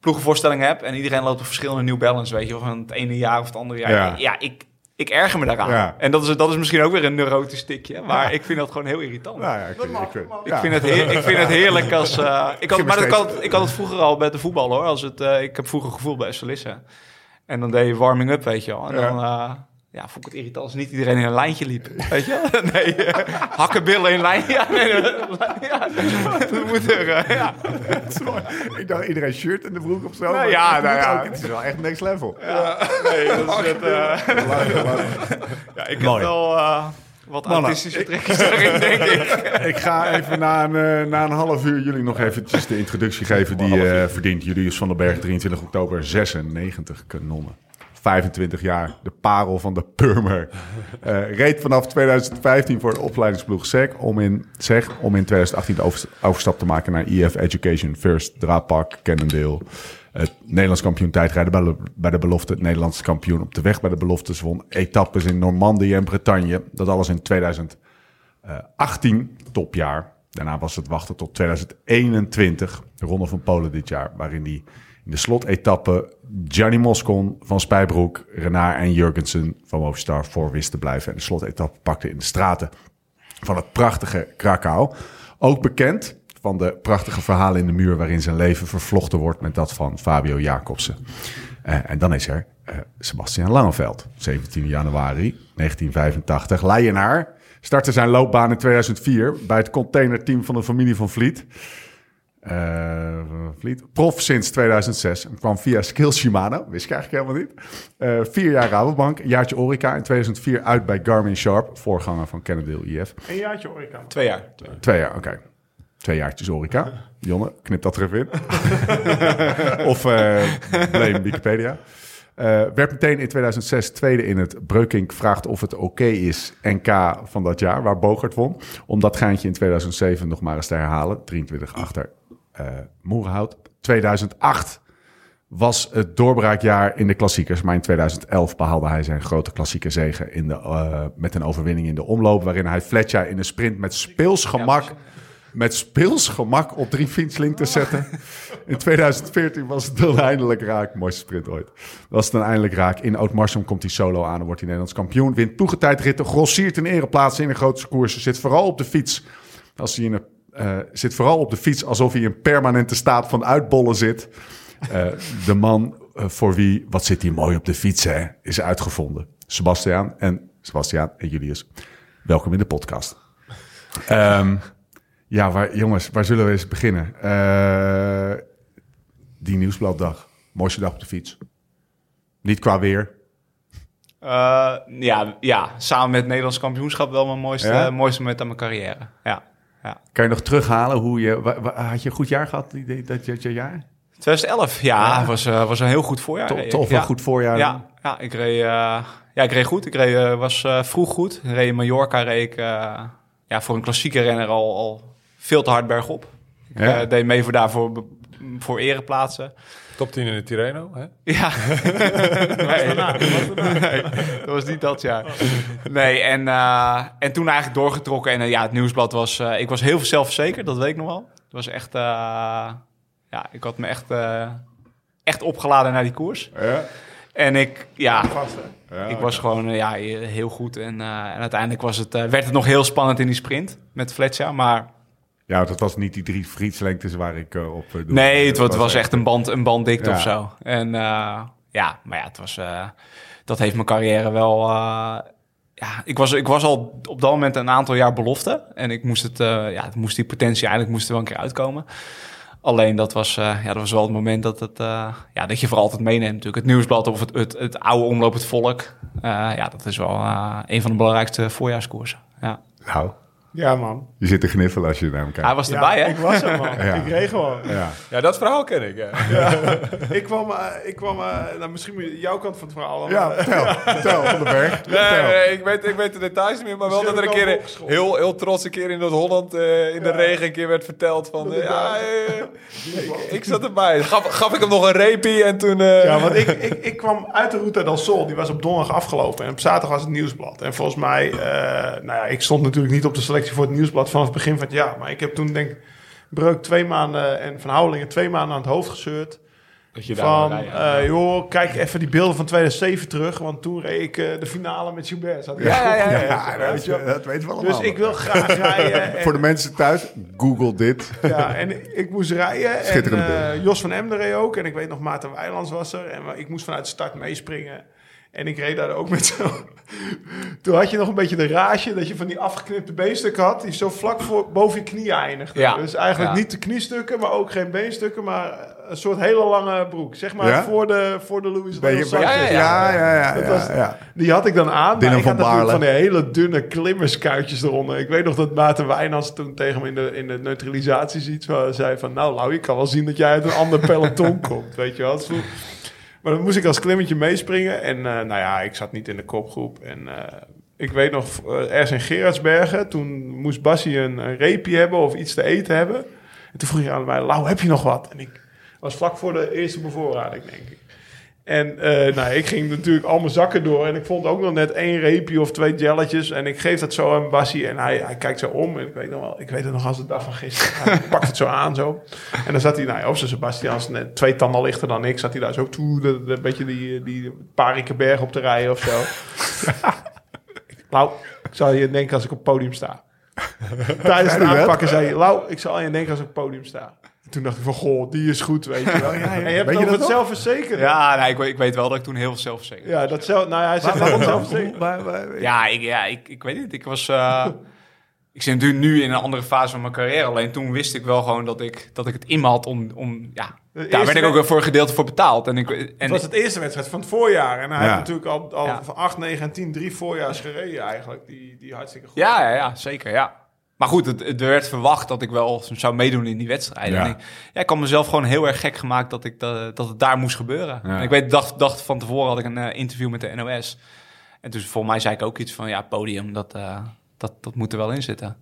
ploegenvoorstelling hebt en iedereen loopt op verschillende New Balance, weet je, van het ene jaar of het andere jaar. Ja. Ja, ik, ik erger me daaraan. Ja. En dat is, dat is misschien ook weer een neurotisch stikje, maar ik vind dat gewoon heel irritant. Nou ja, ik vind, ik vind, Ik, vind het heer- ik vind het heerlijk als... eh, ik, had, maar dat, ik, had, ik had het vroeger al bij de voetbal hoor. Als het, eh, ik heb vroeger gevoeld bij Solisse. En dan deed je warming up, weet je wel. En Ja. dan eh, ja, vond ik het irritant als niet iedereen in een lijntje liep. Weet je? Nee, hakkenbillen in lijn. Ja, nee, ja, dat moet er... eh, ja. ik dacht iedereen shirt en de broek of zo. Nou maar ja, het nou ja. ook. Het is wel echt next level. Nee, dat is het, eh, ja, ik heb wel... eh, wat artistische trekjes erin, denk ik. Ik ga even na een, na een half uur jullie nog eventjes de introductie geven die eh verdient. Julius van den Berg, 23 oktober, 96 kanonnen. 25 jaar, de parel van de Purmer. Eh, reed vanaf 2015 voor de opleidingsploeg SEC om in, SEG om in 2018 de over- overstap te maken naar EF Education First, Draadpak, Cannondale. Het Nederlands kampioen tijdrijden bij de, belofte. Het Nederlands kampioen op de weg bij de beloftes won. Etappes in Normandië en Bretagne. Dat alles in 2018, topjaar. Daarna was het wachten tot 2021, de Ronde van Polen dit jaar. Waarin hij in de slotetappe Gianni Moscon van Spijbroek, Renard en Jurgensen van Movistar voor wist te blijven. En de slotetappe pakte in de straten van het prachtige Krakau. Ook bekend van de prachtige verhalen in de muur waarin zijn leven vervlochten wordt met dat van Fabio Jacobsen. Eh, en dan is er eh, Sebastian Langeveld, 17 januari 1985. Leienaar startte zijn loopbaan in 2004 bij het containerteam van de familie van Vliet. Eh, Vliet. Prof sinds 2006 en kwam via Skills Shimano, wist ik eigenlijk helemaal niet. Eh, vier jaar Rabobank, een jaartje Orica. In 2004 uit bij Garmin Sharp, voorganger van Cannondale IF. Een jaartje aan. Twee jaar. Twee jaar. Twee jaar, oké. Twee jaartjes Orica. Jonne, knip dat er even in. of eh blame Wikipedia. Eh, werd meteen in 2006 tweede in het Breukink vraagt of het oké is NK van dat jaar, waar Bogert won. Om dat geintje in 2007 nog maar eens te herhalen. 23 achter eh Moerenhout. 2008 was het doorbraakjaar in de klassiekers. Maar in 2011 behaalde hij zijn grote klassieke zegen in de, eh, met een overwinning in de omloop. Waarin hij Fletcher in de sprint met speels gemak, met speels gemak op drie fietslink te zetten. In 2014 was het dan eindelijk raak. Mooiste sprint ooit. Was het dan eindelijk raak. In Oud-Marsum komt hij solo aan en wordt hij Nederlands kampioen. Wint toegetijdritten, grossiert in ereplaatsen in een grote koers. Zit vooral op de fiets. Als hij in een, eh, zit vooral op de fiets alsof hij in permanente staat van uitbollen zit. Eh, de man eh, voor wie, wat zit hier mooi op de fiets, hè, is uitgevonden. Sebastiaan en Sebastiaan en Julius, welkom in de podcast. Ehm, ja, waar, jongens, waar zullen we eens beginnen? Die nieuwsbladdag, mooiste dag op de fiets. Niet qua weer. Ja, ja, samen met het Nederlands kampioenschap wel mijn mooiste, Ja? mooiste moment aan mijn carrière. Ja, ja. Kan je nog terughalen hoe je, wa- wa- had je een goed jaar gehad dat, dat, dat jaar? 2011, ja, Was, eh, was een heel goed voorjaar. Toch wel ja. goed voorjaar. Ja, ja, ik reed, eh, ja, ik reed goed. Ik reed, eh, was vroeg goed. Ik reed in Mallorca reed ik, ja, voor een klassieke renner al, al veel te hard bergop. Ik Ja. deed mee voor daarvoor voor ereplaatsen. Top 10 in de Tirreno. Hè? Ja. nee. Nee, dat was niet dat jaar. Nee, en, eh, en toen eigenlijk doorgetrokken. En eh, ja, het nieuwsblad was... eh, ik was heel zelfverzekerd, dat weet ik nog wel. Het was echt... eh, ja, ik had me echt, eh, echt opgeladen naar die koers. Ja. En ik, ja, Ja, ik was gewoon ja, heel goed. En, eh, en uiteindelijk was het, werd het nog heel spannend in die sprint met Fletcher. Maar Ja, dat was niet die drie frietslengtes waar ik eh, op uh, Nee, het, wa- het was echt een band, een banddikte Ja. of zo. En eh, ja, maar ja, het was, eh, dat heeft mijn carrière wel... eh, ja, ik was, ik was al op dat moment een aantal jaar belofte. En ik moest het, eh, ja, het moest die potentie eigenlijk moest er wel een keer uitkomen. Alleen dat was, eh, ja, dat was wel het moment dat, het, eh, ja, dat je voor altijd meeneemt natuurlijk. Het nieuwsblad of het, het, het oude omloop, het volk. Eh, ja, dat is wel eh, een van de belangrijkste voorjaarskoersen. Ja. Nou, Ja, man. je zit te gniffelen als je naar hem kijkt. Hij was Ja, erbij, hè? Ik was er, man. Ja. Ik reed gewoon. Ja. Ja, dat verhaal ken ik. Ja. Ik kwam, eh, ik kwam eh, nou, misschien jouw kant van het verhaal. Ja, vertel, vertel van de berg. Nee, ik weet, ik weet de details niet meer, maar wel dat er een keer heel, heel trots een keer in Noord-Holland eh, in de regen een keer werd verteld van ja, ik, ik zat erbij. Gaf, gaf ik hem nog een repie en toen. eh, Ja, want ik, ik, ik kwam uit de Ruta del Sol. Die was op donderdag afgelopen. En op zaterdag was het nieuwsblad. En volgens mij, eh, nou ja, ik stond natuurlijk niet op de selectie voor het nieuwsblad vanaf het begin van het jaar. Maar ik heb toen denk ik Breuk twee maanden en Van Houwelingen twee maanden aan het hoofd gezeurd. Dat je daar Van, wel rijdt, eh, joh, kijk even die beelden van 2007 terug. Want toen reed ik eh, de finale met Gilbert. Ik Ja, ja, ja, ja. Ja, dat, weet je- dat weten we allemaal. Dus ik wil graag rijden. En, Voor de mensen thuis, google dit. Ja, en ik moest rijden. En Schitterende eh, beelden. Jos van Emden reed ook. En ik weet nog, Maarten Weilands was er. En ik moest vanuit de start meespringen. En ik reed daar ook met zo... Toen had je nog een beetje de rage dat je van die afgeknipte beenstukken had... die zo vlak voor, boven je knieën eindigden. Ja. Dus eigenlijk Ja. niet de kniestukken, maar ook geen beenstukken... maar een soort hele lange broek. Zeg maar Ja? voor de, voor de Louis je- Vuitton je- ja, ja, ja. Dat ja, was-. Die had ik dan aan. Ik van Baarle. van die hele dunne klimmerskuitjes eronder. Ik weet nog dat Maarten Wijnands toen tegen me in de, in de neutralisatie iets eh, zei van... Nou, Lau, ik kan wel zien dat jij uit een ander peloton komt. Weet je wel. Toen- Maar dan moest ik als klimmetje meespringen. En eh, nou ja, ik zat niet in de kopgroep. En eh, ik weet nog, eh, ergens in Gerardsbergen... toen moest Bassie een, een reepje hebben of iets te eten hebben. En toen vroeg hij aan mij, Lau, heb je nog wat? En ik was vlak voor de eerste bevoorrading, denk ik. En eh, nou, ik ging natuurlijk al mijn zakken door. En ik vond ook nog net één reepje of twee jelletjes. En ik geef dat zo aan Bassie. En hij, hij kijkt zo om. En ik weet, nog wel, ik weet het nog als de dag van gisteren. Hij pakt het zo aan zo. En dan zat hij, nou ja, of zijn Sebastians, net twee tanden lichter dan ik. Zat hij daar zo toe, de, de- een beetje die, die Parikenberg op te rijden of zo. Lau, ik zal je denken als ik op het podium sta. Tijdens het aanpakken zei hij... Lau, ik zal je denken als ik op het podium sta. En toen dacht ik van, goh, die is goed, weet je wel. En je hebt Weet het je over dat het nog? zelfverzekeren. Ja, nee, ik, weet- ik weet wel dat ik toen heel zelfverzekerd Ja, dat zelf, nou ja, hij zegt wel zelfverzekerd. Ja, ik, ja ik, ik weet niet. Ik was. eh, ik zit natuurlijk nu in een andere fase van mijn carrière. Alleen toen wist ik wel gewoon dat ik, dat ik het in me had om. om ja, daar werd ik ook voor een gedeelte voor betaald. En ik, Het en was het eerste wedstrijd van het voorjaar. En hij Ja. heeft natuurlijk al, al Ja. van 8, 9 en 10 drie voorjaars gereden eigenlijk. Die, die hartstikke goed. ja, ja, ja, zeker. Ja. Maar goed, het, het werd verwacht dat ik wel zou meedoen in die wedstrijden. Ja. En ik, ja, ik had mezelf gewoon heel erg gek gemaakt dat, ik, dat, dat het daar moest gebeuren. Ja. En ik weet, dacht, dacht van tevoren had ik een eh, interview met de NOS. En dus volgens mij zei ik ook iets van, ja, podium, dat, eh, dat, dat moet er wel in zitten.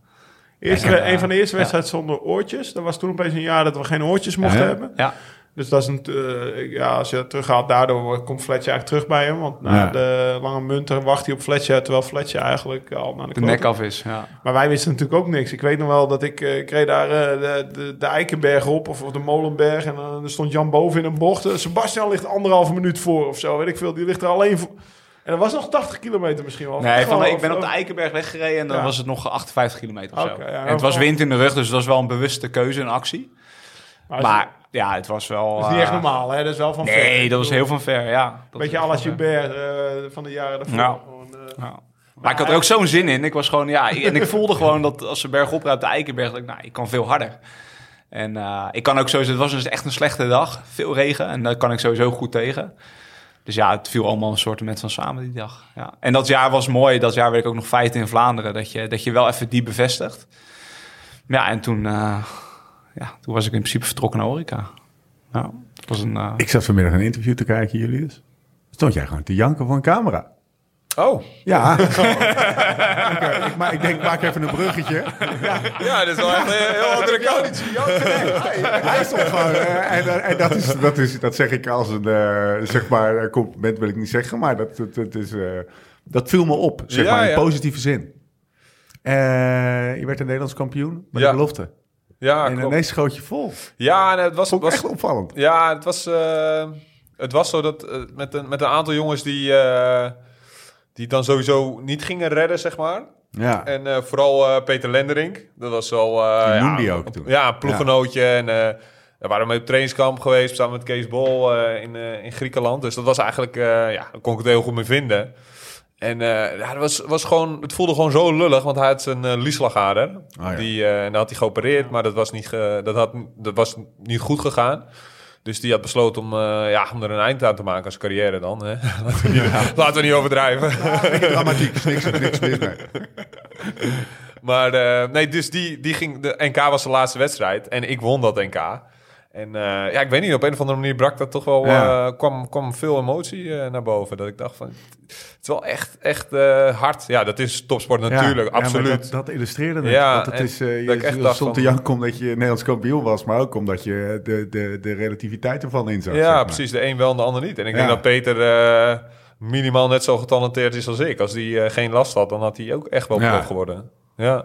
Eerste, Ja. een van de eerste Ja. wedstrijden zonder oortjes. Dat was toen opeens een jaar dat we geen oortjes mochten Ja. hebben. Ja, Dus dat is een, eh, ja, als je dat terughaalt, daardoor komt Fletcher eigenlijk terug bij hem. Want na Ja. de lange munter wacht hij op Fletcher, terwijl Fletcher eigenlijk al naar de, nek af is. Ja. Maar wij wisten natuurlijk ook niks. Ik weet nog wel dat ik, eh, ik reed daar eh, de, de, de Eikenberg op, of, of de Molenberg. En dan er stond Jan boven in een bocht. Sebastian ligt anderhalve minuut voor of zo, weet ik veel. Die ligt er alleen voor. En dat was nog 80 kilometer misschien wel. Nee, van, ik ben op de Eikenberg weggereden en dan Ja. was het nog 58 kilometer of zo. En het was wind in de rug, dus het was wel een bewuste keuze en actie. Maar ja, het was wel... is niet echt eh, normaal, hè? Dat is wel van ver. Nee, dat was heel van ver, ja. Dat Beetje à la echt van ver. Gilbert van de jaren daarvoor. Ja. Gewoon, eh. Maar ik had er ook zo'n zin in. Ik was gewoon, ja, en ik voelde gewoon dat als ze bergop rijdt op de Eikenberg, dat ik, nou, ik kan veel harder. En eh, ik kan ook sowieso, het was dus echt een slechte dag, veel regen, en daar kan ik sowieso goed tegen. Dus ja, het viel allemaal een soort van samen die dag. Ja. En dat jaar was mooi, dat jaar werd ik ook nog vijfde in Vlaanderen, dat je, dat je wel even die bevestigt. Ja, en toen, ja, toen was ik in principe vertrokken naar Orica. Ja, het was een... eh, Ik zat vanmiddag een interview te kijken, Julius. Stond jij gewoon te janken voor een camera? Oh, Ja. Oké, ik, ma- ik denk, ik maak even een bruggetje. ja, dit is wel echt een heel andere kant. Hij stond gewoon... eh, en en dat, is, dat, is, dat zeg ik als een, eh, zeg maar, compliment wil ik niet zeggen, maar dat, dat, dat is, eh, dat viel me op, zeg Ja, maar, in ja. positieve zin. Eh, je werd een Nederlands kampioen met Ja. de belofte. Ja, en klopt. ineens schoot je vol. Ja, en het was, was echt opvallend. Ja, het was, eh, het was zo dat eh, met, een, met een aantal jongens die, eh, die dan sowieso niet gingen redden, zeg maar. Ja. En vooral Peter Lenderink. Dat was al... Die ja, ook toen. Ja, een ploeggenootje. En we waren mee op trainingskamp geweest samen met Kees Bol in, in Griekenland. Dus dat was eigenlijk... ja, daar kon ik het heel goed mee vinden. En eh, ja, dat was, was gewoon, het voelde gewoon zo lullig, want hij had zijn uh, lieslagader. ja. die, eh, en dat had hij geopereerd, maar dat was, niet ge- dat, had, dat was niet goed gegaan. Dus die had besloten om, eh, ja, om er een eind aan te maken als carrière dan. Hè? laten, we niet, laten we niet overdrijven. Dramatiek, niks, niks. Maar eh, nee, dus die, die ging. De NK was de laatste wedstrijd. En ik won dat NK. En eh, ja, ik weet niet, op een of andere manier brak dat toch wel. Ja. eh, kwam, kwam veel emotie eh, naar boven. Dat ik dacht van. Het is wel echt, echt eh, hard. Ja, dat is topsport natuurlijk, Ja, ja, absoluut. dat, dat illustreerde het. Ja, want het is, eh, dat ik je echt dacht stond te van- janken omdat je Nederlands kampioen was, maar ook omdat je de, de, de relativiteit ervan inzag. ja, zeg maar. precies. De een wel en de ander niet. En ik Ja. denk dat Peter eh, minimaal net zo getalenteerd is als ik. Als die eh, geen last had, dan had hij ook echt wel Ja. prof geworden. Ja.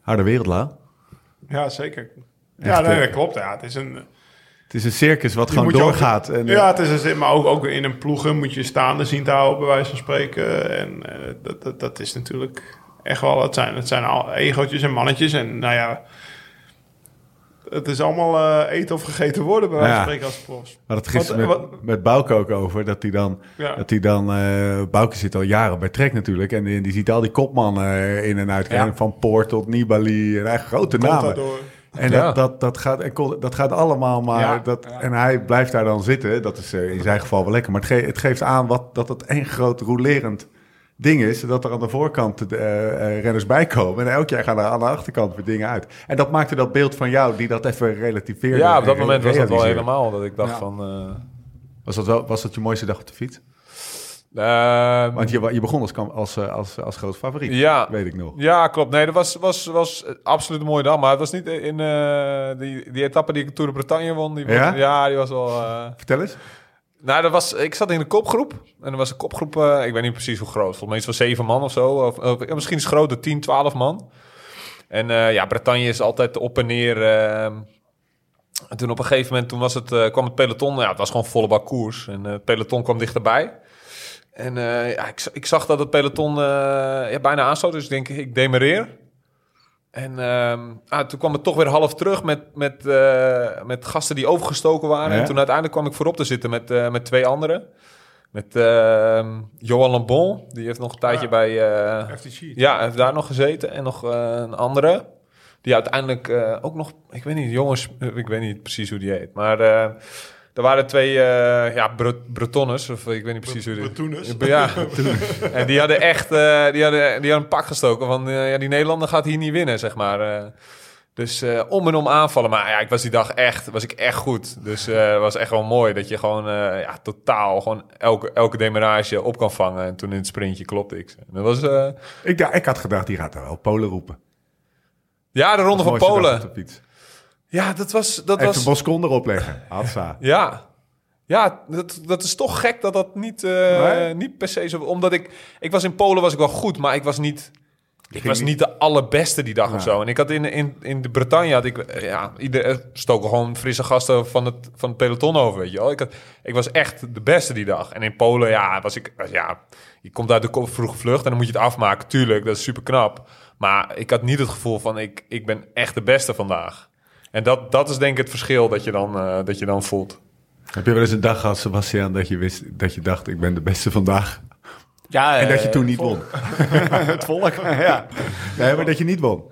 Harde wereld, Lau. Ja, zeker. Echt, ja, nee, eh, dat klopt. Ja, het is een... Het is een circus wat gewoon ook- doorgaat. En, eh, ja, het is een, maar ook, ook in een ploegen moet je staande zien te houden, bij wijze van spreken. En eh, dat, dat, dat is natuurlijk echt wel, het zijn, het zijn al egootjes en mannetjes. En nou ja, het is allemaal eten of gegeten worden, bij wijze van Ja. spreken, als profs. hadden het gisteren met, wat- met Bouke ook over, dat hij dan... Ja. Dat hij dan eh Bouke zit al jaren bij Trek natuurlijk. En die, die ziet al die kopmannen in en uit. Ja. Van Poort tot Nibali. En eigenlijk grote namen. En Ja. dat, dat, dat, gaat, dat gaat allemaal maar... Ja, dat, ja. En hij blijft daar dan zitten. Dat is eh, in zijn geval wel lekker. Maar het, ge- het geeft aan wat, dat het één groot rolerend ding is. Dat er aan de voorkant de, eh, eh, renners bij komen. En elk jaar gaan er aan de achterkant weer dingen uit. En dat maakte dat beeld van jou die dat even relativeerde. Ja, op dat en moment was dat wel helemaal dat ik dacht Ja. van... eh, Was dat, wel, was dat je mooiste dag op de fiets? Ehm, Want je, begon als, als, eh, als, als groot favoriet. Ja. Weet ik nog. Ja, klopt. Nee, dat was, was, was absoluut een mooie dag. Maar het was niet in eh, die, die etappe die ik Tour de Bretagne won. Die Ja? was- ja, die was wel... eh, Vertel eens. Nou, dat was, ik zat in de kopgroep. En er was een kopgroep, ik weet niet precies hoe groot. Volgens mij iets van zeven man of zo. Of, of- misschien is het groter, 10, 12 man. En ja, Bretagne is altijd op en neer. eh, en toen op een gegeven moment toen was het, kwam het peloton. Ja, het was gewoon volle bak koers. En het peloton kwam dichterbij. En eh, ja, ik, ik zag dat het peloton eh, ja, bijna aansloot. Dus ik denk, ik demereer. En ehm, ah, toen kwam het toch weer half terug met, met, eh, met gasten die overgestoken waren. Ja. En toen uiteindelijk kwam ik voorop te zitten met, eh, met twee anderen. Met ehm, Johan Lambon, die heeft nog een tijdje Ja. bij... eh, FTC. ja, hij heeft daar nog gezeten. En nog een andere. Die uiteindelijk eh, ook nog... Ik weet niet, jongens... Ik weet niet precies hoe die heet. Maar eh, er waren twee eh ja, Bre- Bretonnes. Of ik weet niet precies hoe die... Bretoeners. Ja, en die hadden echt... eh, die, hadden, die hadden een pak gestoken. Van eh, ja, die Nederlander gaat hier niet winnen, zeg maar. eh. dus eh, om en om aanvallen. Maar ja, ik was die dag echt... Was ik echt goed. Dus eh, het was echt wel mooi. Dat je gewoon eh, ja, totaal... Gewoon elke, elke demarage op kan vangen. En toen in het sprintje klopte ik. ze. Dat was... eh, Ik, dacht- ik had gedacht, die gaat er wel Polen roepen. Ja, de Ronde van Polen. Ja, dat was... Dat Even was Boscon erop leggen. Ja. Ja, dat, dat is toch gek dat dat niet, eh, Nee? niet per se zo... Omdat ik... Ik was in Polen was ik wel goed, maar ik was niet... Ik was niet- de allerbeste die dag Ja. of zo. En ik had in, in, in de Bretagne... Had ik, eh, ja, ieder, er stoken gewoon frisse gasten van het, van het peloton over, weet je wel. Ik, had, ik was echt de beste die dag. En in Polen, ja, was ik... was- Ja, je komt uit de vroege vlucht en dan moet je het afmaken. Tuurlijk, dat is super knap. Maar ik had niet het gevoel van... Ik, ik ben echt de beste vandaag. En dat, dat is denk ik het verschil dat je dan, eh, dat je dan voelt. Heb je wel eens een dag gehad, Sebastian, dat je wist dat je dacht, ik ben de beste vandaag. Ja, En dat je eh, toen niet won. het volk. ja. Nee, maar dat je niet won.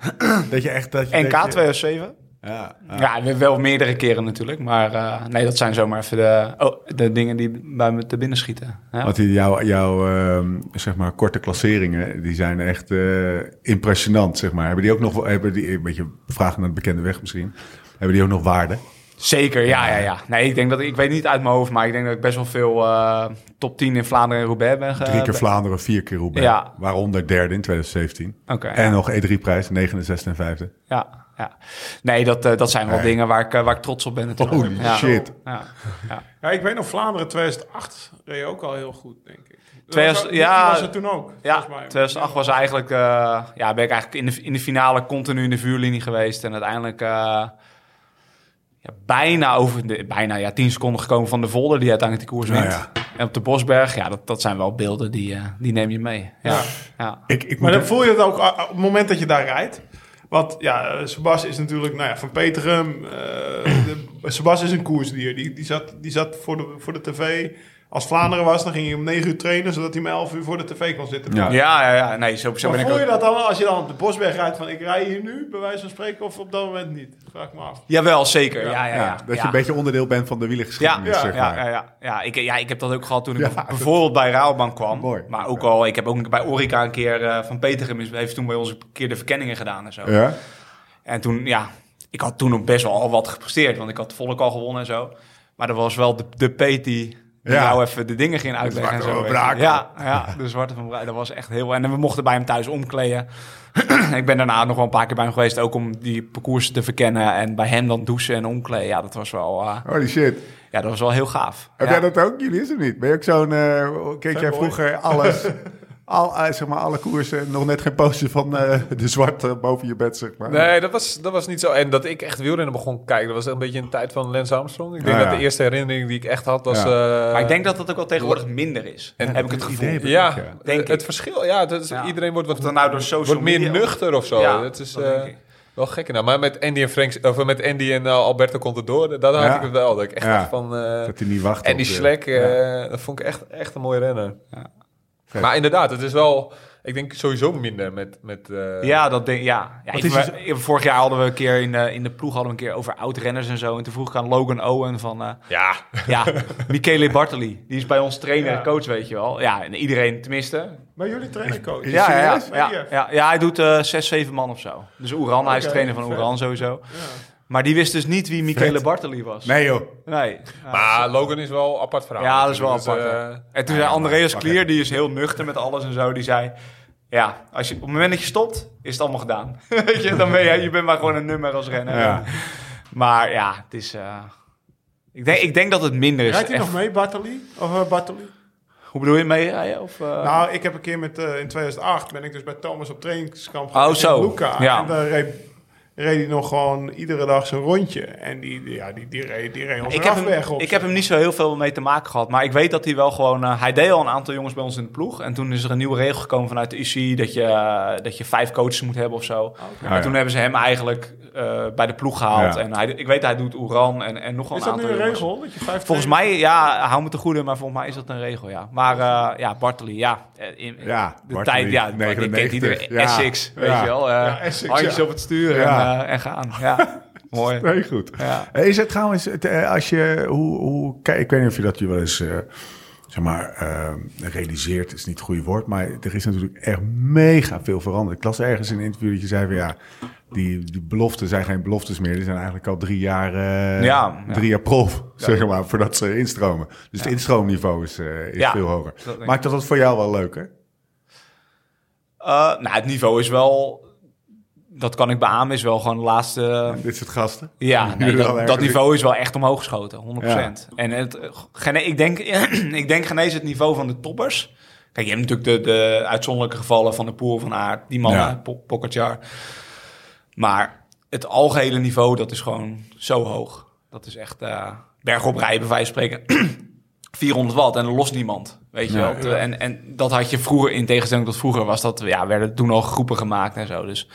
Dat je echt... Dat je, NK dat je- 2007. Ja, ja. Ja, we- wel meerdere keren natuurlijk. Maar eh, nee, dat zijn zomaar even de, oh, de dingen die bij me te binnen schieten. Ja. Want die, jouw, jouw ehm, zeg maar, korte klasseringen, die zijn echt eh, impressionant, zeg maar. Hebben die ook nog, wel- hebben die, een beetje vragen naar de bekende weg misschien, hebben die ook nog waarde? Zeker, ja, ja, ja. Nee, ik denk dat ik weet niet uit mijn hoofd, maar ik denk dat ik best wel veel eh, top 10 in Vlaanderen en Roubaix ben. Drie keer Vlaanderen, vier keer Roubaix. Ja. Waaronder derde in 2017. Oké, En ja. nog E3-prijs, negende, zesde en vijfde. Ja, ja. Nee, dat, eh, dat zijn wel Nee. dingen waar ik, eh, waar ik trots op ben natuurlijk. Holy ja. shit. Ja, ja. Ja, ik weet nog, Vlaanderen 2008 reed je ook al heel goed, denk ik. Dat 2000 was, die ja, was het toen ook, Ja, volgens mij. 2008 was eigenlijk, eh, ja, ben ik eigenlijk in de, in de finale continu in de vuurlinie geweest. En uiteindelijk eh, ja, bijna over de, bijna ja, 10 seconden gekomen van de Volder, die uiteindelijk die koers Nou wint. ja. En op de Bosberg, ja, dat, dat zijn wel beelden die, eh, die neem je mee. Ja, Ja. ja. Ik, ik Maar dan voel je het ook ah, op het moment dat je daar rijdt. Want ja, eh, Sebas is natuurlijk, nou ja, van Peterum. eh de- Sebas is een koersdier. Die, die, zat, die zat voor de, voor de tv. Als Vlaanderen was, dan ging hij om 9 uur trainen, zodat hij om 11 uur voor de tv kon zitten. Ja. Ja, ja, ja. Nee, zo, zo Maar ben ik voel je dat dan als je dan op de Bosberg rijdt van ik rij hier nu, bij wijze van spreken, of op dat moment niet? Vraag ik me af. Jawel, zeker. Ja, ja, ja. ja, dat je een beetje onderdeel bent van de wielergeschiedenis, ja, zeg ja, maar. ja, ja, ja. Ik, ja, ik heb dat ook gehad toen ik bijvoorbeeld bij Rabobank kwam. Mooi. Maar ook al, ik heb ook bij Orica een keer eh, van Petergem is- heeft toen bij ons een keer de verkenningen gedaan en zo. Ja? En toen, ja, ik had toen ook best wel al wat gepresteerd, want ik had volk al gewonnen en zo. Maar er was wel de, de Peet die, die Ja. nou even de dingen ging uitleggen en Zwarte zo. Ja, ja, de Zwarte van. Dat was echt heel... En we mochten bij hem thuis omkleden. ik ben daarna nog wel een paar keer bij hem geweest, ook om die parcours te verkennen. En bij hem dan douchen en omkleden. Ja, dat was wel, eh, Holy shit. ja, dat was wel heel gaaf. Heb ja. jij dat ook, Julius, of niet? Ben je ook zo'n... eh keek jij vroeger alles... Al, eh, zeg maar, alle koersen, nog net geen poster van eh, de zwart eh, boven je bed, zeg maar. Nee, dat was, dat was niet zo. En dat ik echt wielrennen begon kijken, dat was een beetje een tijd van Lance Armstrong. Ik denk Ja, dat ja. de eerste herinnering die ik echt had was... Ja. eh, Maar ik denk dat dat ook wel tegenwoordig minder is. En- heb ik het gevoel. idee ik Ja, ja. Denk het ik. verschil, ja, dat is, Ja. iedereen wordt wat, dat nou door social wordt meer media- nuchter of zo. Ja, dat is dat eh, denk ik. wel gek. Nou. Maar met Andy en, Frank, of met Andy en Alberto Contador, dat had Ja. ik het wel. Dat ik echt Ja. van... eh Dat hij niet wacht Schleck, Ja. eh, dat vond ik echt, echt een mooie Maar inderdaad, het is wel... Ik denk sowieso minder met... met eh, Ja, dat denk ja. ja is we- vorig jaar hadden we een keer in de, in de ploeg hadden we een keer over oud-renners en zo. En toen vroeg ik aan Logan Owen van... eh, Ja, ja, Michele Bartoli. Die is bij ons trainer en Ja. coach, weet je wel. Ja, en iedereen tenminste. Maar jullie trainen coach? Ja, ja, ja, ja, ja, ja, hij doet eh zes, zeven man of zo. Dus Oeran, hij is trainer van. Oeran sowieso. Maar die wist dus niet wie Michele. Bartoli was. Nee joh. Nee. Ja. maar Logan is wel een apart verhaal. Ja, dat is wel apart. Dus, hè. eh, en toen ja, zei Andreas Klier, die is heel nuchter met alles en zo, die zei... Ja, als je, op het moment dat je stopt, is het allemaal gedaan. Weet je, dan ben je, je bent maar gewoon een nummer als renner. Ja. Maar ja, het is... eh, ik, denk, ik denk dat het minder is. Rijdt hij nog mee, Bartoli? Of uh, Bartoli? Hoe bedoel je meerijden? Of, eh? Nou, ik heb een keer met, eh, in 2008 ben ik dus bij Thomas op trainingskamp Oh, zo. Luca. Ja. En daar reed, reed hij nog gewoon iedere dag zijn rondje. En die, die- ja, die, die reed, die reed ons ik, een heb hem, op. ik heb hem niet zo heel veel mee te maken gehad. Maar ik weet dat hij wel gewoon... eh, hij deed al een aantal jongens bij ons in de ploeg. En toen is er een nieuwe regel gekomen vanuit de UCI... dat je, eh, dat je vijf coaches moet hebben of zo. Ah, En toen hebben ze hem eigenlijk eh, bij de ploeg gehaald. Ja. En hij, ik weet, hij doet Oeran en, en nog wel Is een dat nu aantal een jongens. regel? Dat je vijf Volgens mij, ja, hou me te goede, maar volgens mij is dat een regel, ja. Maar eh, ja, Bartoli, ja. Eh, In, Ja, de tijd, ja, 99, kent iedereen. Essex, weet je wel. eh, Ja, Essex, handjes op het stuur Ja. en, eh, en gaan. Ja, mooi. Nee, goed. Eh, Is het trouwens, eh, als je, hoe, hoe, ik weet niet of je dat je wel eens, eh, zeg maar, eh, realiseert, is niet het goede woord, maar er is natuurlijk echt mega veel veranderd. Ik las ergens in een interview dat je zei van ja, die, die beloften zijn geen beloftes meer, die zijn eigenlijk al drie jaar, eh, Ja, ja. drie jaar prof, zeg maar, voordat ze instromen. Dus het instroomniveau is, eh, is Ja, veel hoger. dat. Maakt dat dat voor jou wel leuker? Nou, het niveau is wel, dat kan ik beamen, is wel gewoon de laatste... Dit soort gasten? Ja, nee, dat, niveau is wel echt omhoog geschoten, 100%. En het, eh, ik, denk, ik denk genees het niveau van de toppers. Kijk, je hebt natuurlijk de, de uitzonderlijke gevallen van de Poel van Aert, die mannen, Ja. Po- Pogacar. Maar het algehele niveau, dat is gewoon zo hoog. Dat is echt uh, bergop rijden, bij wijze van spreken. 400 watt en er lost niemand. Weet je Ja. wel. En, en dat had je vroeger, in tegenstelling tot vroeger, was dat, ja, werden toen al groepen gemaakt en zo. Dus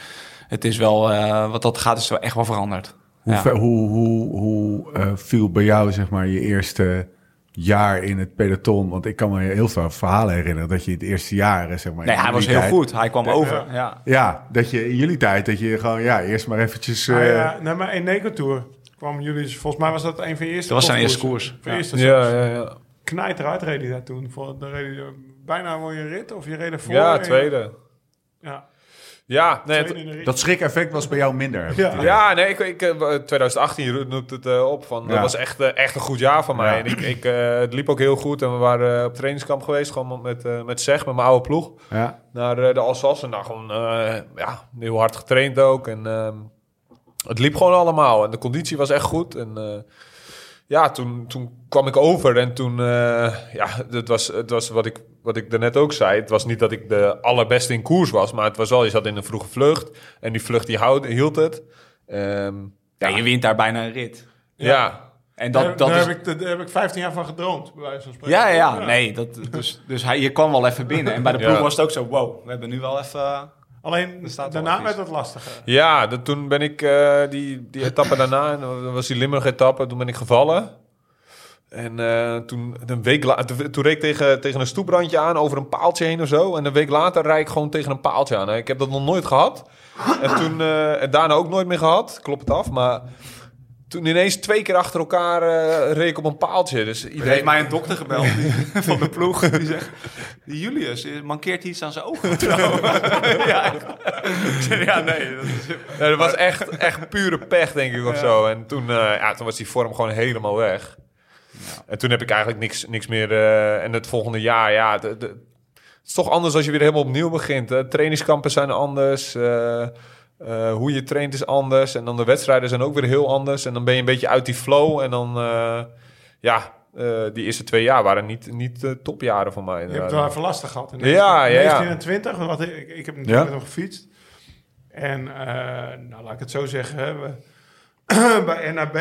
het is wel, eh, wat dat gaat, is wel echt wel veranderd. Hoe, Ja. ver- hoe, hoe, hoe eh, viel bij jou, zeg maar, je eerste jaar in het peloton? Want ik kan me heel veel verhalen herinneren dat je het eerste jaar, zeg maar... Nee, hij was heel goed. Hij kwam over. Ja. Ja, dat je in jullie tijd, dat je gewoon, ja, eerst maar eventjes... eh, Ah, ja, nee, maar in Nego Tour kwamen jullie... dus- Volgens mij was dat een van je eerste Dat was zijn eerste koers. Je eerste Ja, ja, ja. knijt eruit reed hij daar toen. Voor, dan reed hij bijna een mooie rit. Of je reed ervoor. Ja, en- tweede. Ja, Ja, nee, het-. Dat schrik-effect was bij jou minder. Ja. Ja, nee, ik, ik, eh, 2018 noemt het eh, op. Van, Ja. Dat was echt, eh, echt een goed jaar van mij. Ja. En ik, ik, eh, het liep ook heel goed. En we waren eh, op trainingskamp geweest. Gewoon met, eh met Zeg, met mijn oude ploeg. Ja. Naar eh, de Alsace. En daar gewoon eh, ja, heel hard getraind ook. En ehm, het liep gewoon allemaal. En de conditie was echt goed. En eh, ja, toen, toen kwam ik over. En toen, eh, ja, het was, het was wat ik, wat ik daarnet ook zei. Het was niet dat ik de allerbeste in koers was. Maar het was wel, je zat in een vroege vlucht. En die vlucht die houd, hield het. Ehm, Ja, je wint daar bijna een rit. ja. En daar dat, dat daar, is... heb ik, daar heb ik 15 jaar van gedroomd, bij wijze van spreken. Ja, ja, ja, nee. Dat, dus dus hij, je kwam wel even binnen. En bij de ploeg Ja. was het ook zo, wow, we hebben nu wel even... Alleen daarna werd het lastiger. Ja, de- toen ben ik eh, die, die etappe daarna, en dat was die Limburg-etappe, toen ben ik gevallen. En eh, toen, een week later, toen reed ik tegen, tegen een stoeprandje aan, over een paaltje heen of zo. En een week later rijd ik gewoon tegen een paaltje aan. Ik heb dat nog nooit gehad. En toen, eh, en daarna ook nooit meer gehad, klopt het af. Maar toen ineens twee keer achter elkaar eh, reed ik op een paaltje. Dus Er heeft iedereen... mij een dokter gebeld die- van de ploeg. Die zegt, die Julius, eh, mankeert iets aan zijn ogen? ja, ja, nee. Dat is, Ja, dat was echt, echt pure pech, denk ik, of zo. En toen, eh, ja, toen was die vorm gewoon helemaal weg. En toen heb ik eigenlijk niks, niks meer... eh, en het volgende jaar, ja... de- de- het is toch anders als je weer helemaal opnieuw begint. Hè? Trainingskampen zijn anders. eh, eh, hoe je traint is anders. En dan de wedstrijden zijn ook weer heel anders. En dan ben je een beetje uit die flow. En dan... eh, ja, eh, die eerste twee jaar waren niet, niet topjaren voor mij. Je hebt inderdaad. het wel even lastig gehad. In Ja, ja, ja. 19 en 20, want ik, ik heb natuurlijk Ja. nog gefietst. En nou, laat ik het zo zeggen. We, bij NAB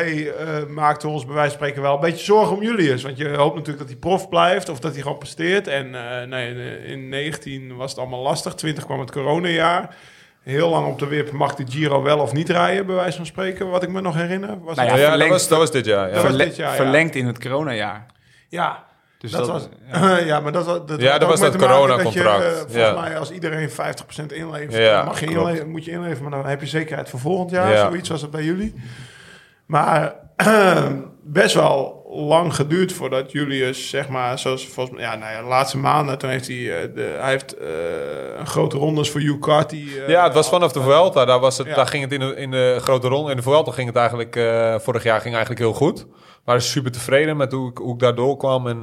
maakten we ons bij wijze van spreken wel een beetje zorgen om Julius. Want je hoopt natuurlijk dat hij prof blijft of dat hij gewoon presteert. En nee, in 19 was het allemaal lastig. 20 kwam het coronajaar. Heel lang op de wip mag die Giro wel of niet rijden, bij wijze van spreken. Wat ik me nog herinner. Was Nou Ja, dat, verlengd- was, dat was dit jaar. Ja. Dat was dit jaar, ja. verlengd in het coronajaar. Ja, Dus Dat dat, was, ja. ja. maar dat, was, dat Ja, was dat coronacontract. Eh, volgens Ja. mij, als iedereen 50% inlevert, Ja, mag je inleveren, moet je inleveren, maar dan heb je zekerheid voor volgend jaar. Ja. Zoiets was het bij jullie. Maar best wel lang geduurd voordat Julius, zeg maar, zoals volgens mij, ja, nou ja, de laatste maanden, toen heeft hij, eh, de, hij heeft eh, een grote rondes voor Hugh Carty. eh, Ja, het was vanaf de Vuelta. Daar, was het, Ja. daar ging het in de, in de grote ronde. In de Vuelta ging het eigenlijk... vorig jaar ging eigenlijk heel goed. Maar super tevreden met hoe ik, hoe ik daar doorkwam. En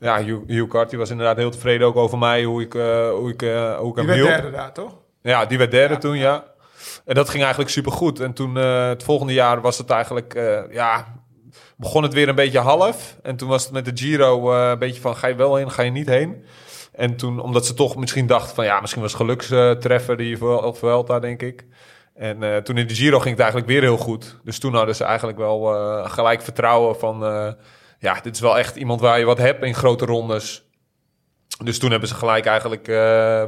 ja, Hugh, Hugh Carty was inderdaad heel tevreden ook over mij. Hoe ik, hoe ik, hoe ik Die hem werd hielp. derde daar, toch? Ja, die werd derde toen, ja. En dat ging eigenlijk super goed. En toen, het volgende jaar was het eigenlijk, ja, begon het weer een beetje half. En toen was het met de Giro eh, een beetje van, ga je wel heen, ga je niet heen? En toen, omdat ze toch misschien dachten van, ja, misschien was gelukstreffer die Vuel- Vuelta, denk ik. En eh, toen in de Giro ging het eigenlijk weer heel goed. Dus toen hadden ze eigenlijk wel eh, gelijk vertrouwen van, ja, dit is wel echt iemand waar je wat hebt in grote rondes. Dus toen hebben ze gelijk eigenlijk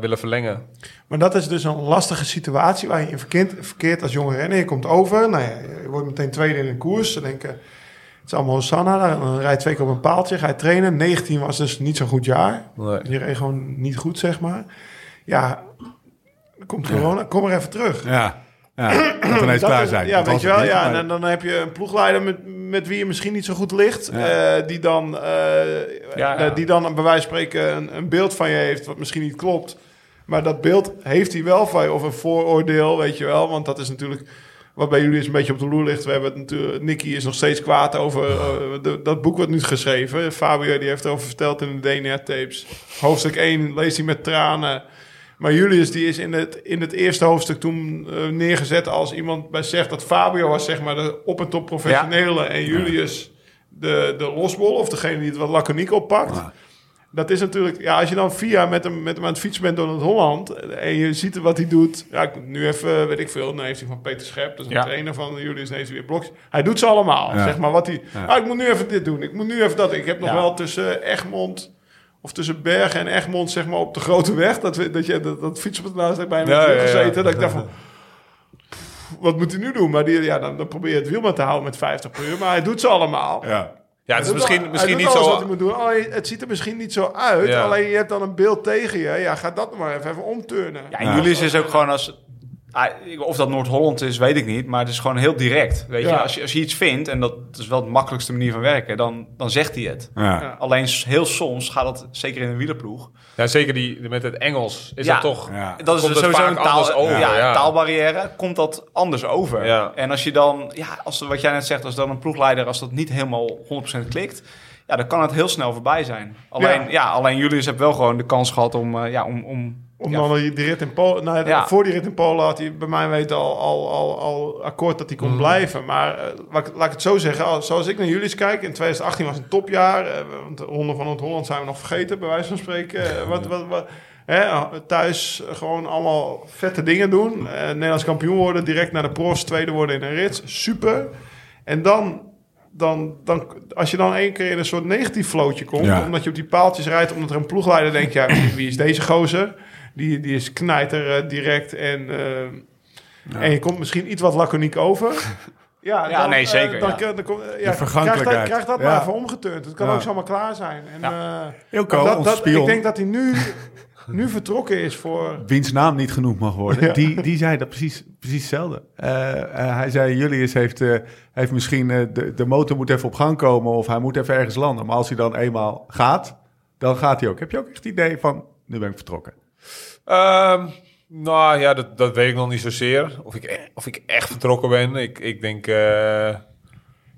willen verlengen. Maar dat is dus een lastige situatie waar je in verkeert als jonge renner. Je komt over, nou ja, je wordt meteen tweede in een koers. Ze denken, het is allemaal Hosanna. Dan rijdt twee keer op een paaltje, ga je trainen. 19 was dus niet zo'n goed jaar. Nee. Die reed gewoon niet goed, zeg maar. Ja, dan komt corona, kom maar even terug. Ja, ja dat ineens Dat klaar is- zijn. Ja, Dat weet je wel. niet, Ja, maar- en dan, dan heb je een ploegleider met, met wie je misschien niet zo goed ligt. Ja. eh, die, dan, eh, Ja, eh, die dan bij wijze van spreken een, een beeld van je heeft wat misschien niet klopt. Maar dat beeld heeft hij wel van je. Of een vooroordeel, weet je wel. Want dat is natuurlijk wat bij jullie is een beetje op de loer ligt. We hebben het natuurlijk, Nicky is nog steeds kwaad over eh, de- dat boek wat nu geschreven. Fabio die heeft erover verteld in de DNA-tapes. Hoofdstuk 1 leest hij met tranen. Maar Julius die is in het, in het eerste hoofdstuk toen eh, neergezet als iemand bij zegt dat Fabio was zeg maar de op en top professionele en Julius de, de losbol of degene die het wat laconiek oppakt. Dat is natuurlijk, ja, als je dan vier jaar met hem, met hem aan het fietsen bent door het Holland en je ziet wat hij doet. Ja, ik moet nu even, weet ik veel, dan heeft hij van Peter Schep, dat is een Ja. trainer van Julius, dan heeft hij weer blokjes. Hij doet ze allemaal, Ja. zeg maar, wat hij, Ja. ah, ik moet nu even dit doen, ik moet nu even dat. Ik heb nog Ja. wel tussen Egmond of tussen Bergen en Egmond, zeg maar, op de grote weg. Dat, we- dat, je, dat, dat fietsen naast bij hem Ja, ja, ja, ja. gezeten. Dat ik dacht van, wat moet hij nu doen? Maar die, ja, dan, dan probeer je het wiel maar te houden met 50 per uur. Maar hij doet ze allemaal. Ja. Ja, het is misschien, al- misschien hij niet zo... wat hij moet doen. Alleen, het ziet er misschien niet zo uit. Ja. Alleen je hebt dan een beeld tegen je. Ja, ga dat maar even, even omturnen. Ja, en Ja. Julius is ook gewoon als... ah, Of dat Noord-Holland is, weet ik niet. Maar het is gewoon heel direct. Weet Ja. je? Als, je, als je iets vindt, en dat is wel de makkelijkste manier van werken, dan, dan zegt hij het. Ja. Ja. Alleen heel soms gaat dat, zeker in een wielerploeg... Ja, zeker die, met het Engels is Ja. dat toch... Ja. Dat is dus sowieso een taal, over, ja, ja. taalbarrière. Komt dat anders over. Ja. En als je dan, ja, als, wat jij net zegt, als dan een ploegleider, als dat niet helemaal 100% klikt, ja, dan kan het heel snel voorbij zijn. Alleen, Ja. ja. alleen Julius heeft wel gewoon de kans gehad om, eh, ja, om, om Om ja, dan die, rit in Polen... Nou, Ja. Voor die rit in Polen had hij bij mij weten al, al, al, al akkoord dat hij Mhm. kon blijven. Maar eh, laat, ik- laat ik het zo zeggen. Als, zoals ik naar jullie kijk, in 2018 was een topjaar. eh, want de Ronde van Noord-Holland zijn we nog vergeten, bij wijze van spreken. Eh, wat, wat, wat, hè, thuis gewoon allemaal vette dingen doen. Eh, Nederlands kampioen worden, direct naar de profs, tweede worden in een rit. Super. En dan... Dan, dan, als je dan één keer in een soort negatief flootje komt, Ja. omdat je op die paaltjes rijdt, omdat er een ploegleider denkt, ja, wie is deze gozer? Die, die is knijter eh, direct en, eh, en je komt misschien iets wat laconiek over. Ja, Ja, nee, eh, zeker, dan, ja. dan, ja, De krijg dat, vergankelijkheid. krijg dat Ja. maar even omgeturnd. Het kan Ja. ook zomaar klaar zijn. En, Ja. eh, Ilko, dat, dat, spion. ik denk dat hij nu, nu vertrokken is voor... wiens naam niet genoemd mag worden, Ja. die, die zei dat precies, precies hetzelfde. Hij zei, Julius heeft, eh, heeft misschien, de, de motor moet even op gang komen of hij moet even ergens landen. Maar als hij dan eenmaal gaat, dan gaat hij ook. Heb je ook echt het idee van, nu ben ik vertrokken? Ehm, nou ja, dat, dat weet ik nog niet zozeer. Of ik, e- of ik echt vertrokken ben. Ik, ik denk eh,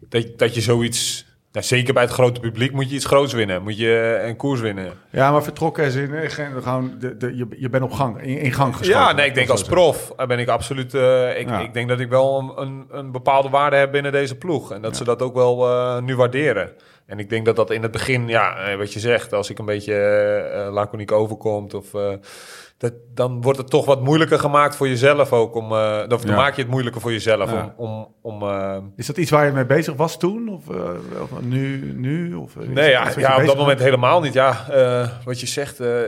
dat, dat je zoiets... Ja, zeker bij het grote publiek moet je iets groots winnen. Moet je een koers winnen. Ja, maar vertrokken is in, eh, gewoon, de, de, je, je bent op gang, in, in gang geschoten. Ja, nee, ik denk als prof eh, ben ik absoluut... ik, Ja. ik denk dat ik wel een, een, een bepaalde waarde heb binnen deze ploeg. En dat ze dat ook wel nu waarderen. En ik denk dat dat in het begin, ja, eh, wat je zegt... als ik een beetje laconiek overkomt of... eh, dat, dan wordt het toch wat moeilijker gemaakt voor jezelf ook. Om, eh, of dan Ja. maak je het moeilijker voor jezelf Ja. om... om, om eh, Is dat iets waar je mee bezig was toen? Of, eh, of nu? nu of, Nee, ja, op dat moment bent? helemaal niet. Ja, eh, wat je zegt, eh,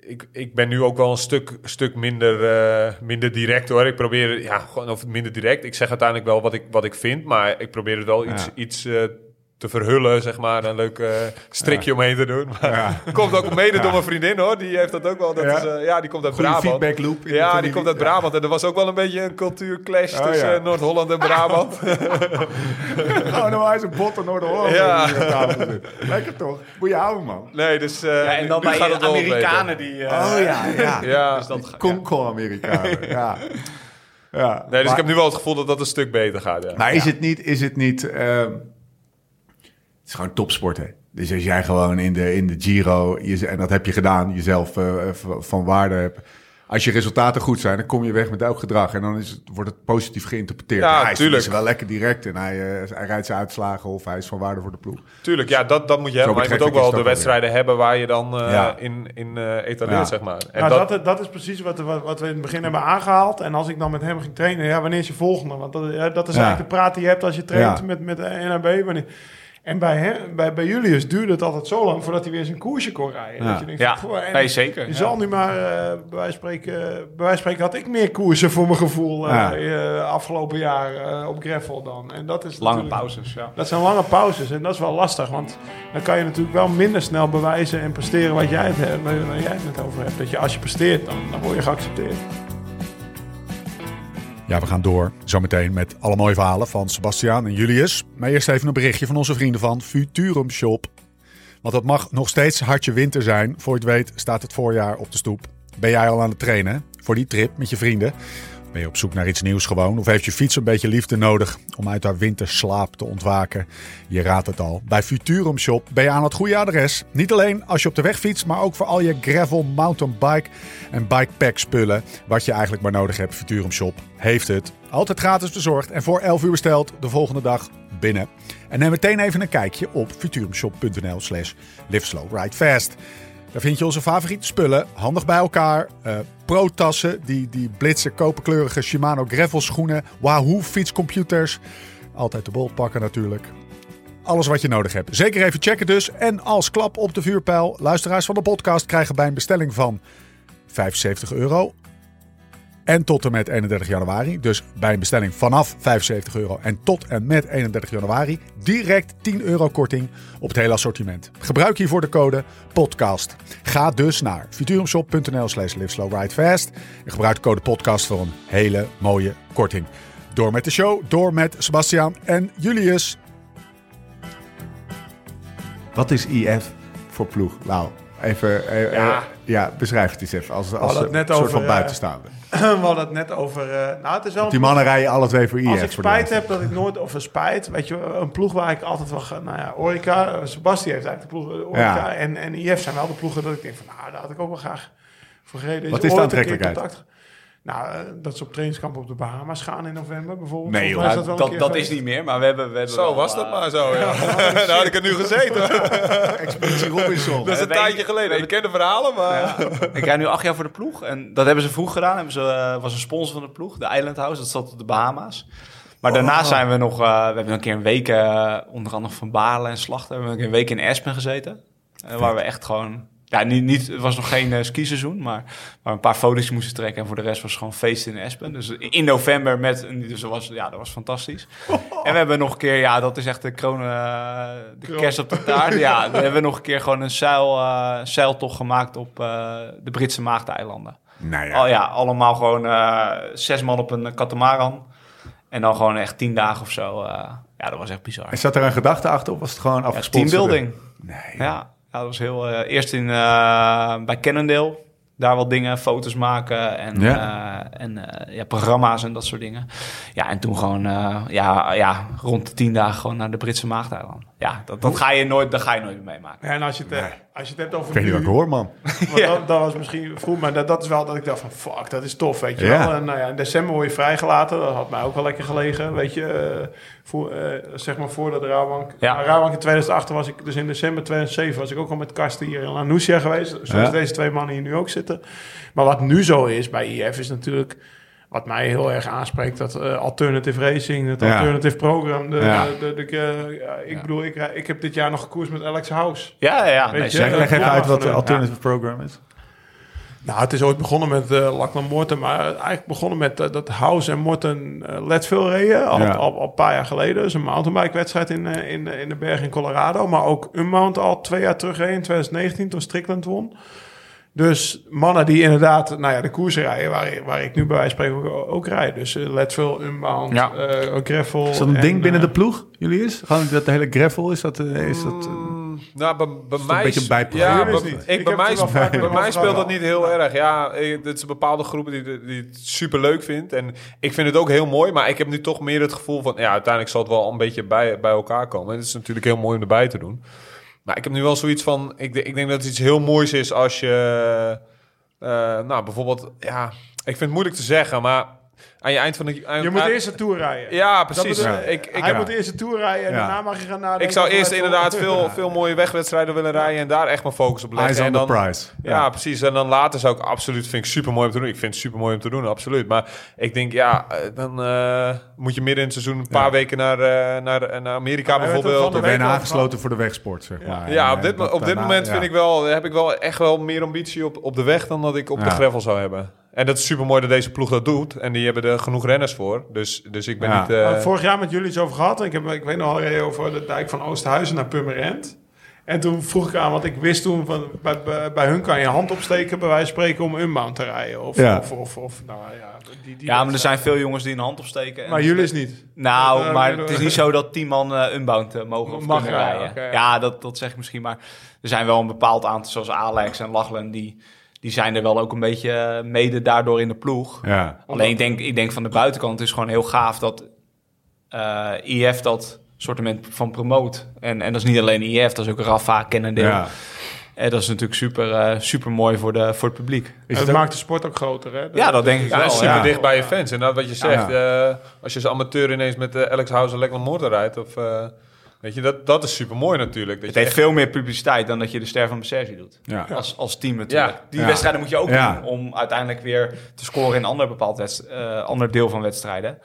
ik, ik ben nu ook wel een stuk, stuk minder, eh, minder direct hoor. Ik probeer, ja, gewoon of minder direct. Ik zeg uiteindelijk wel wat ik, wat ik vind, maar ik probeer het wel iets, Ja. iets eh, te verhullen, zeg maar. Een leuk eh, strikje omheen te doen. Maar komt ook mede door mijn vriendin, hoor. Die heeft dat ook wel. Dat Ja. Is, eh, ja, die komt uit Brabant. feedback loop. in de Ja, die komt uit Brabant. En er was ook wel een beetje een cultuurclash Oh, tussen ja. eh, Noord-Holland en Brabant. Oh, nou, hij is een bot en Noord-Holland. Ja. Lekker toch? Moet je houden, man. Nee, dus uh, Ja, en dan bij gaat het wel wat Amerikanen die... eh, Oh ja, ja. Ja. Dus dat, ja. Konkel-Amerikanen. Ja. ja. Nee, dus Maar- ik heb nu wel het gevoel dat dat een stuk beter gaat. Ja. Maar is het niet, is het niet, ehm, het is gewoon topsport, hè? Dus als jij gewoon in de, in de Giro, je, en dat heb je gedaan, jezelf eh, eh, van waarde hebt. Als je resultaten goed zijn, dan kom je weg met elk gedrag. En dan is het, wordt het positief geïnteresseerd. Ja, hij is tuurlijk. wel lekker direct. En hij, eh, hij rijdt zijn uitslagen of hij is van waarde voor de ploeg. Tuurlijk, ja, dat, dat moet je hebben. Maar je moet ook wel de wedstrijden hebben waar je dan eh, Ja. in, in eh etaleert, Ja. zeg maar. En Nou, dat, dat, dat, is precies wat, wat, wat we in het begin hebben aangehaald. En als ik dan met hem ging trainen, ja, wanneer is je volgende? Want dat, ja, dat is Ja. eigenlijk de praat die je hebt als je traint Ja. met, met de NAB. Wanneer, en bij, hem, bij, bij Julius duurde het altijd zo lang voordat hij weer zijn koersje kon rijden. Ja. Dat je denkt, Ja, "Goh, en nee, zeker. Je ja. zal nu maar, eh, bij, wijze van spreken, bij wijze van spreken had ik meer koersen voor mijn gevoel eh, Ja. eh, afgelopen jaar eh, op gravel dan. En dat is Lange pauzes, ja. Dat zijn lange pauzes en dat is wel lastig, want dan kan je natuurlijk wel minder snel bewijzen en presteren wat jij het, hebt, waar waar jij het net over hebt. Dat je als je presteert, dan, dan word je geaccepteerd. Ja, we gaan door zometeen met alle mooie verhalen van Sebastiaan en Julius. Maar eerst even een berichtje van onze vrienden van Futurum Shop. Want het mag nog steeds hartje winter zijn. Voor je het weet staat het voorjaar op de stoep. Ben jij al aan het trainen voor die trip met je vrienden? Ben je op zoek naar iets nieuws gewoon? Of heeft je fiets een beetje liefde nodig om uit haar winterslaap te ontwaken? Je raadt het al. Bij Futurum Shop ben je aan het goede adres. Niet alleen als je op de weg fietst, maar ook voor al je gravel, mountainbike en bikepack spullen. Wat je eigenlijk maar nodig hebt. Futurum Shop heeft het. Altijd gratis bezorgd en voor 11 uur besteld de volgende dag binnen. En neem meteen even een kijkje op futurumshop.nl slash fast. Daar vind je onze favoriete spullen, handig bij elkaar. eh Pro-tassen, die, die blitse koperkleurige Shimano gravel schoenen. Wahoo fietscomputers. Altijd de bolt pakken natuurlijk. Alles wat je nodig hebt. Zeker even checken dus. En als klap op de vuurpijl, luisteraars van de podcast krijgen bij een bestelling van 75 euro en tot en met 31 januari. Dus bij een bestelling vanaf 75 euro en tot en met 31 januari direct 10 euro korting op het hele assortiment. Gebruik hiervoor de code podcast. Ga dus naar futurumshop.nl slash liveslowridefast en gebruik de code podcast voor een hele mooie korting. Door met de show, door met Sebastian en Julius. Wat is IF voor ploeg? Nou, even, eh, Ja. eh, ja, beschrijf het eens even als, als een net soort over, van eh, buitenstaander. We hadden het net over... eh, nou, het is wel Die mannen rijden alle twee voor IF. Als ik spijt heb dat ik nooit, of een spijt, weet je, een ploeg waar ik altijd wel, ga- nou ja, Orica, eh, Sebasti heeft eigenlijk de ploeg, eh, Orica Ja. en, en IF zijn wel de ploegen dat ik denk van, nou, daar had ik ook wel graag voor gereden. Wat Is is de aantrekkelijkheid? Nou, eh, dat ze op trainingskamp op de Bahama's gaan in november bijvoorbeeld. Nee, joh. is wel dat dat geweest. is niet meer, maar we hebben... We hebben zo wel, was dat maar zo. Ja. Daar had ik er nu gezeten. Expeditie Robinson. Dat is een tijdje geleden. Ik ken de verhalen, maar... Ik rijd nu acht jaar voor de ploeg. En dat hebben ze vroeg gedaan. Hebben ze, eh, was een sponsor van de ploeg, de Island House. Dat zat op de Bahama's. Maar daarna zijn we nog... eh, we hebben een keer een week, onder andere van Balen en Slachter... hebben we een keer een week in Aspen gezeten. Waar we echt gewoon... Ja, niet, niet, het was nog geen eh, skiseizoen, maar, maar een paar foto's moesten trekken. En voor de rest was het gewoon feest in Aspen. Dus in november met... Dus dat was, ja, dat was fantastisch. En we hebben nog een keer... Ja, dat is echt de kroon... eh, de kerst op de taart. Ja, we hebben nog een keer gewoon een zeil, eh, zeiltocht gemaakt op de Britse Maagdeilanden. Nou ja. Ja, allemaal gewoon zes man op een katamaran. En dan gewoon echt tien dagen of zo. ja, dat was echt bizar. En zat er een gedachte achter of was het gewoon Ja, afgesponsord? teambuilding. Nee. Ja, ja, dat was heel... eh, eerst in, eh, bij Cannondale. Daar wat dingen, foto's maken en, Ja. eh, en ja, programma's en dat soort dingen. Ja, en toen gewoon ja, ja, rond de tien dagen gewoon naar de Britse Maagdeilanden. Ja, dat, dat, ga je nooit, dat ga je nooit meer meemaken. Ja, en als je het, eh, als je het hebt over Ik weet niet wat ik hoor, man. want dat, dat was misschien vroeg, maar dat, dat is wel dat ik dacht van, fuck, dat is tof, weet je Ja. wel. En nou ja, in december word je vrijgelaten, dat had mij ook wel lekker gelegen, weet je. eh, voor, eh, zeg maar voordat de Rabobank... Ja. Nou, Rabobank in 2008 was ik, dus in december 2007 was ik ook al met Karsten hier in Anousia geweest. Zoals Ja. deze twee mannen hier nu ook zitten. Maar wat nu zo is bij IF is natuurlijk... Wat mij heel erg aanspreekt, dat eh, alternative racing, het Ja. alternative program. De, Ja. de, de, de- ja, ik bedoel, ik, rij- ik heb dit jaar nog gekoers met Alex House. Ja, ja, ja. Weet Nee, je, zeker. Leg even uit wat de alternative program is. Nou, het is ooit begonnen met uh, Lachlan Morton, maar eigenlijk begonnen met eh, dat House en Morton uh, Leadville reden. Al, Ja. al, al een paar jaar geleden. Dus een mountainbike-wedstrijd in, eh, in, in de berg in Colorado. Maar ook Unmount al twee jaar terug reden, in 2019, toen Strickland won. Dus mannen die inderdaad, nou ja, de koers rijden, waar, ik- waar ik nu bij wijze van spreken ook, ook rijd. Dus uh, Leadville, Unbound, Ja. eh, ook Gravel. Is dat een en, ding binnen eh, de ploeg, jullie is? Gewoon dat de hele gravel, is dat... eh, is dat eh, Mm, nou, bij, bij een mij... beetje een? Ja, Jullie is bij, niet. ik, Ik bij heb het mij, wel vaak bij mij speelt dat niet heel erg. Ja, ik- dit is een bepaalde groep die, die het super leuk vindt. En ik vind het ook heel mooi. Maar ik heb nu toch meer het gevoel van... Ja, uiteindelijk zal het wel een beetje bij, bij elkaar komen. En het is natuurlijk heel mooi om erbij te doen. Maar ik heb nu wel zoiets van... Ik, ik denk dat het iets heel moois is als je... eh, nou, bijvoorbeeld... Ja, ik vind het moeilijk te zeggen, maar... Aan je eind van de... aan- Je moet aan- eerst een tour rijden. Ja, precies. Ik, ik Hij moet eerst een tour rijden en Ja. daarna mag je gaan nadenken. ik zou eerst inderdaad veel, veel mooie wegwedstrijden willen rijden... en daar echt mijn focus op leggen. eyes on en the dan, prize. Ja, precies. En dan later zou ik absoluut, vind ik super mooi om te doen. Ik vind het super mooi om te doen, absoluut. Maar ik denk, ja, eh, dan eh, moet je midden in het seizoen een paar Ja. weken naar, eh, naar, naar Amerika er bijvoorbeeld. Dan ben je aangesloten voor de wegsport, zeg maar. Ja, op dit, op dit daarna- moment ja. vind ik wel, heb ik wel echt wel meer ambitie op, op de weg dan dat ik op Ja. de gravel zou hebben. En dat is super mooi dat deze ploeg dat doet. En die hebben er genoeg renners voor. Dus, dus ik ben Ja. niet... eh, hadden vorig jaar met jullie iets over gehad. Ik, heb, ik weet nog al reden over de dijk van Oosthuizen naar Purmerend. En toen vroeg ik aan, want ik wist toen van bij, bij, bij hun kan je hand opsteken, bij wijze van spreken, om unbound te rijden. Of, Ja. of, of, of nou ja, die, die Ja, maar er zijn veel jongens die een hand opsteken. en- Maar jullie is niet. Nou, maar het is niet zo dat tien man eh, unbound eh, mogen of Mag kunnen rijden, ja. ja, dat, dat zeg ik misschien. Maar er zijn wel een bepaald aantal, zoals Alex en Lachlan, die, die zijn er wel ook een beetje eh, mede daardoor in de ploeg. Ja. Alleen ik denk, ik denk van de buitenkant is gewoon heel gaaf dat eh IF dat sortiment van promoot. En, en dat is niet alleen IF, dat is ook Rafa, Kennendeel. Ja. En dat is natuurlijk super, eh, super mooi voor, de, voor het publiek. Is het maakt de sport ook groter, hè? Ja, dat denk ik Ja, wel. super ja. dicht bij je fans. En dat wat je zegt, Ja. eh, als je als amateur ineens met eh, Alex House en Lekker Motor rijdt, of, eh, weet je, dat, dat is super mooi natuurlijk. Dat Het je heeft veel meer publiciteit dan dat je de Ster van Bessergie doet. Ja. Als, als team natuurlijk. Ja. Die Ja. wedstrijden moet je ook Ja. doen om uiteindelijk weer te scoren in een ander bepaald wedst- eh, ander deel van wedstrijden.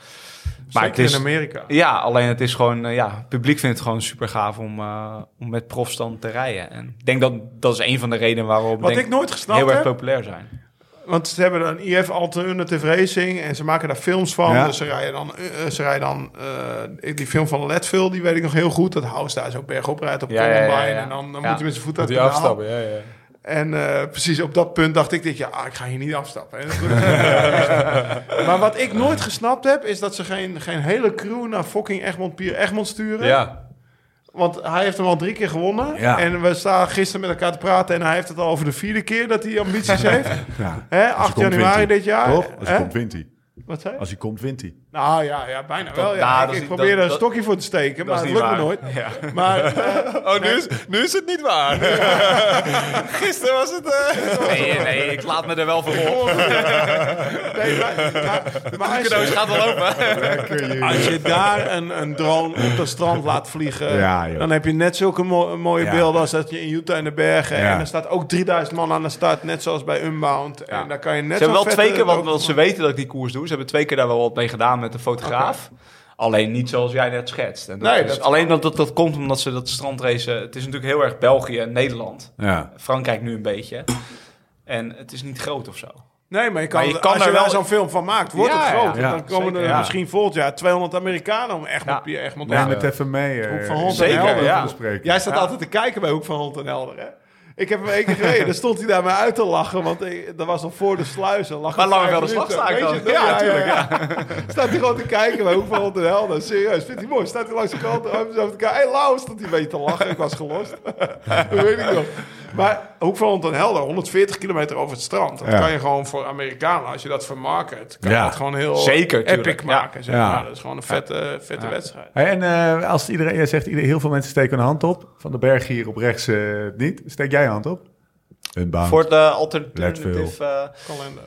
Maar Zeker het is, in Amerika. ja, alleen het is gewoon, eh, ja, het publiek vindt het gewoon super gaaf om, eh, om met profstand te rijden. En ik denk dat dat is een van de redenen waarom Wat denk, ik nooit gesnapt heel erg heb, populair zijn. Want ze hebben een IF Alternative Racing en ze maken daar films van. Ja. Dus ze rijden dan, eh, ze rijden dan eh, die film van Leadville, die weet ik nog heel goed. Dat House daar zo bergop rijdt op Ja, ja, Columbine. ja, ja. En dan, dan Ja. moet hij met zijn voet uit pedaal. afstappen. Ja, ja. En eh, precies op dat punt dacht ik dit, ja, ah, ik ga hier niet afstappen. Maar wat ik nooit gesnapt heb, is dat ze geen, geen hele crew naar fucking Egmond Pier Egmond sturen. ja. Want hij heeft hem al drie keer gewonnen. Ja. En we staan gisteren met elkaar te praten en hij heeft het al over de vierde keer dat hij ambities heeft. Ja. Hè, Als 8 hij komt, januari dit jaar. Toch? Als Hè? komt, wint hij. Wat zei? Als hij komt, wint hij. Nou ja, ja bijna wel. Ja. nou, ik probeer er een dat- stokje voor te steken, maar Dat lukt me nooit. Ja. Maar eh, Oh, nu is, nu is het niet waar. Gisteren was het... eh, Nee, nee, ik laat me er wel voor op. nee, maar, maar, maar als, Cadeaus je, gaat wel open. als je daar een, een drone op het strand laat vliegen, Ja, dan heb je net zulke mo- mooie Ja. beelden als dat je in Utah in de bergen. Ja. En er staat ook 3000 man aan de start, net zoals bij Unbound. En daar kan je net Ze hebben wel twee keer, want ze weten dat ik die koers doe. Ze hebben twee keer daar wel wat mee gedaan met de fotograaf. Alleen niet zoals jij net schetst. En dat Nee, is- dat- alleen dat, dat, dat komt omdat ze dat strandrace... Het is natuurlijk heel erg België en Nederland. Ja. Frankrijk nu een beetje. En het is niet groot of zo. Nee, maar je kan, Maar je kan als er wel- zo'n film van maakt, wordt Ja, het groot. ja. Dan komen zeker, er ja. misschien volgend jaar 200 Amerikanen om Egmond, Ja. Neem het even mee. eh, Hoek van Holland Zeker, en Helder ja. te bespreken. Jij staat Ja. altijd te kijken bij Hoek van Holland en Helder, hè? Ik heb hem één keer gereden, daar stond hij daar mij uit te lachen, want ik- dat was nog voor de sluizen. Lag Maar minuten. sta ik Weet dan. Ja, tuurlijk, Staat hij gewoon te kijken bij Hoek van Holland en Helder. Serieus, vindt hij mooi. Staat hij langs de kant. Hé, hey, Lau, stond hij een beetje te lachen. Ik was gelost. dat weet ik nog. Maar Hoek van Holland en Helder, 140 kilometer over het strand. Dat Ja. kan je gewoon voor Amerikanen, als je dat vermarket, kan Ja. je dat gewoon heel Zeker, epic maken. Zeg Ja. maar. Dat is gewoon een vette, vette wedstrijd. En eh, als iedereen, jij zegt heel veel mensen steken een hand op. Van de berg hier op rechts eh, niet. Steek jij je hand op? Een baan. Voor het uh, alternatief... Leadville. eh, Kalender.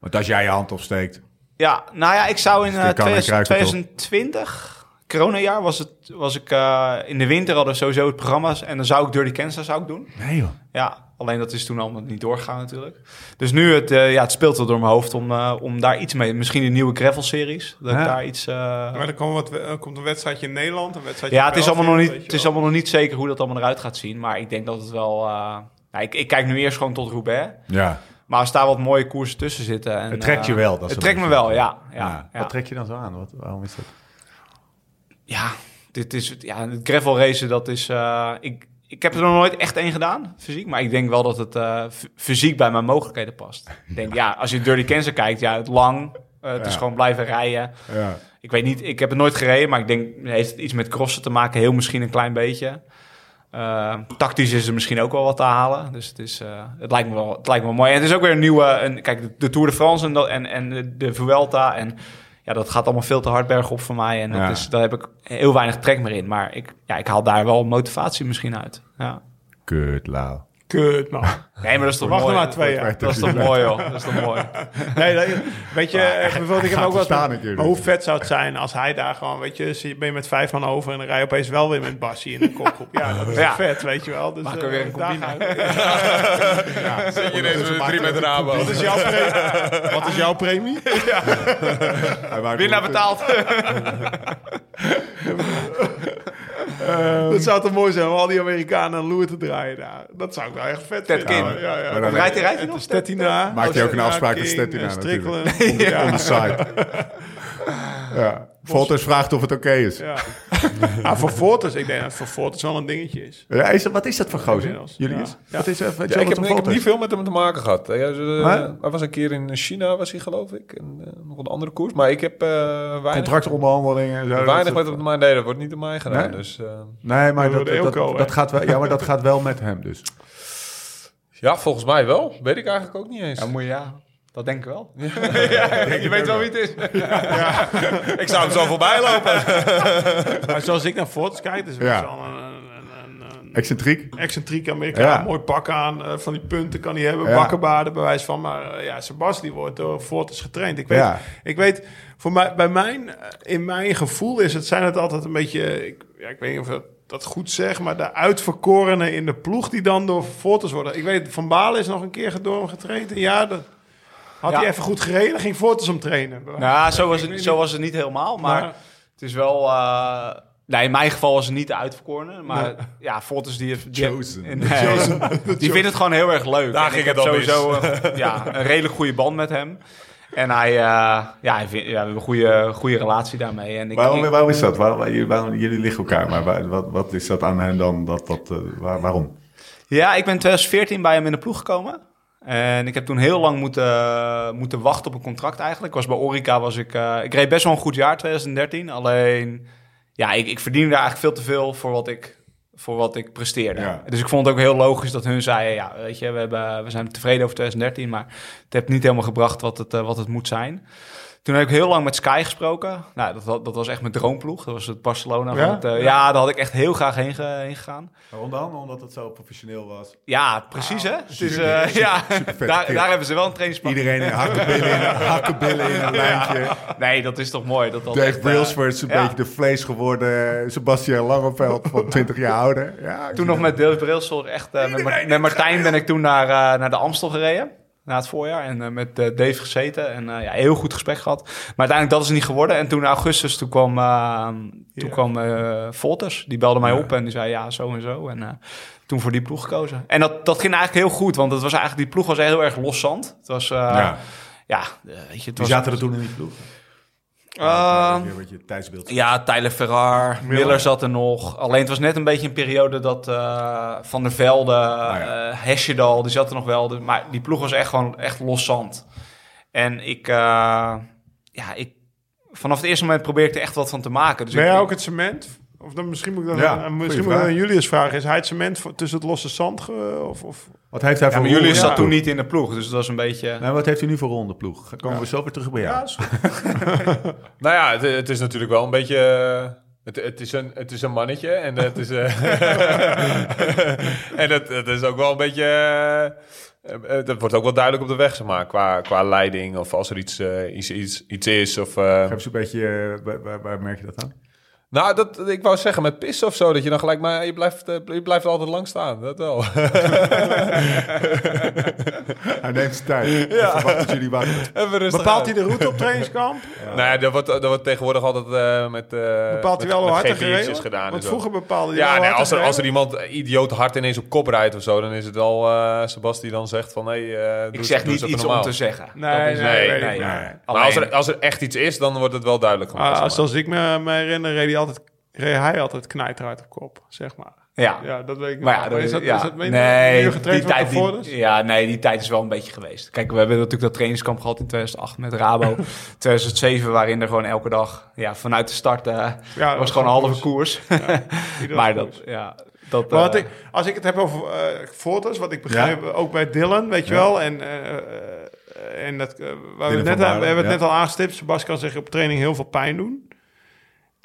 Want als jij je hand opsteekt. ja, nou ja, ik zou in eh, Dit kan en 2000 kruiken, toch? 2020, coronajaar, was, het, was ik... eh, in de winter hadden we sowieso het programma's. En dan zou ik Dirty Kansas zou ik doen. Nee joh. Ja, alleen dat is toen allemaal niet doorgegaan natuurlijk. Dus nu, het, eh, ja, het speelt wel door mijn hoofd om, eh, om daar iets mee... Misschien een nieuwe gravel-series. Dat Ja. ik daar iets... eh, Maar er komt, wat, er komt een wedstrijdje in Nederland, een wedstrijdje ja, het is, allemaal nog niet, het is allemaal nog niet zeker hoe dat allemaal eruit gaat zien. Maar ik denk dat het wel... eh, nou, ik, ik kijk nu eerst gewoon tot Roubaix. Ja. Maar als daar wat mooie koersen tussen zitten... En, Het trekt je wel, dat Het trekt me wel, ja. ja, Ja. ja. Wat trek je dan zo aan? Wat, waarom is dat? Ja, dit is het. Ja, het gravel racen, dat is. eh, ik, ik heb er nog nooit echt één gedaan, fysiek. Maar ik denk wel dat het eh, fysiek bij mijn mogelijkheden past. Ik denk, ja, als je Dirty Kansas kijkt, ja, het lang. eh, het is gewoon blijven rijden. Ja. Ik weet niet, ik heb het nooit gereden, maar ik denk, heeft het iets met crossen te maken? Heel misschien een klein beetje. Eh, tactisch is er misschien ook wel wat te halen. Dus het, is, het, lijkt me wel, het lijkt me wel mooi. En het is ook weer een nieuwe... Een, kijk, de, de Tour de France en, en, en de Vuelta... En ja, dat gaat allemaal veel te hard bergop voor mij. En dat Ja. is, daar heb ik heel weinig trek meer in. Maar ik, ja, ik haal daar wel motivatie misschien uit. Ja. Kut, lauw. Kut, man. Nee, maar dat is toch Wacht mooi? nog maar twee jaar. Dat is toch mooi, joh. Dat is toch mooi. Nee, dat- weet je, eh, bijvoorbeeld, ik heb ook wel een Maar hoe vet zou het zijn als hij daar gewoon, weet je, ben je met vijf man over en dan rij je opeens wel weer met Bassie in de kopgroep. Ja, dat is Ja. vet, weet je wel. Dus, we eh, weer een combine. gaan we. Zit je ineens met drie meter Rabo. Wat is jouw premie? Wat is jouw premie? Winnaar betaald. Dat zou toch mooi zijn om al die Amerikanen een loer te draaien daar. Dat zou ik nou echt vet Ted vinden. King. Ja, ja. Maar dan- Rijdt hij, rijdt nog? Stettina. Maakt hij ook een afspraak met Stettina natuurlijk. On the side. ja. Volters vraagt of het oké is. Ja. Ah, voor Fortis, ik denk dat het voor Fortis wel een dingetje is. Ja, is dat, wat is dat voor gozer? Wat is, wat Ja, ik, heb, ik heb niet veel met hem te maken gehad. Hij, eh, hij was een keer in China, was hij geloof ik. En eh, nog een andere koers. Maar ik heb eh weinig, Contractonderhandelingen en zo. weinig dat met hem. Maar nee, dat wordt niet door mij gedaan. Nee? Dus, eh, Nee, maar dat, de dat, gaat wel, ja, maar dat gaat wel met hem dus. ja, volgens mij wel. Weet ik eigenlijk ook niet eens. Ja, moet je, ja. Dat denk ik wel. je weet wel wie het is. ik zou hem zo voorbij lopen. Maar zoals ik naar Fortis kijk, is het Ja. wel een, een, een, een Excentriek. excentrieke Amerikaan. Ja. Mooi pak aan, eh, van die punten kan hij hebben. Ja. Bakkenbaarden, bewijs van. Maar eh, ja, Sebas die wordt door Fortis getraind. Ik weet, Ja. ik weet voor mij, bij mijn, eh, in mijn gevoel is het, zijn het altijd een beetje... Ik, ja, ik weet niet of ik dat goed zeg, maar de uitverkorenen in de ploeg die dan door Fortis worden. Ik weet, Van Balen is nog een keer door hem getraind. Jaar, dat, had Ja. hij even goed gereden, ging Fortis hem trainen. Nou, zo was het, zo niet. was het niet helemaal. Maar het is wel... eh, nee, in mijn geval was het niet de uitverkorene. Maar Nee. ja, Fortis die... heeft- die Chosen. Nee, die vindt het gewoon heel erg leuk. Daar En ging ik het dan sowieso een, ja, een redelijk goede band met hem. En hij, eh, ja, hij vindt, ja, we hebben een goede, goede relatie daarmee. En ik, Waarom, waarom is dat? Waarom, jullie- waarom, jullie liggen elkaar, maar waar- wat, wat is dat aan hen dan? Dat, dat, eh, waar- waarom? Ja, ik ben in 2014 bij hem in de ploeg gekomen. En ik heb toen heel lang moeten, moeten wachten op een contract eigenlijk. Ik was bij Orica, was ik, eh, ik reed best wel een goed jaar 2013. Alleen, ja, ik, ik verdiende daar eigenlijk veel te veel voor wat ik, voor wat ik presteerde. Ja. Dus ik vond het ook heel logisch dat hun zeiden, ja, weet je, we, hebben, we zijn tevreden over 2013, maar het heeft niet helemaal gebracht wat het, eh, wat het moet zijn. Toen heb ik heel lang met Sky gesproken. Nou, dat, dat was echt mijn droomploeg. Dat was het Barcelona. Ja? Van het, eh, ja, daar had ik echt heel graag heen, heen gegaan. Waarom dan? Omdat het zo professioneel was. Ja, precies hè. Het is, super- eh, super- ja, daar, daar hebben ze wel een trainingspak. Iedereen in hakkenbillen in, hakkenbillen in een lijntje. Nee, dat is toch mooi. Dat dat Dave echt, eh, Brailsford is een ja. beetje de vlees geworden. Sebastian Langeveld van 20 jaar ouder. Ja, Toen nog met Dave Brailsford echt... eh, met, Mar- met Martijn ben ik toen naar, eh, naar de Amstel gereden. Na het voorjaar. En eh, met eh, Dave gezeten. En eh, ja, heel goed gesprek gehad. Maar uiteindelijk dat is het niet geworden. En toen in augustus, toen kwam, toen kwam Volters. Die belde mij op en die zei ja, zo en zo. En toen voor die ploeg gekozen. En dat, dat ging eigenlijk heel goed. Want het was eigenlijk, die ploeg was heel erg loszand. Het was... Ja. ja. weet je, het Die was... zaten er toen in die ploeg. Eh, Weer wat je tijdsbeeld. Ja, Tyler Ferrar, Miller. zat er nog. Alleen het was net een beetje een periode dat eh, Van der Velde, ja. eh Hesjedal, die zat er nog wel. Dus- Maar die ploeg was echt gewoon echt los zand. En ik, eh, ja, ik, vanaf het eerste moment probeerde ik er echt wat van te maken. Dus Ben jij ook het cement? Of dan misschien moet ik dan, Ja, misschien moet ik vraag. dan Julius vragen. Is hij het cement tussen het losse zand? ge- of, of? Wat heeft hij ja, voor maar jullie rol? zat Ja. toen niet in de ploeg, dus het was een beetje... Nou, wat heeft hij nu voor rol in de ploeg? Komen we zo weer terug bij jou? Nou ja, het, het is natuurlijk wel een beetje... eh, Het, het, is een, het is een mannetje en het is... eh, en het, het is ook wel een beetje... eh, dat wordt ook wel duidelijk op de weg, zeg maar, qua, qua leiding. Of als er iets, iets, iets, iets is. Of, eh, Geef eens een beetje, waar, waar, waar merk je dat aan? Nou, dat, ik wou zeggen met pissen of zo, dat je dan gelijk... Maar je blijft, eh, je blijft altijd lang staan, dat wel. Hij neemt zijn tijd. Ja. Dat jullie wachten. Bepaalt hij de route op trainingskamp? Nou ja, dat wordt, dat wordt tegenwoordig altijd eh, met uh, Bepaalt hij wel hoe hard er gereden wordt? gedaan. en Want vroeger bepaalde hij Ja, wel nee, als, er, als er iemand idioot hard ineens op kop rijdt of zo, dan is het al uh, Sebas die dan zegt van... Hey, eh, doe Ik eens- zeg doe eens niet iets normaal. om te zeggen. Nee, Dat is- nee, nee, nee, nee. nee. Maar als er, als er echt iets is, dan wordt het wel duidelijk gemaakt. Ah, zeg maar. zoals ik me, me herinner, reed hij altijd, reed hij altijd knijterhard op kop, zeg maar. Ja. Ja, dat weet ik Maar ja, Maar is dat, ja. is dat nee, die tijd, die, ja, nee, die tijd is wel een beetje geweest. Kijk, we hebben natuurlijk dat trainingskamp gehad in 2008 met Rabo. 2007, waarin er gewoon elke dag ja, vanuit de start eh, Ja, was gewoon een halve koers. Maar koers. dat, ja, dat... Maar wat eh, ik, als ik het heb over eh foto's, wat ik begrijp, ook bij Dylan, weet je Ja. wel. En, en dat, waar we, net, we hebben het net al aangestipt. Sebas kan zich op training heel veel pijn doen.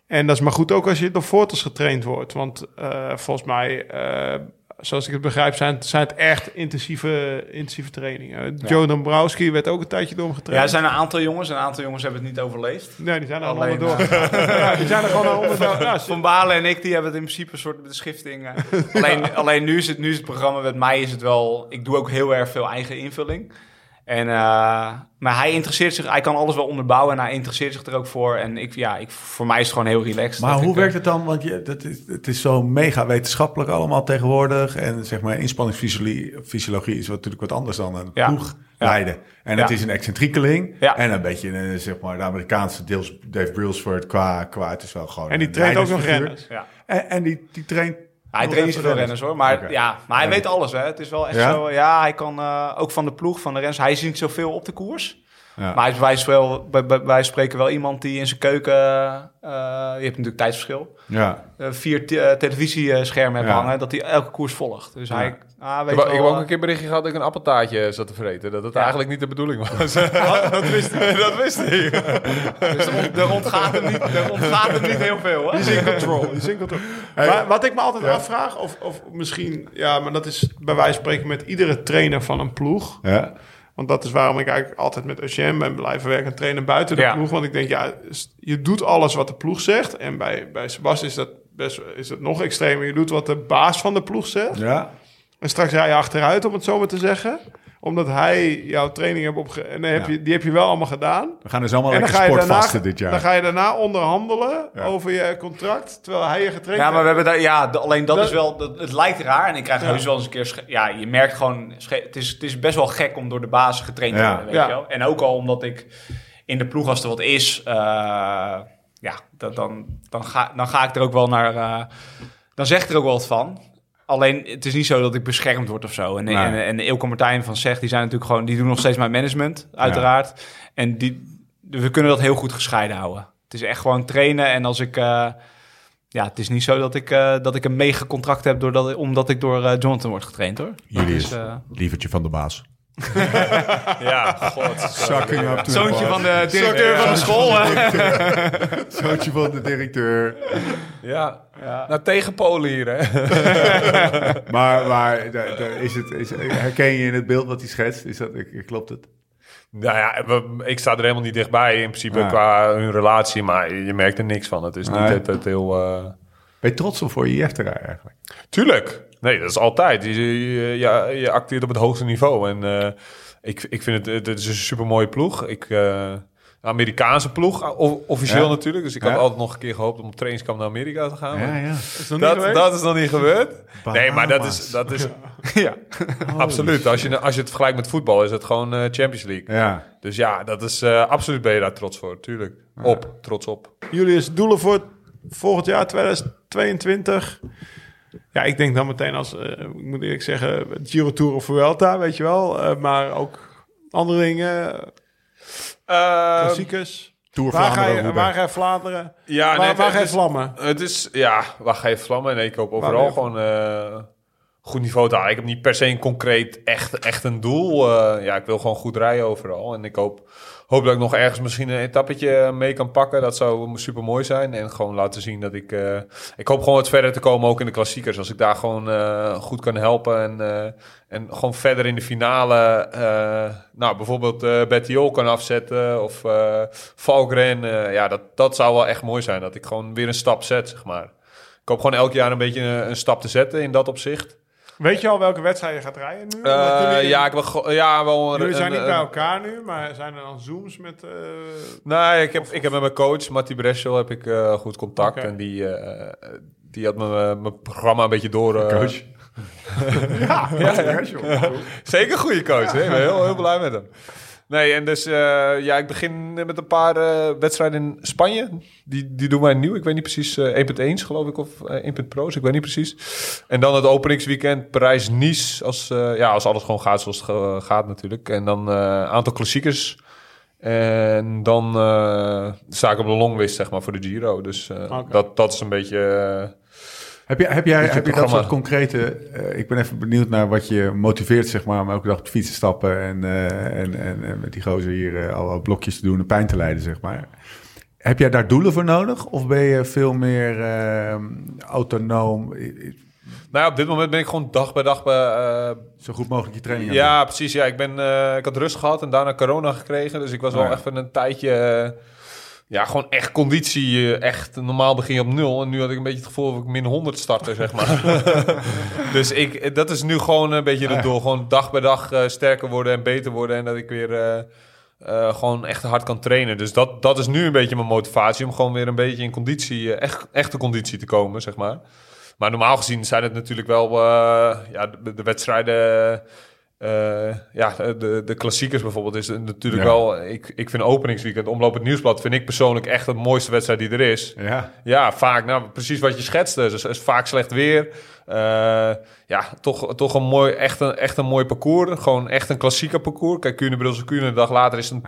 En dat is maar goed ook als je door foto's getraind wordt. Want eh, volgens mij, eh, zoals ik het begrijp, zijn, het- zijn het echt intensieve, intensieve trainingen. Joe Dombrowski werd ook een tijdje door hem ja, getraind. er zijn een aantal jongens. Een aantal jongens hebben het niet overleefd. Nee, die zijn er allemaal door. ja, die zijn er gewoon allemaal door. Ja, Van Balen en ik, die hebben het in principe een soort beschifting. eh. alleen, alleen nu is het nu is het programma met mij is het wel. Ik doe ook heel erg veel eigen invulling. En, eh, maar hij interesseert zich, hij kan alles wel onderbouwen en hij interesseert zich er ook voor. En ik, ja, ik, voor mij is het gewoon heel relaxed. Maar hoe ik, eh, werkt het dan? Want je, dat is, het is zo mega wetenschappelijk allemaal tegenwoordig. En zeg maar, inspanningsfysiologie fysiologie is wat, natuurlijk wat anders dan een Ja. ploeg leiden. En het Ja. is een excentriekeling. Ja. En een beetje een, zeg maar, de Amerikaanse deels Dave Brailsford qua, qua... Het is wel gewoon En die traint ook nog renners. Ja. En, en die, die traint... Hij traint niet zoveel renners hoor. Maar, ja, maar hij Ja. weet alles. Hè. Het is wel echt Ja? zo. Ja, hij kan eh, ook van de ploeg, van de renners. Hij is niet zoveel op de koers. Ja. Maar wij, wel, wij, spreken wel iemand die in zijn keuken. eh, je hebt natuurlijk tijdsverschil. Ja. eh, vier te- eh, televisieschermen hebben Ja. hangen, dat hij elke koers volgt. Dus hij ah, weet Ik heb, ik wel, heb ook eh, een keer berichtje gehad dat ik een appeltaartje zat te vreten. Dat het Ja. eigenlijk niet de bedoeling was. dat wist hij. dat wist hij. dus er, ont- er ontgaat hem niet, er ontgaat hem niet heel veel. Hè? Die is in control. Die is in control. Maar wat ik me altijd afvraag, of, of misschien, ja, maar dat is bij wijze van spreken met iedere trainer van een ploeg. Ja. Want dat is waarom ik eigenlijk altijd met Eugène ben blijven werken en trainen buiten de Ja. ploeg. Want ik denk, ja, je doet alles wat de ploeg zegt. En bij, bij Sebas is dat best is het nog extremer. Je doet wat de baas van de ploeg zegt. Ja. En straks rij je achteruit, om het zo maar te zeggen. Omdat hij jouw training heeft opge... En heb Ja. je, die heb je wel allemaal gedaan. We gaan dus allemaal en dan lekker daarna, sportvasten dit jaar. dan ga je daarna onderhandelen Ja. over je contract. Terwijl hij je getraind Ja, maar we hebben daar, ja, de- alleen dat, Dat- is wel, dat, het lijkt raar en ik krijg Ja. heus wel eens een keer, ja, je merkt gewoon, het is, het is best wel gek om door de baas getraind te Ja. worden, weet Ja. je wel. En ook al omdat ik in de ploeg, als er wat is, eh, ja, dat, dan, dan, ga, dan ga ik er ook wel naar, eh, dan zeg ik er ook wel wat van. Alleen, het is niet zo dat ik beschermd word of zo. En, Nee. en, en Martijn van Zegt, die zijn natuurlijk gewoon, die doen nog steeds mijn management, uiteraard. En die, we kunnen dat heel goed gescheiden houden. Het is echt gewoon trainen en als ik... eh, ja, het is niet zo dat ik, eh, dat ik een mega contract heb doordat, omdat ik door eh, Jonathan word getraind hoor. Jullie Dus, is lievertje van de baas. Ja, god. Sucking up to the Zoontje van de directeur van de school. Hè? Zoontje van de directeur. Ja. Nou, tegen Polen hier, hè. Maar, maar is het, is, herken je in het beeld wat hij schetst? Is dat, klopt het? Nou ja, we- ik sta er helemaal niet dichtbij in principe Ja. qua hun relatie, maar je merkt er niks van. Het is niet Nee. het, het heel... eh, Ben je trots op voor je jechterij eigenlijk? Tuurlijk. Nee, dat is altijd. Je, je, je, je acteert op het hoogste niveau. En eh, ik, ik vind het, het is een supermooie ploeg. Ik, eh, Amerikaanse ploeg, officieel Ja. natuurlijk. Dus ik Ja. had altijd nog een keer gehoopt om op trainingskamp naar Amerika te gaan. ja. Is dat Dat, is nog niet gebeurd. Nee, maar dat is, dat is ja, absoluut. Als je, als je het vergelijkt met voetbal, is het gewoon eh, Champions League. Ja. Dus ja, dat is eh, absoluut ben je daar trots voor, tuurlijk. Op, trots op. Julius, doelen voor volgend jaar 2022? Ja, ik denk dan meteen als, eh, ik moet eerlijk zeggen, Giro Tour of Vuelta, weet je wel. Eh, maar ook andere dingen, klassiekers. Tour Waar ga, Vlaanderen, je, Roubaix. waar ga je Vlaanderen? Ja, waar nee, waar het ga je vlammen? Het is, ja, waar ga je vlammen? Nee, ik hoop overal je- gewoon eh, goed niveau te halen. Ik heb niet per se een concreet echt, echt een doel. Eh, ja, ik wil gewoon goed rijden overal. En ik hoop, hoop dat ik nog ergens misschien een etappetje mee kan pakken. Dat zou super mooi zijn. En gewoon laten zien dat ik... eh, ik hoop gewoon wat verder te komen, ook in de klassiekers. Als ik daar gewoon eh, goed kan helpen. En, eh, en gewoon verder in de finale... eh, nou, bijvoorbeeld eh Bettiol kan afzetten. Of eh Valgren. eh, ja, dat, dat zou wel echt mooi zijn. Dat ik gewoon weer een stap zet, zeg maar. Ik hoop gewoon elk jaar een beetje een stap te zetten in dat opzicht. Weet je al welke wedstrijd je gaat rijden nu? Eh, jullie- ja, ik wil, ja, wel een- Jullie zijn een- niet bij elkaar nu, maar zijn er dan zooms met... eh, Nee, ik heb, ik heb met mijn coach, Matti Breschel, heb ik eh, goed contact. En die, eh, die had me, mijn programma een beetje door... eh, Coach. ja, ja. Zeker een goede coach. hè. Ik ben heel, heel blij met hem. Nee, en dus eh, ja, ik begin met een paar eh, wedstrijden in Spanje. Die, die doen wij nieuw. Ik weet niet precies, eh 1.1 geloof ik, of eh 1.pro's. Ik weet niet precies. En dan het openingsweekend Parijs-Nice. Als, ja, als alles gewoon gaat zoals het gaat natuurlijk. En dan een aantal klassiekers. En dan sta ik op de longlist, zeg maar, voor de Giro. Dus dat, dat is een beetje... Heb, je, heb, jij, heb je dat soort concrete... eh, ik ben even benieuwd naar wat je motiveert, zeg maar, om elke dag op de fiets te stappen en, eh, en, en, en met die gozer hier eh, alle blokjes te doen en pijn te lijden, zeg maar. Heb jij daar doelen voor nodig? Of ben je veel meer autonoom, nou ja, op dit moment ben ik gewoon dag bij dag bij, zo goed mogelijk je training aan doen? Ja, precies. Ja, ik, ben, ik had rust gehad en daarna corona gekregen. Dus ik was wel Oh ja. even een tijdje... eh, ja, gewoon echt conditie. eh, echt, normaal begin je op nul. En nu had ik een beetje het gevoel dat ik min 100 startte, zeg maar. dus ik, dat is nu gewoon een beetje het doel. Gewoon dag bij dag eh, sterker worden en beter worden. En dat ik weer... eh, eh, gewoon echt hard kan trainen. Dus dat, dat is nu een beetje mijn motivatie. Om gewoon weer een beetje in conditie, eh, echt, echte conditie te komen, zeg maar. Maar normaal gezien zijn het natuurlijk wel eh, ja, de, de wedstrijden. Eh, ja, de, de klassiekers bijvoorbeeld is natuurlijk Ja. wel. Ik, ik vind openingsweekend, omloop het nieuwsblad, vind ik persoonlijk echt de mooiste wedstrijd die er is. Ja. Ja, vaak, nou precies wat je schetste. Dus is vaak slecht weer. Eh, ja, toch, toch een mooi, echt een, echt een mooi parcours. Gewoon echt een klassieker parcours. Kijk, Kuurne, Brulse Kuurne, een dag later is het,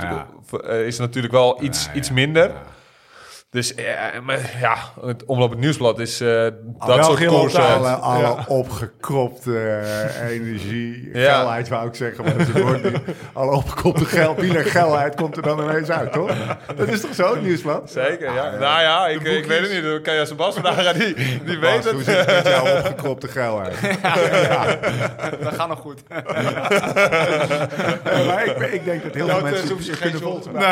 is het natuurlijk wel iets, iets minder. Dus eh, maar, ja, het omloop het nieuwsblad is eh, dat wel soort koersen. Alle, alle Ja. opgekropte eh, energie, Ja. geilheid wou ik zeggen, maar dat wordt niet. Alle opgekropte gel, geilheid komt er dan ineens uit, toch? Dat is toch zo, het nieuwsblad? Zeker, ja. nou ja, ik, ik weet het niet. Dan kan je vragen, die, die weet Bas, hoe het. zit het met jouw opgekropte geilheid? Dat gaat nog goed. Ja, maar ik, ik denk dat heel veel mensen hoef je het geen kunnen volgen. Nee,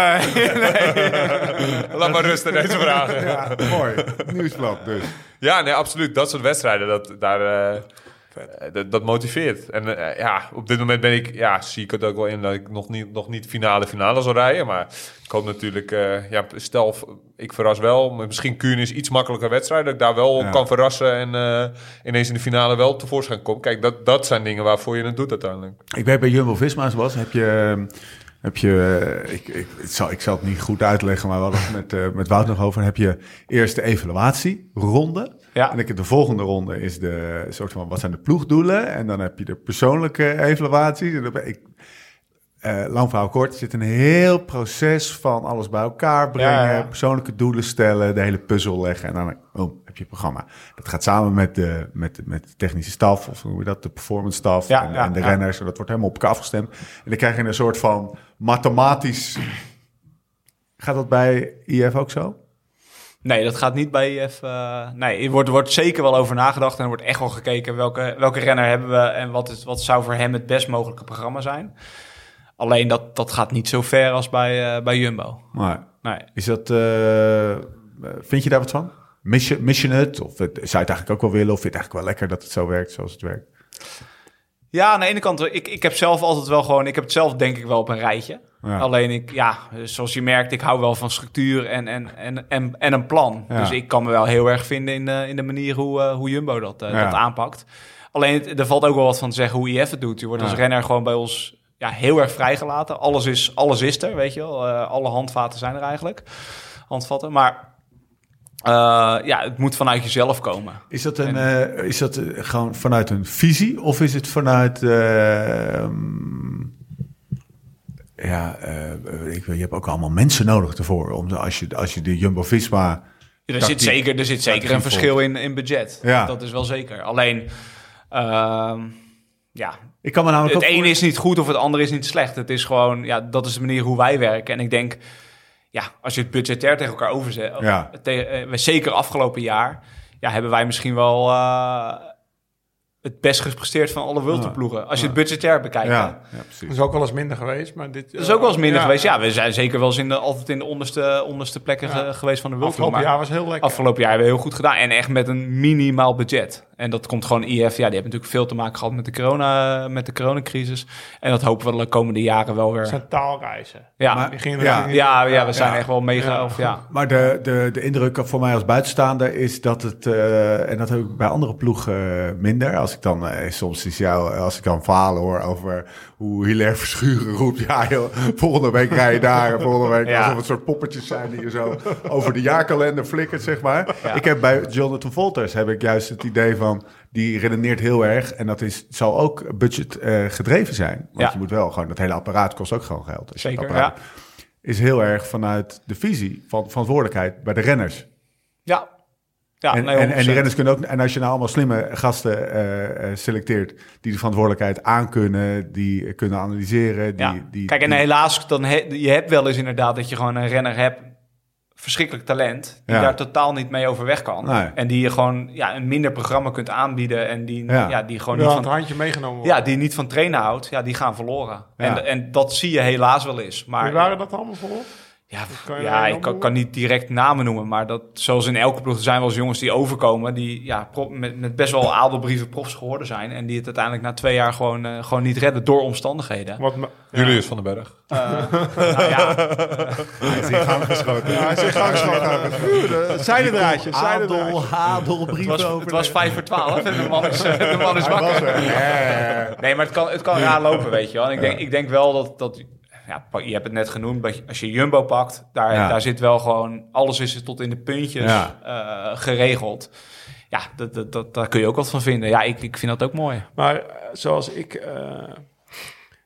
Laat maar rusten vragen. Ja, mooi. Nieuwsblad dus. Ja, nee, absoluut. Dat soort wedstrijden, dat, daar, eh, eh, dat, dat motiveert. En eh, ja, op dit moment ben ik, ja, zie ik het ook wel in dat ik nog niet, nog niet finale finale zal rijden. Maar ik hoop natuurlijk, eh, ja, stel ik verras wel. maar Misschien Kuurne is iets makkelijker wedstrijd. Dat ik daar wel Ja. kan verrassen en eh, ineens in de finale wel tevoorschijn kom. Kijk, dat, dat zijn dingen waarvoor je het doet uiteindelijk. Ik weet bij Jumbo-Visma's was, heb je... Heb je eh, ik, ik, zal, ik zal het niet goed uitleggen, maar we hadden het met, eh, met Wout nog over. Heb je eerst de evaluatieronde. Ja. En ik, de volgende ronde is de soort van wat zijn de ploegdoelen. En dan heb je de persoonlijke evaluatie. En dan ben ik, eh, lang verhaal kort, er zit een heel proces van alles bij elkaar brengen. Ja, ja. Persoonlijke doelen stellen, de hele puzzel leggen. En dan oh, heb je programma. Dat gaat samen met de, met, met de technische staf, of hoe noem je dat, de performance staf Ja, en, ja, en de renners. Dat wordt helemaal op elkaar afgestemd. En dan krijg je een soort van mathematisch... Gaat dat bij IF ook zo? Nee, dat gaat niet bij IF. eh, nee, er wordt, wordt zeker wel over nagedacht. En er wordt echt wel gekeken welke, welke renner hebben we en wat, is, wat zou voor hem het best mogelijke programma zijn. Alleen dat, dat gaat niet zo ver als bij, eh, bij Jumbo. Maar Nee. is dat... eh, vind je daar wat van? Mis je, mis je het? Of het, zou je het eigenlijk ook wel willen? Of vind je het eigenlijk wel lekker dat het zo werkt zoals het werkt? Ja, aan de ene kant, ik, ik heb zelf altijd wel gewoon, ik heb het zelf denk ik wel op een rijtje. Ja. Alleen ik, ja, zoals je merkt, ik hou wel van structuur en, en, en, en, en een plan. Ja. Dus ik kan me wel heel erg vinden in, de in de manier hoe, eh, hoe Jumbo dat, eh, Ja. dat aanpakt. Alleen er valt ook wel wat van te zeggen hoe IF het doet. Je wordt als renner gewoon bij ons ja, heel erg vrijgelaten. Alles is, alles is er, weet je wel. Eh, alle handvaten zijn er eigenlijk. Handvatten. Maar eh, ja, het moet vanuit jezelf komen. Is dat, een, eh, is dat eh, gewoon vanuit een visie? Of is het vanuit... eh, ehm, ja, ik, je hebt ook allemaal mensen nodig ervoor. Om, als, je, als je de Jumbo-Visma... Er zit zeker, er zit zeker een verschil in, in budget. Ja. Dat is wel zeker. Alleen, Ehm, ja, Ik kan me namelijk het ook ene is niet goed of het andere is niet slecht. Het is gewoon, ja, dat is de manier hoe wij werken. En ik denk, ja, als je het budgetair tegen elkaar overzet, Ja. tegen, eh, we- zeker afgelopen jaar, ja, hebben wij misschien wel eh, het best gepresteerd van alle World Tour ploegen. Als je het budgetair bekijkt. Ja, ja, Dat precies. is ook wel eens minder geweest, maar dit... Dat is ook wel eens minder geweest. Ja, we zijn zeker wel eens in de, altijd in de onderste, onderste plekken Ja. ge- geweest van de World Tour. Afgelopen Maar jaar was heel lekker. afgelopen jaar hebben we heel goed gedaan. En echt met een minimaal budget. En dat komt gewoon IF. Ja, die hebben natuurlijk veel te maken gehad met de, corona, met de coronacrisis. En dat hopen we de komende jaren wel weer. Het zijn taalreizen. Ja, Maar- Die gingen Ja. ja, ja, we zijn Ja. echt wel mega. Ja. Of, ja. Maar de, de, de indruk voor mij als buitenstaander is dat het, eh, en dat heb ik bij andere ploegen eh, minder. Als ik dan eh, soms is jou, als ik dan verhalen hoor over hoe Hilaire Verschuren roept, ja joh, volgende week rij je daar, en volgende week alsof het soort poppetjes zijn die je zo over de jaarkalender flikkert, zeg maar. Ik heb bij Jonathan Volters heb ik juist het idee van, die redeneert heel erg en dat is, zal ook budget eh, gedreven zijn. Want Ja. je moet wel gewoon, dat hele apparaat kost ook gewoon geld. Als je het Zeker, apparaat- Is heel erg vanuit de visie van verantwoordelijkheid bij de renners. Ja. Ja, en, nee, en, en die 100%. renners kunnen ook. En als je nou allemaal slimme gasten eh, eh, selecteert. die de verantwoordelijkheid aankunnen. die eh, kunnen analyseren. Die, Ja. die, Kijk, en die- helaas, dan he- je hebt wel eens inderdaad dat je gewoon een renner hebt, verschrikkelijk talent, die Ja. daar totaal niet mee overweg kan. Nee. En die je gewoon ja, een minder programma kunt aanbieden en die, Ja. ja. die gewoon niet het van, handje meegenomen worden. ja, die niet van trainen houdt, ja, die gaan verloren. Ja. En, en dat zie je helaas wel eens. Maar Wie waren dat allemaal voor? Ja, kan je ja een ik kan, niet direct namen noemen, maar dat, zoals in elke ploeg er zijn wel eens jongens die overkomen, die ja, met, met best wel adelbrieven profs geworden zijn en die het uiteindelijk na twee jaar gewoon, eh, gewoon niet redden door omstandigheden. Wat ja. Julius van den Berg. Nou ja, Hij is in gang geschoten. Ja, hij zegt gangschoten. Zijdendraadjes, Adel, zijdendraadjes. Hadel, het brieven was, over. het was vijf voor twaalf en de man is, eh, de man is was wakker. er. Nee, maar het kan, het kan raar lopen, weet je wel. En ik denk, ik denk wel dat, dat ja, je hebt het net genoemd, dat als je Jumbo pakt, daar, Ja. daar zit wel gewoon, alles is er tot in de puntjes Ja. eh, geregeld. Ja, dat, dat, dat, daar kun je ook wat van vinden. Ja, ik, ik vind dat ook mooi. Maar eh, zoals ik...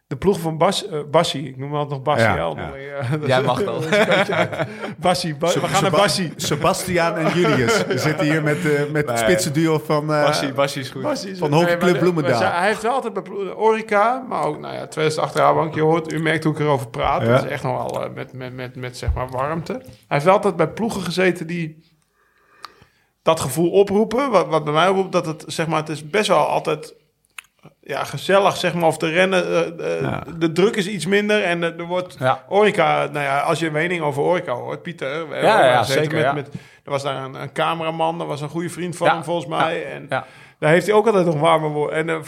de ploeg van Bas, eh, Bassie, ik noem hem altijd nog Bassie. Ja, eh, Jij mag dat. is een beetje uit. Bassie, Ba- we gaan naar Bassie. Sebastiaan en Julius. We zitten hier met, eh, met het spitse duo van, eh, Bassie, Bassie is goed. Is- Van maar de- Bloemendaal. Hij heeft wel altijd bij Orica, maar ook nou ja, 2008 Rabobank. Je hoort, u merkt hoe ik erover praat. Ja. Dat is echt nog wel eh, met, met, met, met zeg maar warmte. Hij heeft wel altijd bij ploegen gezeten die dat gevoel oproepen. Wat, wat bij mij oproept, dat het zeg maar, het is best wel altijd ja, gezellig, zeg maar, of te rennen. eh, eh, Ja. De druk is iets minder en eh, er wordt Ja. Orica, nou ja, als je een mening over Orica hoort, Pieter. we Ja, ja, zeker, Met, ja. met, er was daar een, een cameraman, dat was een goede vriend van Ja, hem volgens mij. En Ja. daar heeft hij ook altijd nog warme woorden. En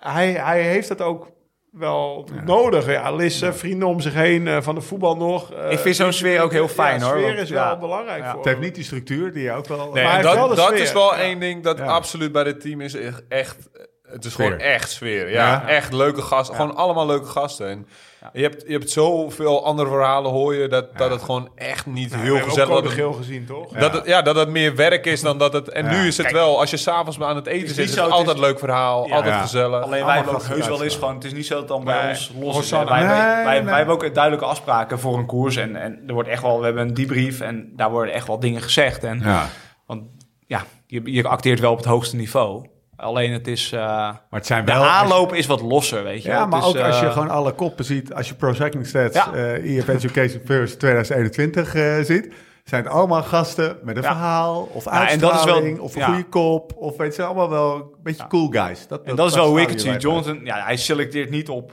hij, hij heeft het ook wel nodig. Ja, Lisse, vrienden om zich heen, van de voetbal nog. Ik vind zo'n sfeer ook heel fijn, ja, hoor, sfeer want- is wel ja. belangrijk Ja. voor Het heeft niet die structuur die je ook wel... Nee, Maar dat, wel dat is wel Ja. één ding dat Ja. absoluut bij dit team is echt... Het is Sfeer. gewoon echt sfeer. Ja, Ja. echt leuke gasten. Gewoon allemaal leuke gasten. En je, hebt, je hebt zoveel andere verhalen hoor je dat, dat het gewoon echt niet heel gezellig is. geel gezien, toch? Dat het, ja, dat het meer werk is dan dat het... En Ja. nu is het Kijk, wel, als je s'avonds aan het eten zit, is het altijd is- leuk verhaal, Ja. altijd Ja. gezellig. Alleen wij hebben ook heus wel eens gewoon... Het is niet zo dat dan bij Nee. ons los is. Hosanna. Wij, wij, Nee, wij, wij hebben ook duidelijke afspraken voor een koers. En, en er wordt echt wel... We hebben een debrief en daar worden echt wel dingen gezegd. En, Ja, Want ja, je, je acteert wel op het hoogste niveau. Alleen het is... eh, maar het zijn de aanloop is wat losser, weet je. Ja, Het maar is, ook als je eh, gewoon alle koppen ziet, als je Pro Cycling Stats, Ja. eh EF Education First 2021 eh, ziet, zijn het allemaal gasten met een Ja. verhaal of Ja, en uitstraling dat is wel- of een ja. goede kop of weet je allemaal wel een beetje cool guys. Dat, En dat is wel hoe ik het zie. Jonathan, ja, hij selecteert niet op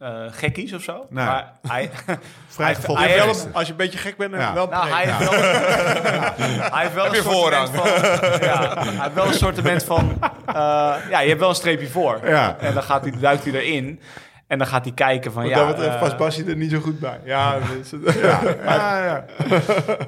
eh gekkies of zo. Nee. Maar hij, Vrij hij- hij Wel heeft- als je een beetje gek bent, dan Ja. wel nou, hij heeft wel, hij heeft wel Heb een soort voorrang? van, ja, hij heeft wel een soort van, eh, ja, je hebt wel een streepje voor. Ja. En dan gaat hij, duikt hij erin en dan gaat hij kijken van, Wat ja, dat betreft eh, past Basje er niet zo goed bij. Ja, is- Ja, ja.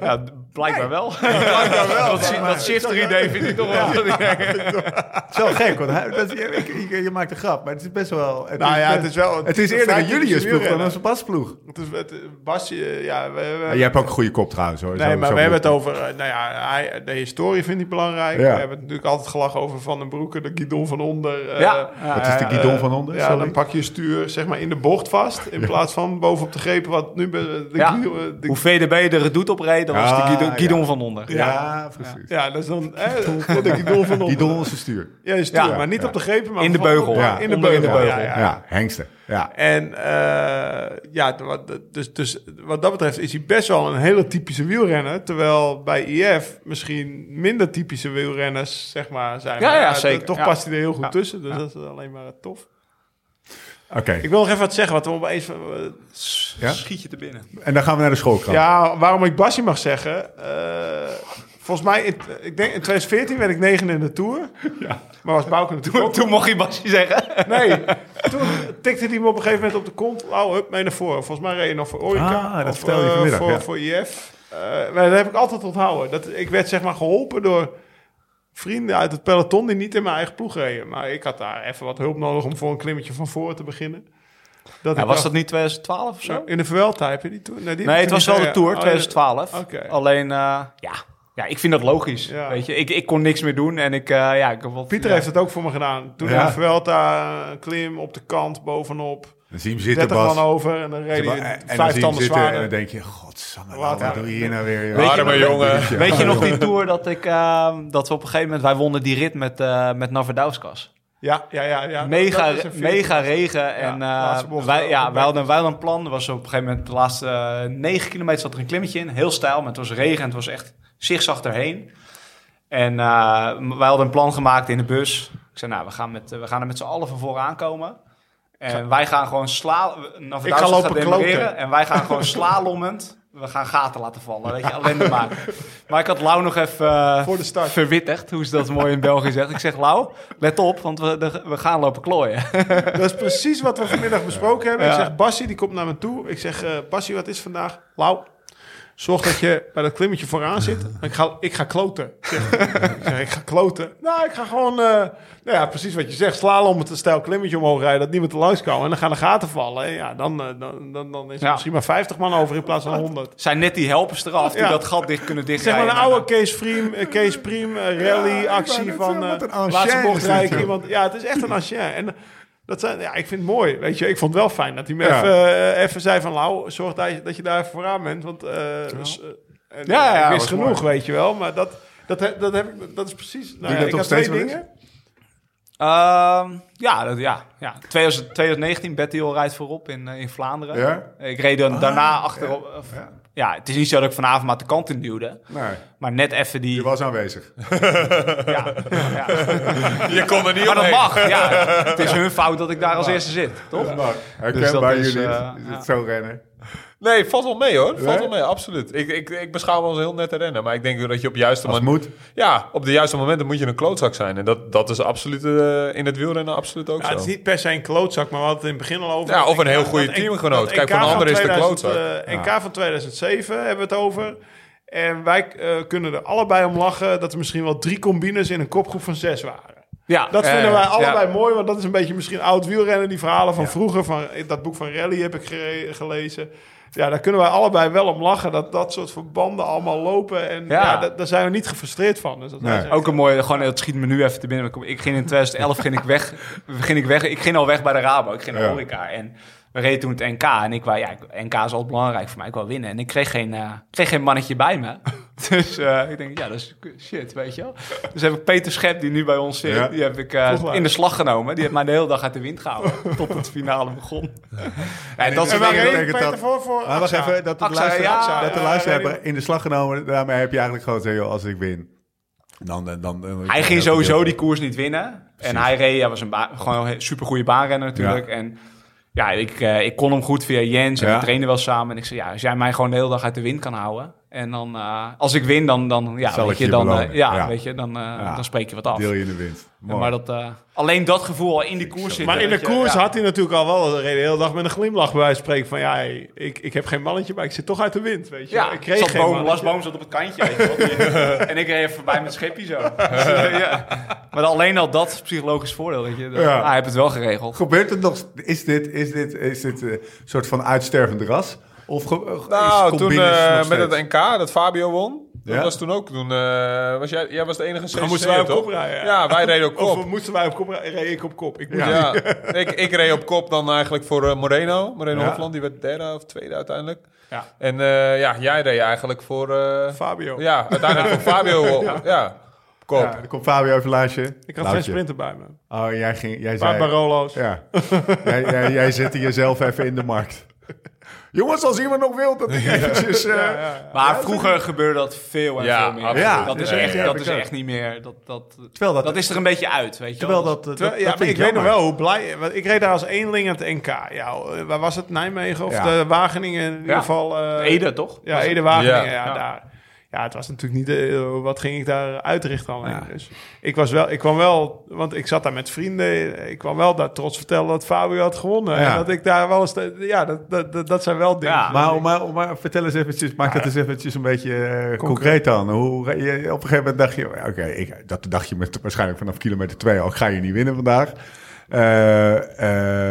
ja, blijkbaar wel. blijkbaar wel. dat, shi- dat shifter idee vind ik toch wel. Het is wel gek, want hij, dat is- je, ik- je, je maakt een grap, maar het is best wel... Het Nou ja, best- het is wel... Het is eerder een vrij typische Julius ploeg dan een Sebastian ploeg. Het is, het, Basje, eh, ja... We, we- Ja, jij hebt ook een goede kop trouwens hoor. Nee, Zo- maar zo we hebben het over... eh, Nou ja, hij, de historie vind ik belangrijk. Ja. We hebben het natuurlijk altijd gelachen over Van den Broeke, de guidon van onder. eh, Ja, Wat is de guidon van onder? Ja, Sorry. dan pak je je stuur zeg maar in de bocht vast. In plaats van bovenop de greep wat nu... bij De, Ja. Hoe VDB er het doet op dan was Ah, de Guidon, ja. Guidon van onder. Ja, precies. Ja, dat is dan hè, de guidon van Die onder. is stuur. Ja, Ja. maar niet op de grepen, maar In de beugel. op- Ja, In de beugel. in de Ja, beugel. ja, Ja, ja. hengsten. Ja. En eh, ja, wat- dus, dus wat dat betreft is hij best wel een hele typische wielrenner. Terwijl bij IF misschien minder typische wielrenners zeg maar, zijn. Ja, Maar ja, eh, zeker. Toch Ja. past hij er heel goed Ja. tussen. Dus dat is alleen maar tof. Oké, Ik wil nog even wat zeggen. Wat we opeens, eh, Ja? Schiet je te binnen. en dan gaan we naar de schoolkrant. ja, waarom ik Bassi mag zeggen. eh, volgens mij, in, ik denk in 2014 werd ik negen in de Tour. Maar was Bouke natuurlijk ook. Toen mocht je Basje zeggen. Nee, toen tikte hij me op een gegeven moment op de kont. Oh, hup, mee naar voren. Volgens mij reed je nog voor Orica. Ah, dat of, vertelde je eh, vanmiddag, Voor, ja. voor IF. Eh, maar dat heb ik altijd onthouden. Dat, ik werd zeg maar geholpen door vrienden uit het peloton die niet in mijn eigen ploeg reden. Maar ik had daar even wat hulp nodig om voor een klimmetje van voren te beginnen. Dat Ja, was dacht- dat niet 2012 of zo? In de Vuelta heb je die toen? die Nee, het was wel de Tour, Oh, 2012. Oké. Alleen, eh, ja. ja, ik vind dat logisch. Ja. Weet je, ik, ik kon niks meer doen en ik, eh, ja, ik heb wat, Pieter ja. heeft het ook voor me gedaan. Toen Ja. in de Vuelta, klim op de kant, bovenop. Dan zie je hem zitten, 30 Bas. man over en dan reed hij vijf tanden zitten en zwaarder. dan denk je, godsamme, Wat, wat doe je hier nou weer? Weet je jongen. Weet je nog die Tour dat, ik, eh, dat we op een gegeven moment... Wij wonnen die rit met, eh met Navadauskas. Ja, ja, ja. ja. mega, mega regen. en eh, bocht wij, ja, wij, hadden, wij hadden een plan. Er was op een gegeven moment de laatste eh, negen kilometer zat er een klimmetje in. Heel stijl, maar het was regen en het was echt zigzag erheen. En eh, wij hadden een plan gemaakt in de bus. Ik zei, nou, we gaan, met, we gaan er met z'n allen van vooraan komen. En wij gaan gewoon sla Ik ga lopen kloten. En wij gaan gewoon slalommend. We gaan gaten laten vallen, weet je, ellende maken. Maar ik had Lau nog even Voor de start. verwittigd, hoe ze dat mooi in België zegt. Ik zeg, Lau, let op, want we, de- we gaan lopen klooien. Dat is precies wat we vanmiddag besproken hebben. Ik zeg, Bassie, die komt naar me toe. Ik zeg, Bassie, wat is vandaag? Lau, zorg dat je bij dat klimmetje vooraan zit. Ik ga, ik ga kloten. Ik zeg, ik, zeg, ga kloten. Nou, ik ga gewoon, eh, nou ja, precies wat je zegt. Slalom met een stijl klimmetje omhoog rijden, dat niemand er langs kan. En dan gaan de gaten vallen. En ja, dan, eh, dan, dan, dan is er Ja. misschien maar 50 man over in plaats van 100. zijn net die helpers eraf die Ja. dat gat dicht kunnen Zeg dichtrijden. maar een oude Kees Priem, eh, Kees Priem eh, rally actie van eh laatste bocht rijden iemand. Ja, het is echt een ancien. En dat zijn, ja, ik vind het mooi. Weet je, ik vond het wel fijn dat hij me Ja. even, eh, even zei van, Lau, zorg dat je, dat je daar even vooraan bent, want eh, s- eh, en, Ja, ja, ik ja, wist was genoeg, weet je wel. Maar dat, dat, heb, dat heb ik, dat is precies. Nou, ja, dat ik had twee dingen. Ehm, ja, dat, ja, ja. 2000 2019, Betty al rijdt voorop in, in Vlaanderen. Ja? Ik reed dan daarna achterop. of- ja. Het is niet zo dat ik vanavond maar de kant in duwde. Nee, Maar net even die... je was aanwezig. ja, ja. Je kon er niet Maar dat mag, ja. Het is hun fout dat ik daar als eerste zit, toch? Maar Dus dat herkenbaar is, jullie. eh, is ja. zo rennen? Nee, valt wel mee hoor. Valt Nee? wel mee, absoluut. Ik, ik, ik beschouw me als een heel nette renner. Maar ik denk dat je op juiste moment... moet. Ja, op de juiste momenten moet je een klootzak zijn. En dat, dat is absoluut eh, in het wielrennen absoluut ook Ja, zo. het is niet per se een klootzak, maar we hadden het in het begin al over. Ja, of een heel goede teamgenoot. Kijk, van ander is de 2000, klootzak. eh, NK van 2007 hebben we het over. En wij eh, kunnen er allebei om lachen dat er misschien wel drie combines in een kopgroep van zes waren. Ja, Dat eh, vinden wij ja. allebei mooi, want dat is een beetje misschien oud wielrennen. Die verhalen van vroeger, van dat boek van Rally heb ik gelezen. Ja, daar kunnen wij allebei wel om lachen. Dat dat soort verbanden allemaal lopen. En ja, Ja. da- daar zijn we niet gefrustreerd van. Dus dat Nee. wij Ook een mooie, gewoon, het schiet me nu even te binnen. Ik ging in 2011 ging ik weg, ging ik weg. Ik ging al weg bij de Rabo. Ik ging naar horeca. En we reden toen het NK. En ik wou, ja, NK is altijd belangrijk voor mij. Ik wil winnen. En ik kreeg geen, eh, kreeg geen mannetje bij me. Dus eh, ik denk, ja, dat is shit, weet je wel. Dus heb ik Peter Schep, die nu bij ons zit, Ja. die heb ik eh, in de slag genomen. Die heeft mij de hele dag uit de wind gehouden. tot het finale begon. Ja, en dat En reed betekent Peter dat- voor? voor Maar wacht AXA? even, dat de luisteraar, dat ik. in de slag genomen. Daarmee heb je eigenlijk gewoon gezegd, joh, als ik win. Dan, dan, dan, dan- Hij ging sowieso die koers niet winnen. En hij reed, hij was een gewoon een supergoeie baanrenner natuurlijk. En ja, ik, eh, ik kon hem goed via Jens en Ja. we trainen wel samen. En ik zei, ja, als jij mij gewoon de hele dag uit de wind kan houden. En dan, eh, als ik win, dan, dan, ja, Zal weet je, je dan, eh, ja, Ja. Weet je, dan, eh, Ja. dan spreek je wat af. Deel je de winst. Maar dat, eh, alleen dat gevoel al in die koers zitten. Maar in de je, koers ja. had hij natuurlijk al wel de hele dag met een glimlach bij wijze van spreken van ja, ik, ik heb geen mannetje, maar ik zit toch uit de wind, weet je. Ja, ik kreeg zat geen boom, mannetje. Lars Boom zat op het kantje. Weet je, en ik reed even voorbij met schipje zo. Ja. Maar alleen al dat is psychologisch voordeel. Weet je. Dat- Ja. ah, hij heeft het wel geregeld. Gebeurt het nog? Is dit, is dit, is dit een soort van uitstervend ras? Of Nou, toen eh, nog met het NK dat Fabio won. Dat Ja? was toen ook. Toen, eh, was jij, jij was de enige Dan moesten wij op toch? kop rijden. Ja, wij reden op kop. Of moesten wij op kop rijden? Reed ik op kop. Ik moest Ja, ik, ik reed op kop dan eigenlijk voor eh, Moreno. Moreno Ja. Hofland, die werd derde of tweede uiteindelijk. Ja. En eh, ja, jij reed eigenlijk voor... eh, Fabio. ja, uiteindelijk voor Fabio. Ja, op kop. Ja, er komt Fabio even luisteren. Ik had geen sprinter bij me. Oh, jij, ging, jij paar zei... Barolo's. Ja. jij, jij, jij zette jezelf even in de markt. Jongens, als iemand nog wil dat ik eventjes... eh, Maar vroeger gebeurde dat veel en Ja, veel meer. absoluut. Dat is, ja, echt, ja, dat is echt niet meer. Dat, dat, Terwijl dat- dat is er een beetje uit, weet je Terwijl wel. dat... dat, Terwijl- dat ja, maar vind ik weet nog wel hoe blij... Want ik reed daar als eenling aan het NK. Ja, eh, waar was het? Nijmegen of Ja. de Wageningen? In ieder geval... eh, Ede, toch? Ja, Ede Wageningen. Ja. Ja, Ja. daar. Ja, het was natuurlijk niet... eh, wat ging ik daar uitrichten alleen. Dus ik was wel... Ik kwam wel... Want ik zat daar met vrienden. Ik kwam wel daar trots vertellen dat Fabio had gewonnen. Ja. En dat ik daar wel eens... Ja, dat, dat, dat, dat zijn wel dingen. Ja. Maar, maar, maar vertel eens eventjes, maak dat eens eventjes een beetje eh, concreet dan. Hoe, je, op een gegeven moment dacht je, oké, ik dat dacht je met, waarschijnlijk vanaf kilometer twee al, ga je niet winnen vandaag. Eh,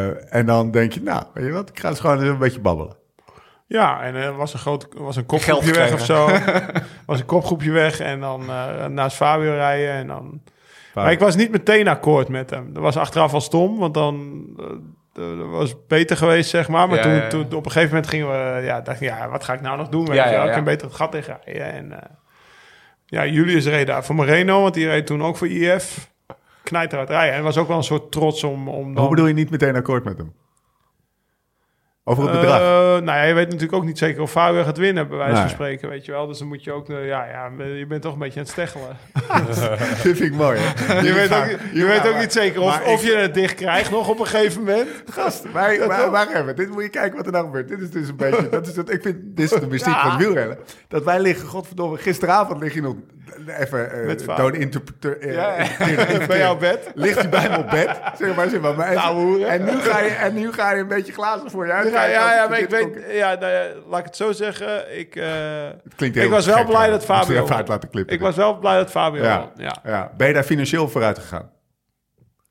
eh, en dan denk je, nou, weet je wat, ik ga eens gewoon eens een beetje babbelen. Ja, en er was een groot was een kopgroepje weg of zo. was een kopgroepje weg en dan eh, naast Fabio rijden en dan. Maar ik was niet meteen akkoord met hem. Dat was achteraf al stom, want dan eh, dat was beter geweest, zeg maar. Maar Ja, toen, ja, ja. toen op een gegeven moment gingen we, ja, dacht ik, ja, wat ga ik nou nog doen? Weet Ja, wel? Ik kan beter het gat inrijden. En eh, ja, Julius reed daar voor Moreno, want die reed toen ook voor IF. Knijter rijden. En het was ook wel een soort trots om, om dan... Hoe bedoel je niet meteen akkoord met hem? Over het bedrag? Eh, nou ja, je weet natuurlijk ook niet zeker of Fabio gaat winnen, bij wijze Nee. van spreken, weet je wel. Dus dan moet je ook, eh, ja, ja, je bent toch een beetje aan het steggelen. Dit vind ik mooi, hè? Je weet ook, je weet ook maar- niet zeker of, maar of ik- je het dicht krijgt nog op een gegeven moment. Gast, maar, maar, wacht even. Dit moet je kijken wat er nou gebeurt. Dit is dus een beetje... Dat is het, ik vind, dit is de mystiek van het wielrennen. Dat wij liggen, godverdomme, gisteravond lig je nog... Even uh, don't interpre- eh, Ja. Bij jouw bed. Ligt hij bij me op bed? Zeg maar, zeg maar. maar Nou, en, nu ga je, en nu ga je een beetje glazen voor je Ja, ja, maar ik weet, ja, nou ja, laat ik het zo zeggen. Ik, Het klinkt ik was wel gek, blij dat Fabio. Ik was wel blij dat Fabio. Ja, Ja. Ben je daar financieel vooruit gegaan?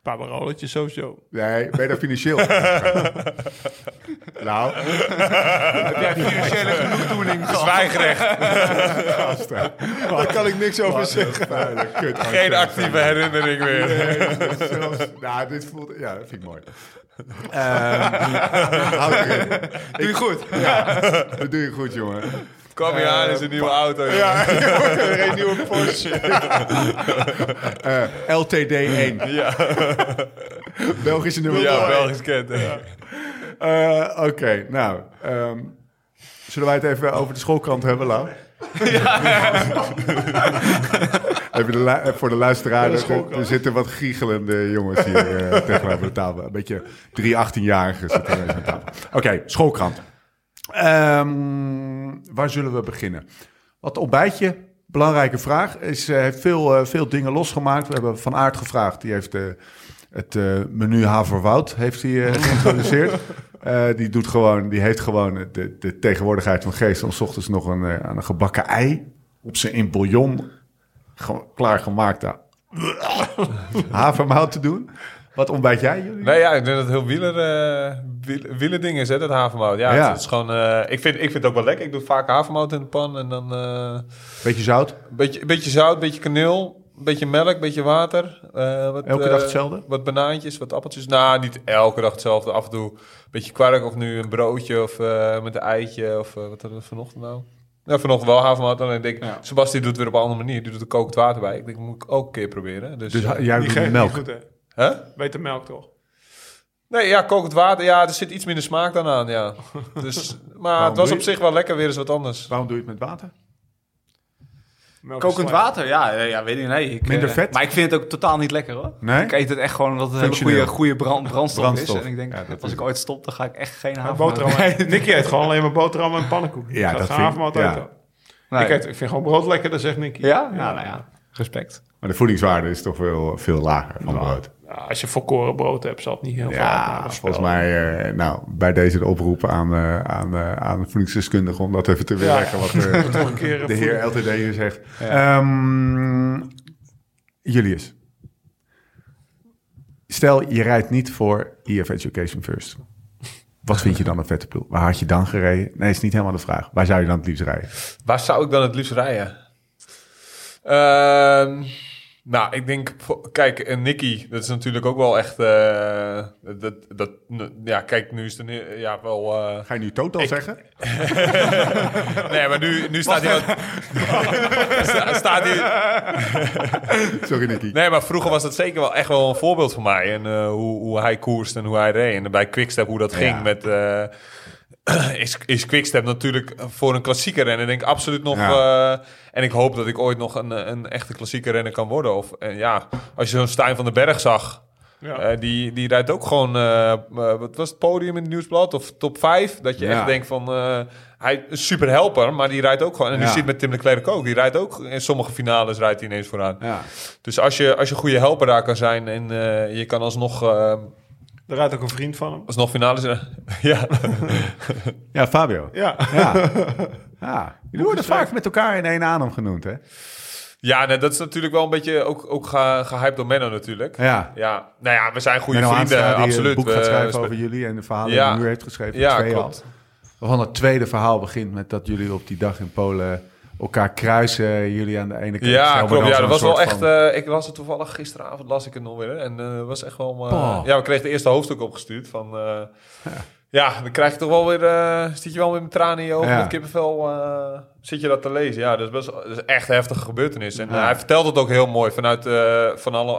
Een paar rolletjes sowieso. Nee, ben je daar financieel nou, Heb jij financiële genoegdoening gehad? Zwijgrecht. gasten. Daar kan ik niks over zeggen. Kut. Geen actieve herinnering meer. Nee, zelfs, nou, dit voelt... Ja, dat vind ik mooi. Ehm houd erin. Doe je goed. Dat doe je goed, jongen. Kom je aan in zijn nieuwe auto. Ja, een nieuwe Porsche. Eh, LTD1. Ja, Belgische nummer. ja Belgisch kent. Eh, Oké, nou. ehm, zullen wij het even over de schoolkrant hebben, Lau? Even de lu- eh, voor de luisteraar, er, er zitten wat giechelende jongens hier eh, tegenover de tafel. Een beetje drie 18-jarigen zitten er aan tafel. Oké, schoolkrant. Ehm, waar zullen we beginnen? Wat ontbijtje, belangrijke vraag. Is, eh, heeft veel, eh, veel dingen losgemaakt. We hebben Van Aert gevraagd. Die heeft eh, het menu Haverwoud heeft hij, geïntroduceerd. Die, doet gewoon, die heeft gewoon de, de tegenwoordigheid van geest... om 's ochtends nog een, aan een gebakken ei... op zijn in bouillon gewoon klaargemaakte havermout te doen. Wat ontbijt jij, jullie? Nee, ja, ik denk dat het heel wieler, eh wiel- wielerding is, hè, dat havermout. Ja, Ja. Het, is gewoon... eh, ik, vind, ik vind het ook wel lekker. Ik doe vaak havermout in de pan en dan... eh, Beetje zout? Een beetje, een beetje zout, een beetje kaneel, een beetje melk, een beetje water. eh, wat, Elke eh, dag hetzelfde? Wat banaantjes, wat appeltjes. Nou, niet elke dag hetzelfde. Af en toe een beetje kwark of nu een broodje of eh, met een eitje. Of eh, wat hadden we vanochtend nou? Ja, vanochtend wel havermout. En dan denk ik, Ja. Sebastien doet het weer op een andere manier. Die doet er kokend water bij. Ik denk, moet ik ook een keer proberen. Dus, Dus eh, jij doet geeft melk. goed, hè? hè? Beter melk, toch? Nee, ja, kokend water. Ja, er zit iets minder smaak dan aan, ja. Dus, maar het was op zich wel lekker weer eens wat anders. Waarom doe je het met water? Melk Kokend water, ja, ja weet ik nee. Ik, Minder eh, vet? Maar ik vind het ook totaal niet lekker hoor. Nee? Ik eet het echt gewoon omdat het een goede, goede brand, brandstof, Brandstof. is. En ik denk, Ja, dat als is ik ooit stop, dan ga ik echt geen boterhammen. eten. Nicky eet gewoon alleen maar boterhammen en pannenkoeken. Ja, dat vind ja. Nee. Ik, eet, ik vind gewoon brood lekker, dat zegt Nicky. Ja? Ja, nou ja. Respect. Maar de voedingswaarde is toch wel veel lager van brood. Ja, als je volkoren brood hebt, zal het niet heel veel Ja, volgens mij, eh, nou, bij deze de oproep aan, eh, aan, eh, aan de voedingsdeskundige om dat even te weerleggen eh, Toch een keer de heer LTD hier zegt. Ehm, Julius, stel je rijdt niet voor EF Education First. Wat vind je dan een vette ploeg? Waar had je dan gereden? Nee, is niet helemaal de vraag. Waar zou je dan het liefst rijden? Waar zou ik dan het liefst rijden? Ehm, nou, ik denk, kijk, en Nicky, dat is natuurlijk ook wel echt, eh, dat, dat, ja, kijk, nu is het een, ja, wel, eh, Ga je nu totaal zeggen? nee, maar nu, nu staat hij, wat- staat hij, Sorry, Nicky. nee, maar vroeger was dat zeker wel echt wel een voorbeeld voor mij en eh, hoe, hoe hij koerst en hoe hij reed en bij Quickstep hoe dat ging Ja. met, eh, is, is Quickstep natuurlijk voor een klassieke renner denk ik absoluut nog. Ja. eh, en ik hoop dat ik ooit nog een, een echte klassieke renner kan worden. Of eh, ja, als je zo'n Stijn van den Berg zag. Ja. eh, die, die rijdt ook gewoon, eh, eh, wat was het podium in het nieuwsblad? Of top 5? Dat je Ja. echt denkt van, eh, hij is super helper, maar die rijdt ook gewoon. En die Ja. zit met Tim de Klerk ook. Die rijdt ook, in sommige finales rijdt hij ineens vooraan. Ja. Dus als je, als je goede helper daar kan zijn en eh, je kan alsnog, eh Daar rijdt ook een vriend van hem. alsnog finales... ja, ja, Fabio. Ja. Ja. ja. Jullie worden vaak met elkaar in één adem genoemd, hè? ja nee, dat is natuurlijk wel een beetje ook, ook ge, gehyped door Menno natuurlijk. Ja. Ja, nou ja, we zijn goede Menno vrienden, Aanstra, absoluut. een boek gaat schrijven spe- over jullie en de verhalen Ja. die hij nu heeft geschreven. Ja, twee al. klopt. Waarvan het tweede verhaal begint met dat jullie op die dag in Polen elkaar kruisen. Jullie aan de ene kant. Ja, klopt. Ja, dat was wel echt... van- eh, ik las het toevallig gisteravond, las ik het nog weer. En eh, was echt wel... eh, ja, we kregen het eerste hoofdstuk opgestuurd van... eh, ja. dan krijg je toch wel weer... zit je wel weer met tranen in je ogen, Ja. met kippenvel... zit je dat te lezen. Ja, dat is, best, dat is echt een heftige gebeurtenis. En Ja. hij vertelt het ook heel mooi vanuit van alle,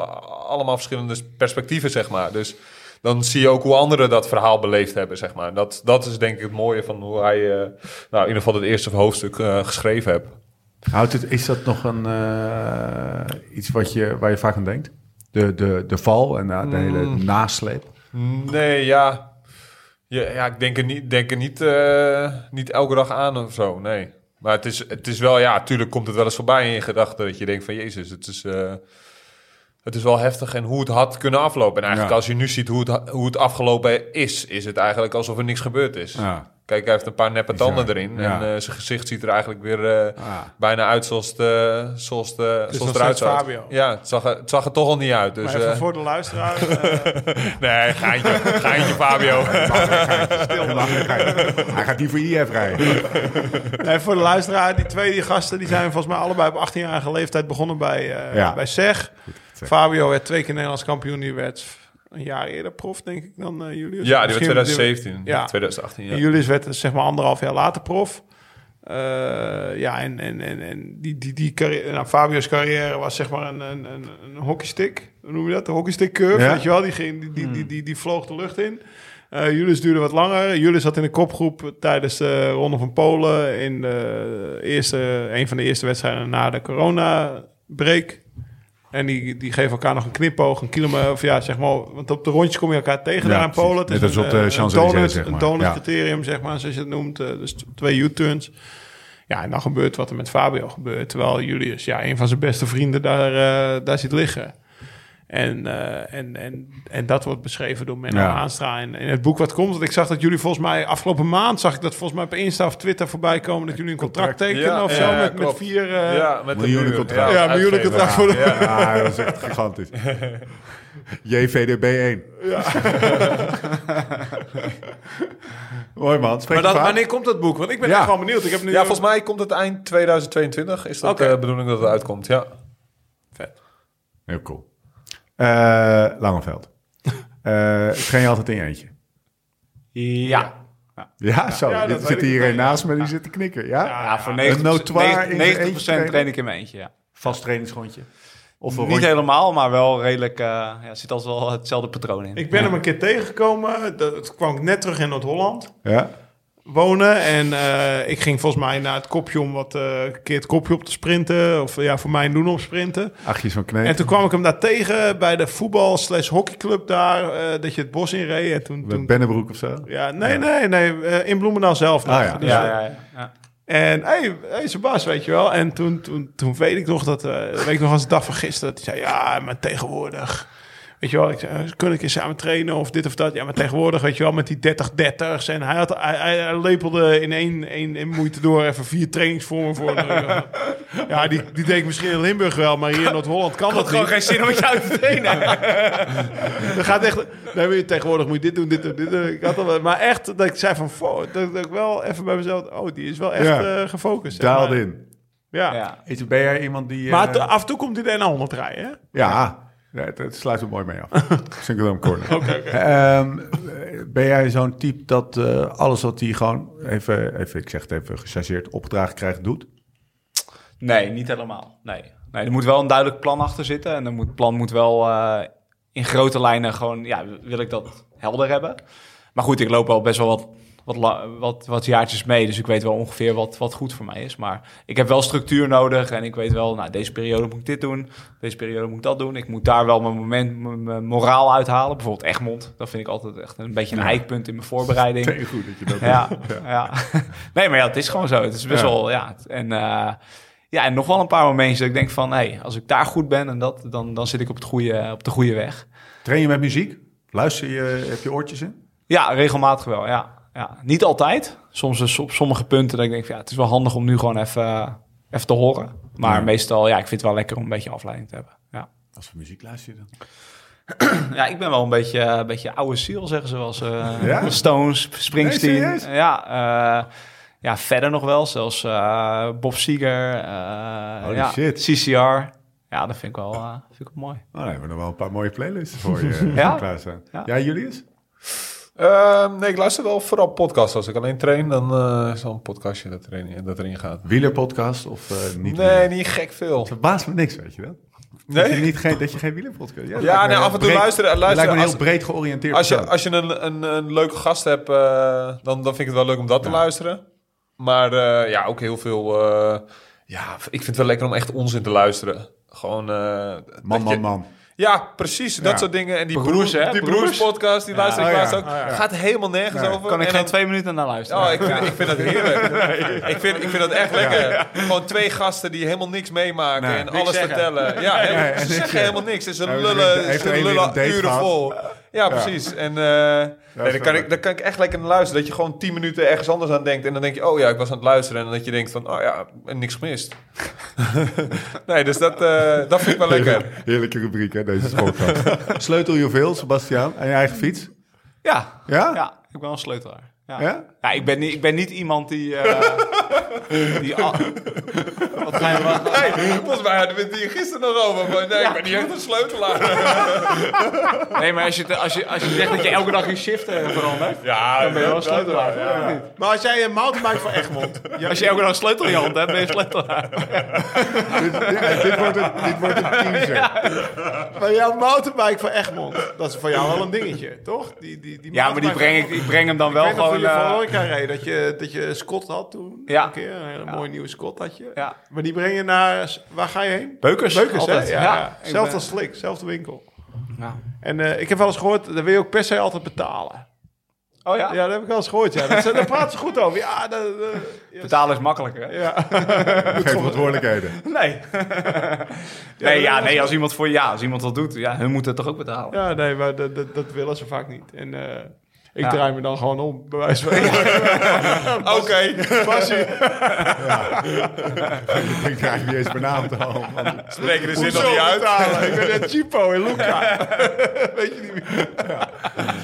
allemaal verschillende perspectieven, zeg maar. Dus dan zie je ook hoe anderen dat verhaal beleefd hebben, zeg maar. Dat, dat is denk ik het mooie van hoe hij... eh, nou, in ieder geval het eerste hoofdstuk eh, geschreven heeft. Houdt het, is dat nog een, eh, iets wat je, waar je vaak aan denkt? De, de, de val en de, de hele Mm. nasleep? Nee, ja. Ja, ja ik denk er niet, denk er niet, niet elke dag aan of zo, nee. Maar het is, het is wel, ja, natuurlijk komt het wel eens voorbij in je gedachten... dat je denkt van, jezus, het is, het is wel heftig en hoe het had kunnen aflopen. En eigenlijk Ja. als je nu ziet hoe het, hoe het afgelopen is... is het eigenlijk alsof er niks gebeurd is. Ja. Kijk, hij heeft een paar neppe tanden erin. Ja. En eh, zijn gezicht ziet er eigenlijk weer eh, Ah. bijna uit zoals het, eh, zoals het, is zoals eruit steeds zag. Fabio. Ja, het zag, er, het zag er toch al niet uit. Dus, Maar even eh, voor de luisteraar. Nee, geintje, geintje Fabio. Hij gaat die voor IF rijden. nee, voor de luisteraar, die twee die gasten die zijn volgens mij allebei op 18-jarige leeftijd begonnen bij, eh Ja. bij SEG. Fabio werd twee keer Nederlands kampioen. Die werd een jaar eerder prof, denk ik, dan eh Julius. Ja, die werd Misschien- 2017. Ja. 2018, ja. En Julius werd dus, zeg maar anderhalf jaar later prof. Eh, ja, en, en, en, en die, die, die carrière, nou, Fabio's carrière was zeg maar een, een, een, een hockeystick. Hoe noem je dat? Een hockeystick curve, Ja. weet je wel? Die, ging, die, die, die, die, die vloog de lucht in. Eh Julius duurde wat langer. Julius zat in de kopgroep tijdens de Ronde van Polen... in de eerste, een van de eerste wedstrijden na de corona-break. En die, die geven elkaar nog een knipoog, een kilometer... of ja, zeg maar... want op de rondjes kom je elkaar tegen Ja, daar in Polen. Het is een, op de eh, Champs-Élysées, donut, zeg maar. Een donut Ja. criterium, zeg maar, zoals je het noemt. Eh, dus twee U-turns. Ja, en dan gebeurt wat er met Fabio gebeurt. Terwijl Julius, ja, een van zijn beste vrienden daar, eh, daar ziet liggen. En, eh, en, en, en dat wordt beschreven door Menno Ja. Aanstra. En in het boek wat komt, want ik zag dat jullie volgens mij afgelopen maand zag ik dat volgens mij op Insta of Twitter voorbij komen dat jullie een contract tekenen Ja, of ja, zo met, vier. eh, ja, met de Miljoenen contract. Ja, miljoenen contract voor de- Ja. Ja, dat is echt gigantisch. JVDB 1. Mooi man, spreek Maar dat, wanneer komt dat boek? Want ik ben Ja. echt gewoon benieuwd. Ik heb nu Ja, volgens mij komt het eind 2022. Is dat Oké. de bedoeling dat het uitkomt, ja. Heel cool. Eh Langeveld. Eh train je altijd in je eentje? Ja. Ja, zo. Ja, er zit hier een naast me die zit te knikken. Ja? Ja, voor Een 90%, notoire in 90%, zijn eentje trainen? train ik in mijn eentje, ja. Vast trainingsrondje. Of Niet rondje. helemaal, maar wel redelijk... eh ja, er zit altijd wel hetzelfde patroon in. Ik ben hem een keer tegengekomen. Dat kwam ik net terug in Noord-Holland Ja? Wonen. En eh, ik ging volgens mij naar het kopje om wat eh, een keer het kopje op te sprinten. Of ja, voor mij doen op sprinten. Achtjes van. En toen kwam ik hem daar tegen bij de voetbal slash hockeyclub daar. eh, dat je het bos in reed. En toen, Met toen, Bennebroek of zo? ja, nee, nee, nee. in Bloemendaal zelf nog. Ah, ja. Dus, ja, ja, ja. En hey, hey Sebas, weet je wel. En toen, toen, toen weet ik nog dat, eh weet ik nog als de dag van gisteren, dat hij zei, ja, maar tegenwoordig, weet je wel, ik zei, eh, kun ik eens samen trainen of dit of dat. Ja, maar tegenwoordig, weet je wel, met die 30-30's. En hij, had, hij, lepelde in één, één, één moeite door even vier trainingsvormen voor. de- ja, die, die deed ik misschien in Limburg wel, maar hier in Noord-Holland kan dat Gewoon niet. geen zin om met jou te trainen. Dat gaat echt. Nee, maar tegenwoordig moet je dit doen, dit doen, dit doen. Ik had al, maar echt dat ik zei van, dat, dat ik wel even bij mezelf, oh, die is wel echt Ja. eh, gefocust. maar. in. Ja. Ja. Is, ben jij iemand die... Maar eh, af en toe komt hij naar 100 rijden, hè? Ja, het, het sluit er mooi mee af. Single corner. Ehm, ben jij zo'n type dat eh, alles wat hij gewoon, even, even, ik zeg het even gechargeerd, opgedragen krijgt, doet? Nee, niet helemaal. Nee. nee, er moet wel een duidelijk plan achter zitten. En dan moet, het plan moet wel eh, in grote lijnen gewoon, ja, wil ik dat helder hebben. Maar goed, ik loop wel best wel wat, wat, wat, wat jaartjes mee. Dus ik weet wel ongeveer wat, wat goed voor mij is. Maar ik heb wel structuur nodig. En ik weet wel, nou, deze periode moet ik dit doen. Deze periode moet ik dat doen. Ik moet daar wel mijn moment, mijn, mijn moraal uithalen. Bijvoorbeeld Egmond. Dat vind ik altijd echt een beetje een eikpunt in mijn voorbereiding. Heel goed dat je dat Ja, doet. ja. nee, maar ja, het is gewoon zo. Het is best Ja. wel, ja. En, eh, ja, en nog wel een paar momentjes dat ik denk van, hé, hey, als ik daar goed ben en dat, dan, dan zit ik op, het goede, op de goede weg. Train je met muziek? Luister je, heb je oortjes in? Ja, regelmatig wel, ja. Ja. Niet altijd. Soms op sommige punten dat ik denk van, ja, het is wel handig om nu gewoon even, even te horen. Maar Ja. meestal, ja, ik vind het wel lekker om een beetje afleiding te hebben. Ja, Als voor muziek luister je dan? ja ik ben wel een beetje, een beetje oude ziel, zeggen ze wel eens. eh, Ja? Stones, Springsteen. Nee, ja, eh, ja, verder nog wel. Zelfs eh, Bob Seger. eh ja, shit. CCR. Ja, dat vind ik wel, eh, vind ik wel mooi. Oh, dan hebben we nog wel een paar mooie playlists voor je Ja? klaarstaan. Ja, Ja. Julius? Ehm, nee, ik luister wel vooral podcasts. Als ik alleen train, dan eh, is wel een podcastje dat erin, dat erin gaat. Wielerpodcast of eh, niet? nee, niet gek veel. Verbaast me niks, weet je dat? Dat je, Nee? niet, geen, dat je geen wielerpodcast... Ja, nee, heel af en toe breed- luisteren. luisteren lijkt me als, heel breed georiënteerd als je, persoon. als je een, een, een leuke gast hebt, eh, dan, dan vind ik het wel leuk om dat te luisteren. Maar ja, ook heel veel... ja, ik vind het wel lekker om echt onzin te luisteren. Gewoon... Man, man, je- man. Ja, precies. Dat Ja. soort dingen. En die Broers, broers, hè? die Broers? broers podcast, die luister ik oh ja. laatst ook. Oh ja. Gaat helemaal nergens over. Kan ik En geen dan- twee minuten naar luisteren. Oh, ik vind, ik vind dat heerlijk. ik, vind, ik vind dat echt lekker. Gewoon twee gasten die helemaal niks meemaken Nee. en Niks alles zeggen. vertellen. Ja, helemaal, en ze niks zeggen helemaal niks. Ze Ja, lullen, heeft ze er een weer lullen een date uren gehad. vol. Ja, precies. En eh, nee, dan, kan ik, dan kan ik echt lekker naar luisteren. Dat je gewoon tien minuten ergens anders aan denkt. En dan denk je, oh ja, ik was aan het luisteren. En dat je denkt van, oh ja, en niks gemist. nee, dus dat, eh, dat vind ik wel lekker. Heerlijke rubriek, hè, deze podcast. Sleutel je veel, Sebastiaan, aan je eigen fiets? Ja, Ja? ja, ik ben wel een sleutelaar. Ja. Ja? Ja, ik, ben niet, ik ben niet iemand die... eh, die al- wat ga je wat- Hey, volgens mij hadden we het hier gisteren nog over. Maar nee, ik ben niet echt een sleutelaar. Nee, maar als je, als, je, als je zegt dat je elke dag je shift eh, verandert... Ja, dan ben je wel een sleutelaar. Ja. Maar als jij een mountainbike van Egmond... Ja, Als je elke dag een sleutel in je hand hebt, ben je een sleutelaar. Dit, ja, dit, wordt een, dit wordt een teaser. maar jouw mountainbike van Egmond, dat is voor jou wel een dingetje, toch? Die, die, die Ja, maar die breng ik, ik breng hem dan wel gewoon... je van eh, Horeca reed, dat je, dat je Scott had toen. Ja. Een keer, een hele mooie nieuwe Scott had je. ja. Maar die breng je naar, waar ga je heen? Beukers. Beukers, hè? Ja, Ja, ja. ik Zelfde ben- als Slik, zelfde winkel. Ja. En eh, ik heb wel eens gehoord, daar wil je ook per se altijd betalen. Oh ja? Ja, dat heb ik wel eens gehoord, ja. Dat, daar praten ze goed over. Ja, dat, eh. Betalen is makkelijker, ja. Geen verantwoordelijkheden. Nee. nee, ja, nee, als iemand voor ja, als iemand dat doet, ja, hun moeten het toch ook betalen. ja, nee, maar dat, dat, dat willen ze vaak niet. En eh, ik Ja. draai me dan gewoon om, bij wijze van spreken. Oké. Basie, Ik krijg niet eens benamd al. Spreken de zin nog niet uit. betalen? Ik ben een cheapo in Luca. Weet je niet meer.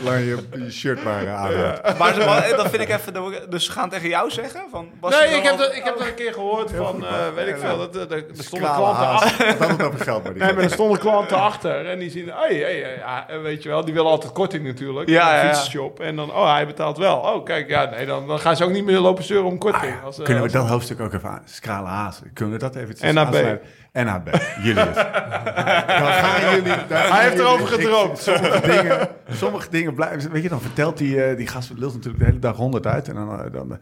Zolang je je shirt maar eh, aan hebt. Maar ze, maar dat vind ik even, dus ze gaan tegen jou zeggen? Van, Nee, ik heb, al- dat, ik heb dat een keer gehoord van, eh, weet ik veel, dat, dat, er stonden klanten achter. Het had het geld, maar die Nee, maar er stonden klanten achter en die zien, hey, hey, hey, ja, en weet je wel, die willen altijd korting natuurlijk. Ja, Ja, ja, En dan, oh, hij betaalt wel. Oh, kijk, ja, nee, dan, dan gaan ze ook niet meer lopen zeuren om korting. Als, eh, Kunnen we dat hoofdstuk ook even aan? Scrale haas. Kunnen we dat even NAB. aansnijden? NAB. Julius. Dan gaan jullie... dan gaan Hij heeft jullie- erover gedroomd. sommige dingen, sommige dingen blijven... Weet je, dan vertelt die, eh, die gast lult natuurlijk de hele dag honderd uit. En dan, eh, dan,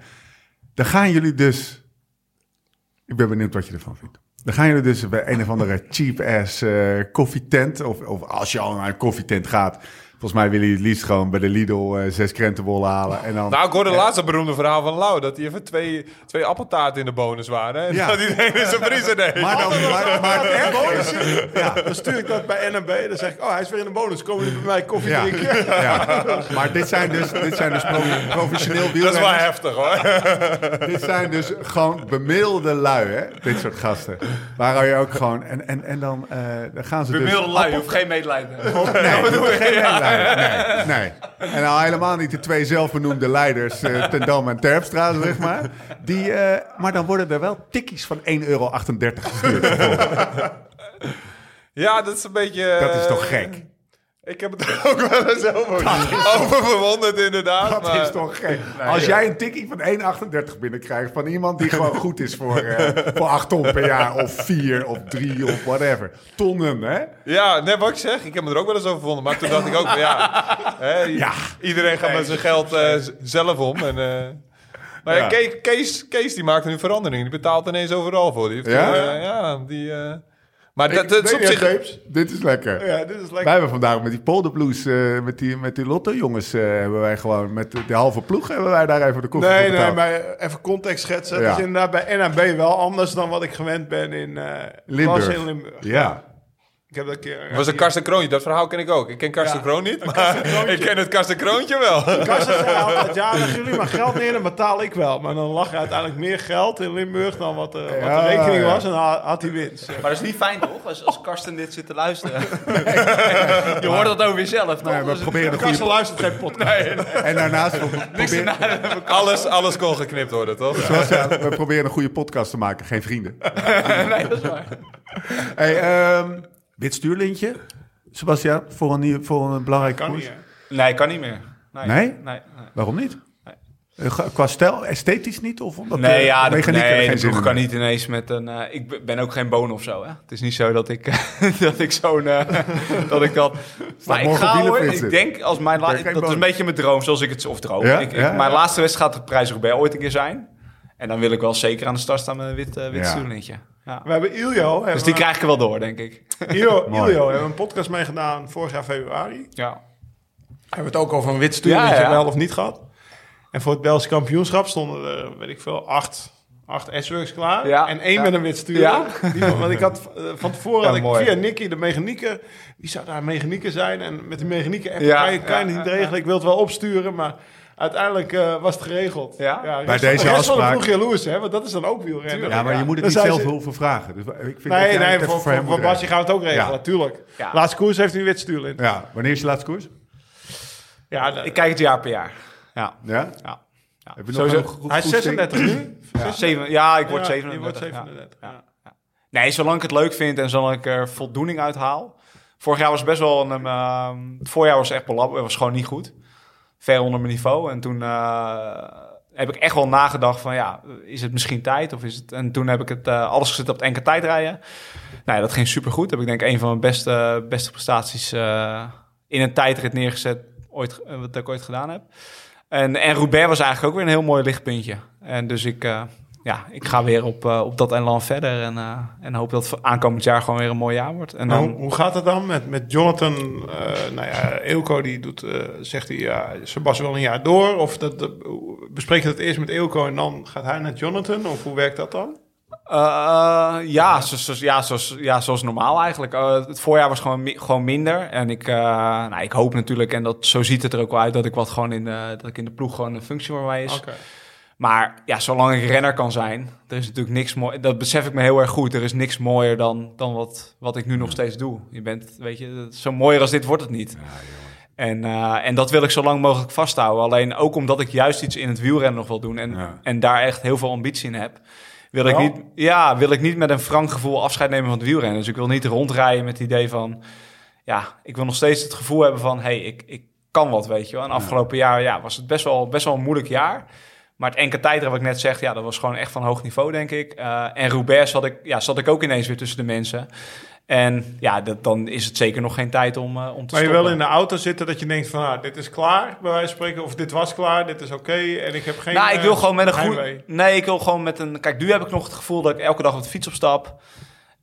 dan gaan jullie dus... Ik ben benieuwd wat je ervan vindt. Dan gaan jullie dus bij een of andere cheap-ass koffietent... Of, of als je al naar een koffietent gaat... Volgens mij willen jullie het liefst gewoon bij de Lidl eh, zes krentenbollen halen. En dan, Nou, ik hoorde laatst een beroemde verhaal van Lau. Dat die even twee, twee appeltaarten in de bonus waren. En Ja. dat iedereen in zijn vriezer deed. maar dan... Maar, maar, Ja, dan stuur ik dat bij NMB. Dan zeg ik, oh, hij is weer in de bonus. Komen jullie bij mij koffie Ja, drinken? ja. maar dit zijn dus, dit zijn dus pro- professioneel Dat is wel wielrenners. heftig hoor. Dit zijn dus gewoon bemiddelde lui, hè? Dit soort gasten. Waar hou je ook gewoon... En, en, en dan, eh, dan gaan ze Bemiddelde dus... lui, je hoeft geen medelijden hebben. Nee, geen medelijden. Nee. En al helemaal niet de twee zelfbenoemde leiders, eh Ten Dam en Terpstra, zeg maar. Die, eh, maar dan worden er wel tikkies van 1,38 euro gestuurd. Ja, dat is een beetje... Dat is toch eh, gek? Ik heb het er ook wel eens over, over verwonderd, inderdaad. Dat maar- is toch gek? Als jij een tikkie van 1,38 binnenkrijgt van iemand die gewoon goed is voor, eh, voor 8 ton per jaar, of 4 of 3 of whatever. Tonnen, hè? Ja, net wat ik zeg. Ik heb me er ook wel eens over gevonden. Maar toen dacht ik ook van ja... Hè, Ja. Iedereen gaat met zijn geld eh, zelf om. En, eh, maar ja. Kees, Kees, Kees die maakt nu verandering. Die betaalt ineens overal voor. Die heeft, Ja? ja, die... maar dat, dat is op zich... Dit is lekker. Ja, dit is Wij lekker. hebben vandaag met die polderblues, eh met die, met die Lotto-jongens, eh, hebben wij gewoon met de, de halve ploeg hebben wij daar even de koffie Nee, voor nee, maar even context schetsen. Ja. Het is inderdaad bij NAB wel anders dan wat ik gewend ben in eh Limburg. In Limburg. Ja. Ik heb dat een keer... was een Karsten Kroontje. Dat verhaal ken ik ook. Ik ken Karsten Ja. Kroon niet, maar ik ken het Karsten Kroontje wel. Karsten zei altijd, ja, leggen jullie maar geld neer, dan betaal ik wel. Maar dan lag er uiteindelijk meer geld in Limburg dan wat, eh, wat de rekening ja. was. En dan had had hij winst. Maar dat is niet fijn toch, als, als Karsten dit zit te luisteren. je hoort dat over jezelf, toch? Nee, we proberen een Karsten goede... luistert geen podcast. En daarnaast, we proberen, Alles, alles kon geknipt worden, toch? zoals, ja, we proberen een goede podcast te maken, geen vrienden. nee, dat is waar. Hey, ehm, wit stuurlintje, Sebastian, voor een, voor een belangrijke Kan koers. niet? Nee, kan niet meer. Nee? Nee? Nee, nee. Waarom niet? Eh, Qua stijl, esthetisch niet? Of omdat Nee, de ja, de, mechaniek nee, geen de zin kan niet ineens met een... eh, ik ben ook geen boon of zo, hè. Het is niet zo dat ik, dat ik zo'n... eh, dat ik dat... Maar ik ga hoor, ik denk als mijn... la- Ben je geen dat is een beetje mijn droom, zoals ik het... Of droom. Ja? Ik, ik- Ja, mijn ja. laatste wedstrijd gaat de prijs Roubaix ooit een keer zijn. En dan wil ik wel zeker aan de start staan met een wit, eh wit Ja. We hebben Iljo. Dus die krijg ik er wel door, denk ik. Iljo. Iljo hebben een podcast mee gedaan vorig jaar februari. Ja. Hebben we het ook over een wit stuurlintje Ja, ja. wel of niet gehad. En voor het Belgische kampioenschap stonden er, weet ik veel, acht, acht S-Works klaar. Ja. En één Ja. met een wit stuur. Want ik had eh, van tevoren Ja, had ik mooi. via Nicky, de mechanieker, wie zou daar mechanieker zijn? En met die mechanieker app Ja, kan je, kan je ja, niet regelen. Ik wil het wel opsturen, maar uiteindelijk eh, was het geregeld. Ja? Bij deze afspraak- ploeg jaloers, hè? Want dat is dan ook wielrennen. Ja, maar je moet het niet zelf ze- hoeven vragen. Dus ik vind dat Nee, nee, het voor, voor, hem voor Basje gaan we het ook regelen, Ja. natuurlijk. Ja. Laatste koers heeft hij een wit stuurlint. regelen. Ja, wanneer is je laatste koers? Ja, de- Ik kijk het jaar per jaar. Ja. Ja? Ja. Ja. Heb je nog Sowieso- goed- hij is goed 36 nu. Ja. Ja, ik word Ja, 37. je wordt ja. 37. Ja. ja. Nee, zolang ik het leuk vind en zolang ik er voldoening uit haal. Vorig jaar was best wel een... ehm, het voorjaar was echt belab, was gewoon niet goed. Ver onder mijn niveau. En toen eh, heb ik echt wel nagedacht van ja, is het misschien tijd? Of is het... En toen heb ik het eh, alles gezet op het enkele tijdrijden. Nou ja, dat ging supergoed. Heb ik denk een van mijn beste, beste prestaties eh, in een tijdrit neergezet ooit, wat ik ooit gedaan heb. En, en Roubaix was eigenlijk ook weer een heel mooi lichtpuntje. En dus ik, ja, ik ga weer op, eh, op dat elan verder. En, eh, en hoop dat het aankomend jaar gewoon weer een mooi jaar wordt. En dan, hoe, hoe gaat het dan met, met Jonathan? eh nou ja, Eelco die doet, zegt hij, ja, Sebas wel een jaar door. Of dat, dat, bespreek je dat eerst met Eelco en dan gaat hij naar Jonathan? Of hoe werkt dat dan? Ja, zoals, ja, zoals, ja, zoals normaal eigenlijk. Het voorjaar was gewoon, mi- gewoon minder. En ik, nou, ik hoop natuurlijk, en dat, zo ziet het er ook wel uit, dat ik wat gewoon in de, dat ik in de ploeg gewoon een functie voor mij is. Maar ja, zolang ik renner kan zijn, er is natuurlijk niks mooi. Dat besef ik me heel erg goed. Er is niks mooier dan, dan wat, wat ik nu nog steeds doe. Je bent, weet je, zo mooier als dit wordt het niet. en, eh, en dat wil ik zo lang mogelijk vasthouden. Alleen ook omdat ik juist iets in het wielrennen nog wil doen en, Ja. en daar echt heel veel ambitie in heb. Wil ik, niet, ja, wil ik niet met een frank gevoel afscheid nemen van het wielrennen. Dus ik wil niet rondrijden met het idee van... Ja, ik wil nog steeds het gevoel hebben van... hey, ik, ik kan wat, weet je wel. En afgelopen jaar ja, was het best wel, best wel een moeilijk jaar. Maar het enkele tijdrit wat ik net zeg... ja, dat was gewoon echt van hoog niveau, denk ik. Eh, en Roubaix zat ik, ja, zat ik ook ineens weer tussen de mensen. En ja, dat, dan is het zeker nog geen tijd om, eh, om te Maar je wil in de auto zitten dat je denkt van, ah, dit is klaar, bij wijze van spreken. Of dit was klaar, dit is oké. en ik heb geen Nou, ik wil eh, gewoon met een goed. Nee, ik wil gewoon met een. Kijk, nu heb ik nog het gevoel dat ik elke dag op de fiets opstap.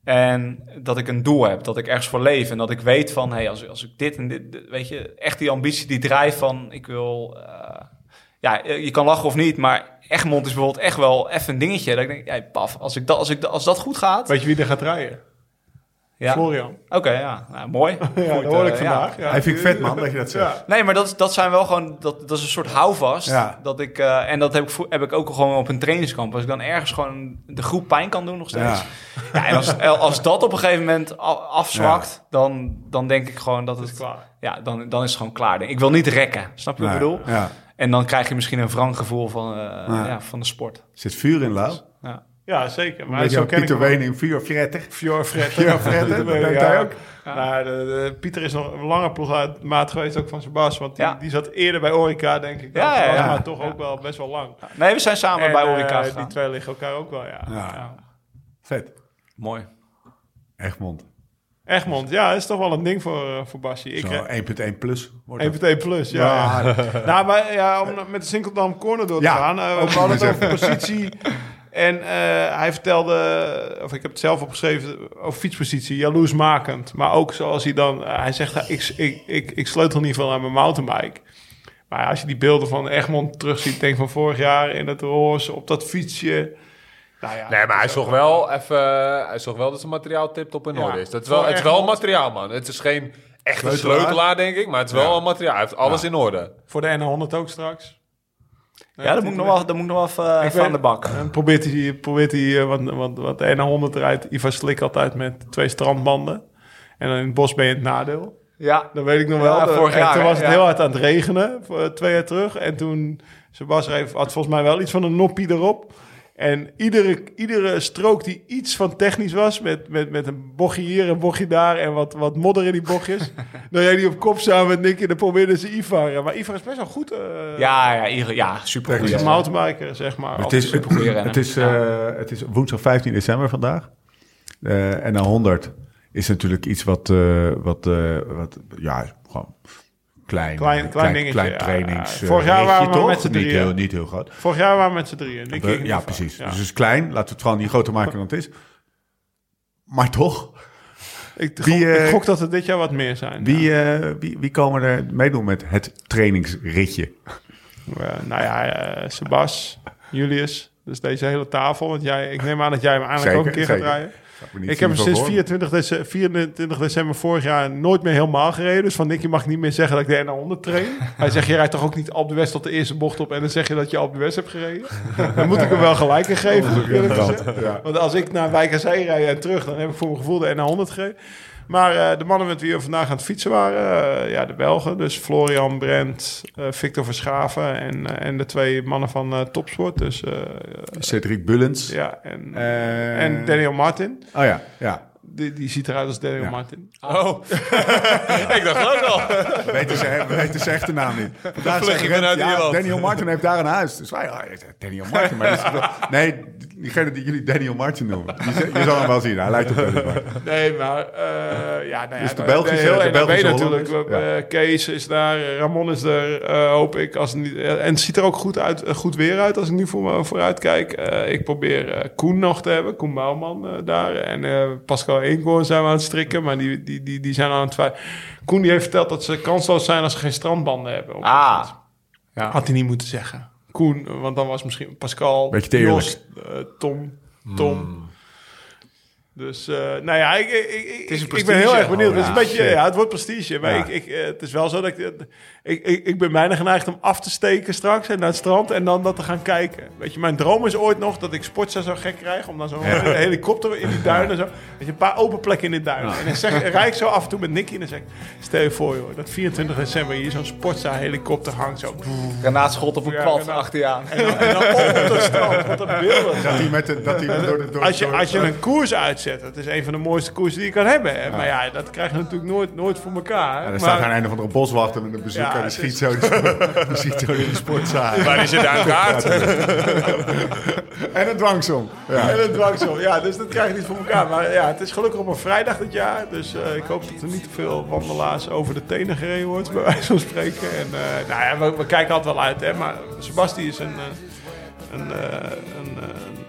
En dat ik een doel heb, dat ik ergens voor leef. En dat ik weet van, hé, hey, als, als ik dit en dit, weet je, echt die ambitie, die drijf van, ik wil, ja, je kan lachen of niet, maar Egmond is bijvoorbeeld echt wel even een dingetje. Dat ik denk, ja, paf, als, ik dat, als, ik, dat- als dat goed gaat, Weet je wie er gaat rijden? Ja. Florian. Oké, ja. Nou, mooi. Ja, Goed, dat hoor ik eh, vandaag. ja. Ja. Hij vind ik vet, man, dat je dat zegt. Ja. Nee, maar dat, is- dat zijn wel gewoon... Dat, dat is een soort houvast. Ja. Dat ik, eh, en dat heb ik, heb ik ook gewoon op een trainingskamp. Als ik dan ergens gewoon de groep pijn kan doen nog steeds. Ja. en als, als dat op een gegeven moment afzwakt... Dan, dan denk ik gewoon dat het... klaar. Ja, dan, dan is het gewoon klaar. Ik wil niet rekken. Snap je wat ik bedoel? Ja. En dan krijg je misschien een wrang gevoel van, eh, Ja. ja, van de sport. Zit vuur in, Lau? Ja. Ja, zeker. Maar zo ook ken ik Pieter hè? Pieter Denkt ja. hij ook? Nou, de, de- Pieter is nog een lange ploegmaat geweest, ook van Sebas. Want die, Ja. die zat eerder bij Orica, denk ik. Ja, ja, ja. Maar toch ook wel best wel lang. Nee, we zijn samen En, bij eh, Orica Die gegaan. twee liggen elkaar ook wel, ja. Ja. ja. Vet. Mooi. Egmond. Egmond, ja, dat is toch wel een ding voor, eh, voor Bassie. Ik, Zo eh, 1.1 plus. wordt het. 1.1 plus, ja. ja. nou, maar ja, om met de Sinkeldam corner door te Ja, gaan. ook we hadden het over positie. En hij vertelde, of ik heb het zelf opgeschreven, over fietspositie, jaloersmakend. Maar ook zoals hij dan, hij zegt, eh, ik, ik, ik, ik sleutel niet veel aan mijn mountainbike. Maar als je die beelden van Egmond terugziet, denk van vorig jaar in het roze, op dat fietsje. Nou ja, Nee, maar hij zorgt wel even... Hij zorgt wel dat zijn materiaal tipt-op in Ja, orde is. Dat is wel, het is wel materiaal, man. Het is geen echte Sleutelaar. sleutelaar, denk ik. Maar het is wel een materiaal. Hij heeft alles Ja. in orde. Voor de N100 ook straks. Ja, dat moet ik nog wel, dat moet nog wel even, Ik even aan weet- de bak. En probeert hij, probeert hij eh, wat, wat, wat de 100 rijdt, Ivan Slik altijd met twee strandbanden. En dan in het bos ben je het nadeel. Ja, Dat weet ik nog wel. Ja, vorig jaar, toen was het Ja. heel hard aan het regenen, voor, eh, twee jaar terug. En toen, Sebas heeft, had volgens mij wel iets van een noppie erop. En iedere, iedere strook die iets van technisch was, met, met, met een bochtje hier, een bochtje daar en wat, wat modder in die bochtjes. dan reed hij op kop samen met Nicky en dan probeerde ze Ivar. Maar Ivar is best wel goed. eh ja, ja, ja super goed. een mountainbiker, zeg maar. Het is, het, supergoeie renner. het, is, eh, het is woensdag 15 december vandaag. Eh, en na 100 is natuurlijk iets wat, eh, wat, eh, wat ja, gewoon klein, Klein- klein dingetje, klein ja. trainings. eh, Vorig jaar waren we toch? met z'n niet drieën. heel, niet heel groot. Vorig jaar waren we met z'n drieën. Ja, precies. Ja. Dus het is klein. Laten we het vooral niet groter maken dan het is. Maar toch, Ik, gok, Wie, eh, ik gok dat er dit jaar wat meer zijn. wie, ja. eh, wie, wie komen er meedoen met het trainingsritje? Eh, nou ja, eh, Sebas, Julius. Dus deze hele tafel. Want jij, ik neem aan dat jij hem eigenlijk ook een keer gaat zeker. rijden. Niet Ik heb hem sinds voor 24 december, 24 december vorig jaar nooit meer helemaal gereden. Dus van Nicky mag ik niet meer zeggen dat ik de N100 train. Hij zegt, je rijdt toch ook niet op de West tot de eerste bocht op... en dan zeg je dat je op de West hebt gereden? Dan moet ik hem wel gelijk in geven. Ja. Want als ik naar Wijk aan Zee rijd en terug... dan heb ik voor mijn gevoel de N100 gereden. Maar eh, de mannen met wie we vandaag aan het fietsen waren... eh, ja, de Belgen. Dus Florian, Brent, eh, Victor Verschaven... En, en de twee mannen van Topsport. Dus Cedric Bullens. ja, en, en Daniel Martin. Oh ja, ja. Die, die ziet eruit als Daniel Ja. Martin. Oh. ik dacht ook al. We weten zijn, we weten zijn echte naam niet. Vandaag je vanuit Rent, ja, Ierland. Daniel Martin heeft daar een huis. Dus wij, ah, Daniel Martin. Maar dat is wel- nee, diegene die jullie Daniel Martin noemen. Die, z- je zal hem wel zien. Hij lijkt op Daniel Martin. Nee, maar uh, ja, nou ja, Dus de Belgische- heel de NRW Belgische natuurlijk. We- eh, Kees is daar, Ramon is er, eh, hoop ik. Als niet, eh, en het ziet er ook goed, uit, eh, goed weer uit als ik nu voor me vooruit kijk. Eh, ik probeer eh, Koen nog te hebben, Koen Bouwman eh, daar. En Eenkoorn zijn we aan het strikken, maar die, die, die, die zijn aan het twijfelen. Koen die heeft verteld dat ze kansloos zijn als ze geen strandbanden hebben. op het Ah. moment. Had hij niet moeten zeggen. Koen, want dan was misschien Pascal, Beetje Jos, eh, Tom, Tom. Dus, eh, nou ja, ik, ik, ik, is een ik ben heel erg benieuwd. Oh, het, is ja, een beetje, shit. ja, het wordt prestige. Maar Ja. ik, ik, eh, het is wel zo dat ik, ik, ik... Ik ben bijna geneigd om af te steken straks en naar het strand en dan dat te gaan kijken. Weet je, mijn droom is ooit nog dat ik Sportza zo gek krijg. Om dan zo'n helikopter in die duinen zo... Weet je, een paar open plekken in de duinen. En dan zeg, rijd ik zo af en toe met Nicky en dan zeg ik... Stel je voor joh, dat 24 december hier zo'n Sportza helikopter hangt zo. Granaatschot op een granaat. achter je aan. En dan, en dan op het strand. Wat een beelden. Dat hij, met de, dat hij door de... Door, Als je, als je een koers dat is een van de mooiste koersen die je kan hebben. Maar ja, dat krijg je natuurlijk nooit, nooit voor elkaar. Ja, er maar, staat aan een of andere boswachter met een bezoeker. Ja, die, het schiet is- zo, die schiet zo in de sportzaal. Maar die zit aan kaart. En een dwangsom. Ja. En een dwangsom. Ja, dus dat krijg je niet voor elkaar. Maar ja, het is gelukkig op een vrijdag dit jaar. Dus eh, ik hoop dat er niet te veel wandelaars over de tenen gereden wordt, bij wijze van spreken. En eh, nou ja, we, we kijken altijd wel uit, hè. Maar Sebasti is een... eh, een, een,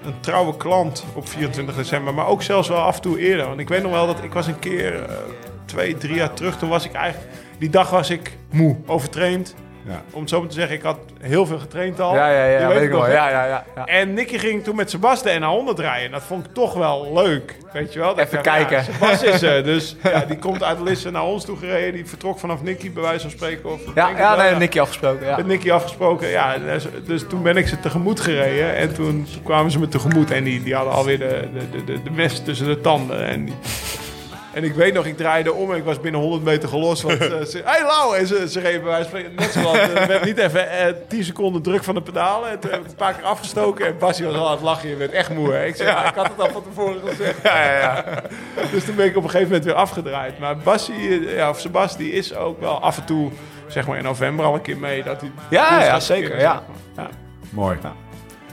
een trouwe klant op 24 december, maar ook zelfs wel af en toe eerder. Want ik weet nog wel dat ik was een keer, eh, twee, drie jaar terug, toen was ik eigenlijk, die dag was ik moe, overtraind. Ja. Om het zo maar te zeggen, ik had heel veel getraind al. Ja, ja, Je ja. weet Weet ik wel. Ja, ja, ja. En Nicky ging toen met Sebas de NA100 rijden. Dat vond ik toch wel leuk. Weet je wel? Dat Even dacht, kijken. Ja, Sebas is er. Dus ja, die komt uit Lisse naar ons toe gereden. Die vertrok vanaf Nicky, bij wijze van spreken. Of, Ja, ja wel, nee, Nicky afgesproken. Ja. Met Nicky afgesproken. Ja, dus, dus toen ben ik ze tegemoet gereden. En toen, toen kwamen ze me tegemoet. En die, die hadden alweer de, de, de, de, de mes tussen de tanden. En, die- en ik weet nog, ik draaide om en ik was binnen 100 meter gelost. Want eh, ze hey Lau! En ze, ze reden bij wijze van spreken net zoals... Er werd niet even eh, 10 seconden druk van de pedalen. En toen heb ik een paar keer afgestoken. En Basje was al aan het lachen. Je werd echt moe. Hè? Ik, zei, ja, ik had het al van tevoren gezegd. Ja, ja, ja. Dus toen ben ik op een gegeven moment weer afgedraaid. Maar Bassie, eh, ja, of Sebas, die is ook wel af en toe, zeg maar in november al een keer mee. Dat hij Ja, ja, zeker, keer, ja. zeg maar. ja. Mooi.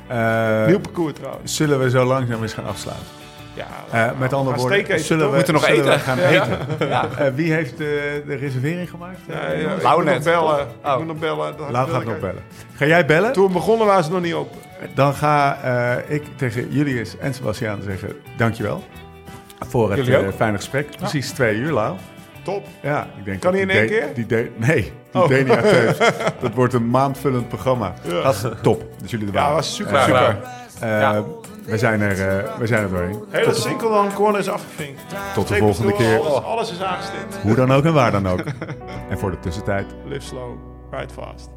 Eh, Nieuw parcours trouwens. zullen we zo langzaam eens gaan afsluiten? Ja, Eh, met andere woorden, eten, zullen we, Moeten nog zullen we eten. gaan Ja. eten? Eh, wie heeft de, de reservering gemaakt? Ja, Eh, ja, ik Lau moet nog net. bellen. Oh. Ik moet nog bellen. Lau gaat nog bellen. Ga jij bellen? Toen we begonnen waren ze nog niet open. Dan ga eh, ik tegen Julius en Sebastiaan zeggen dankjewel voor het eh, fijne gesprek. Precies twee uur, Lau. Top. Ja, ik denk Kan hij in één keer? Die de- nee, die Oh. Denia Teus. Dat wordt een maandvullend programma. Ja. Dat is top, dat jullie er Ja, waren. was super. Eh, super. eh, Ja. We, zijn er, eh, we zijn er doorheen. Hele single dan corner is afgevinkt. Tot de volgende keer. Alles, alles is aangestipt. Hoe dan ook en waar dan ook. En voor de tussentijd. Live slow, ride fast.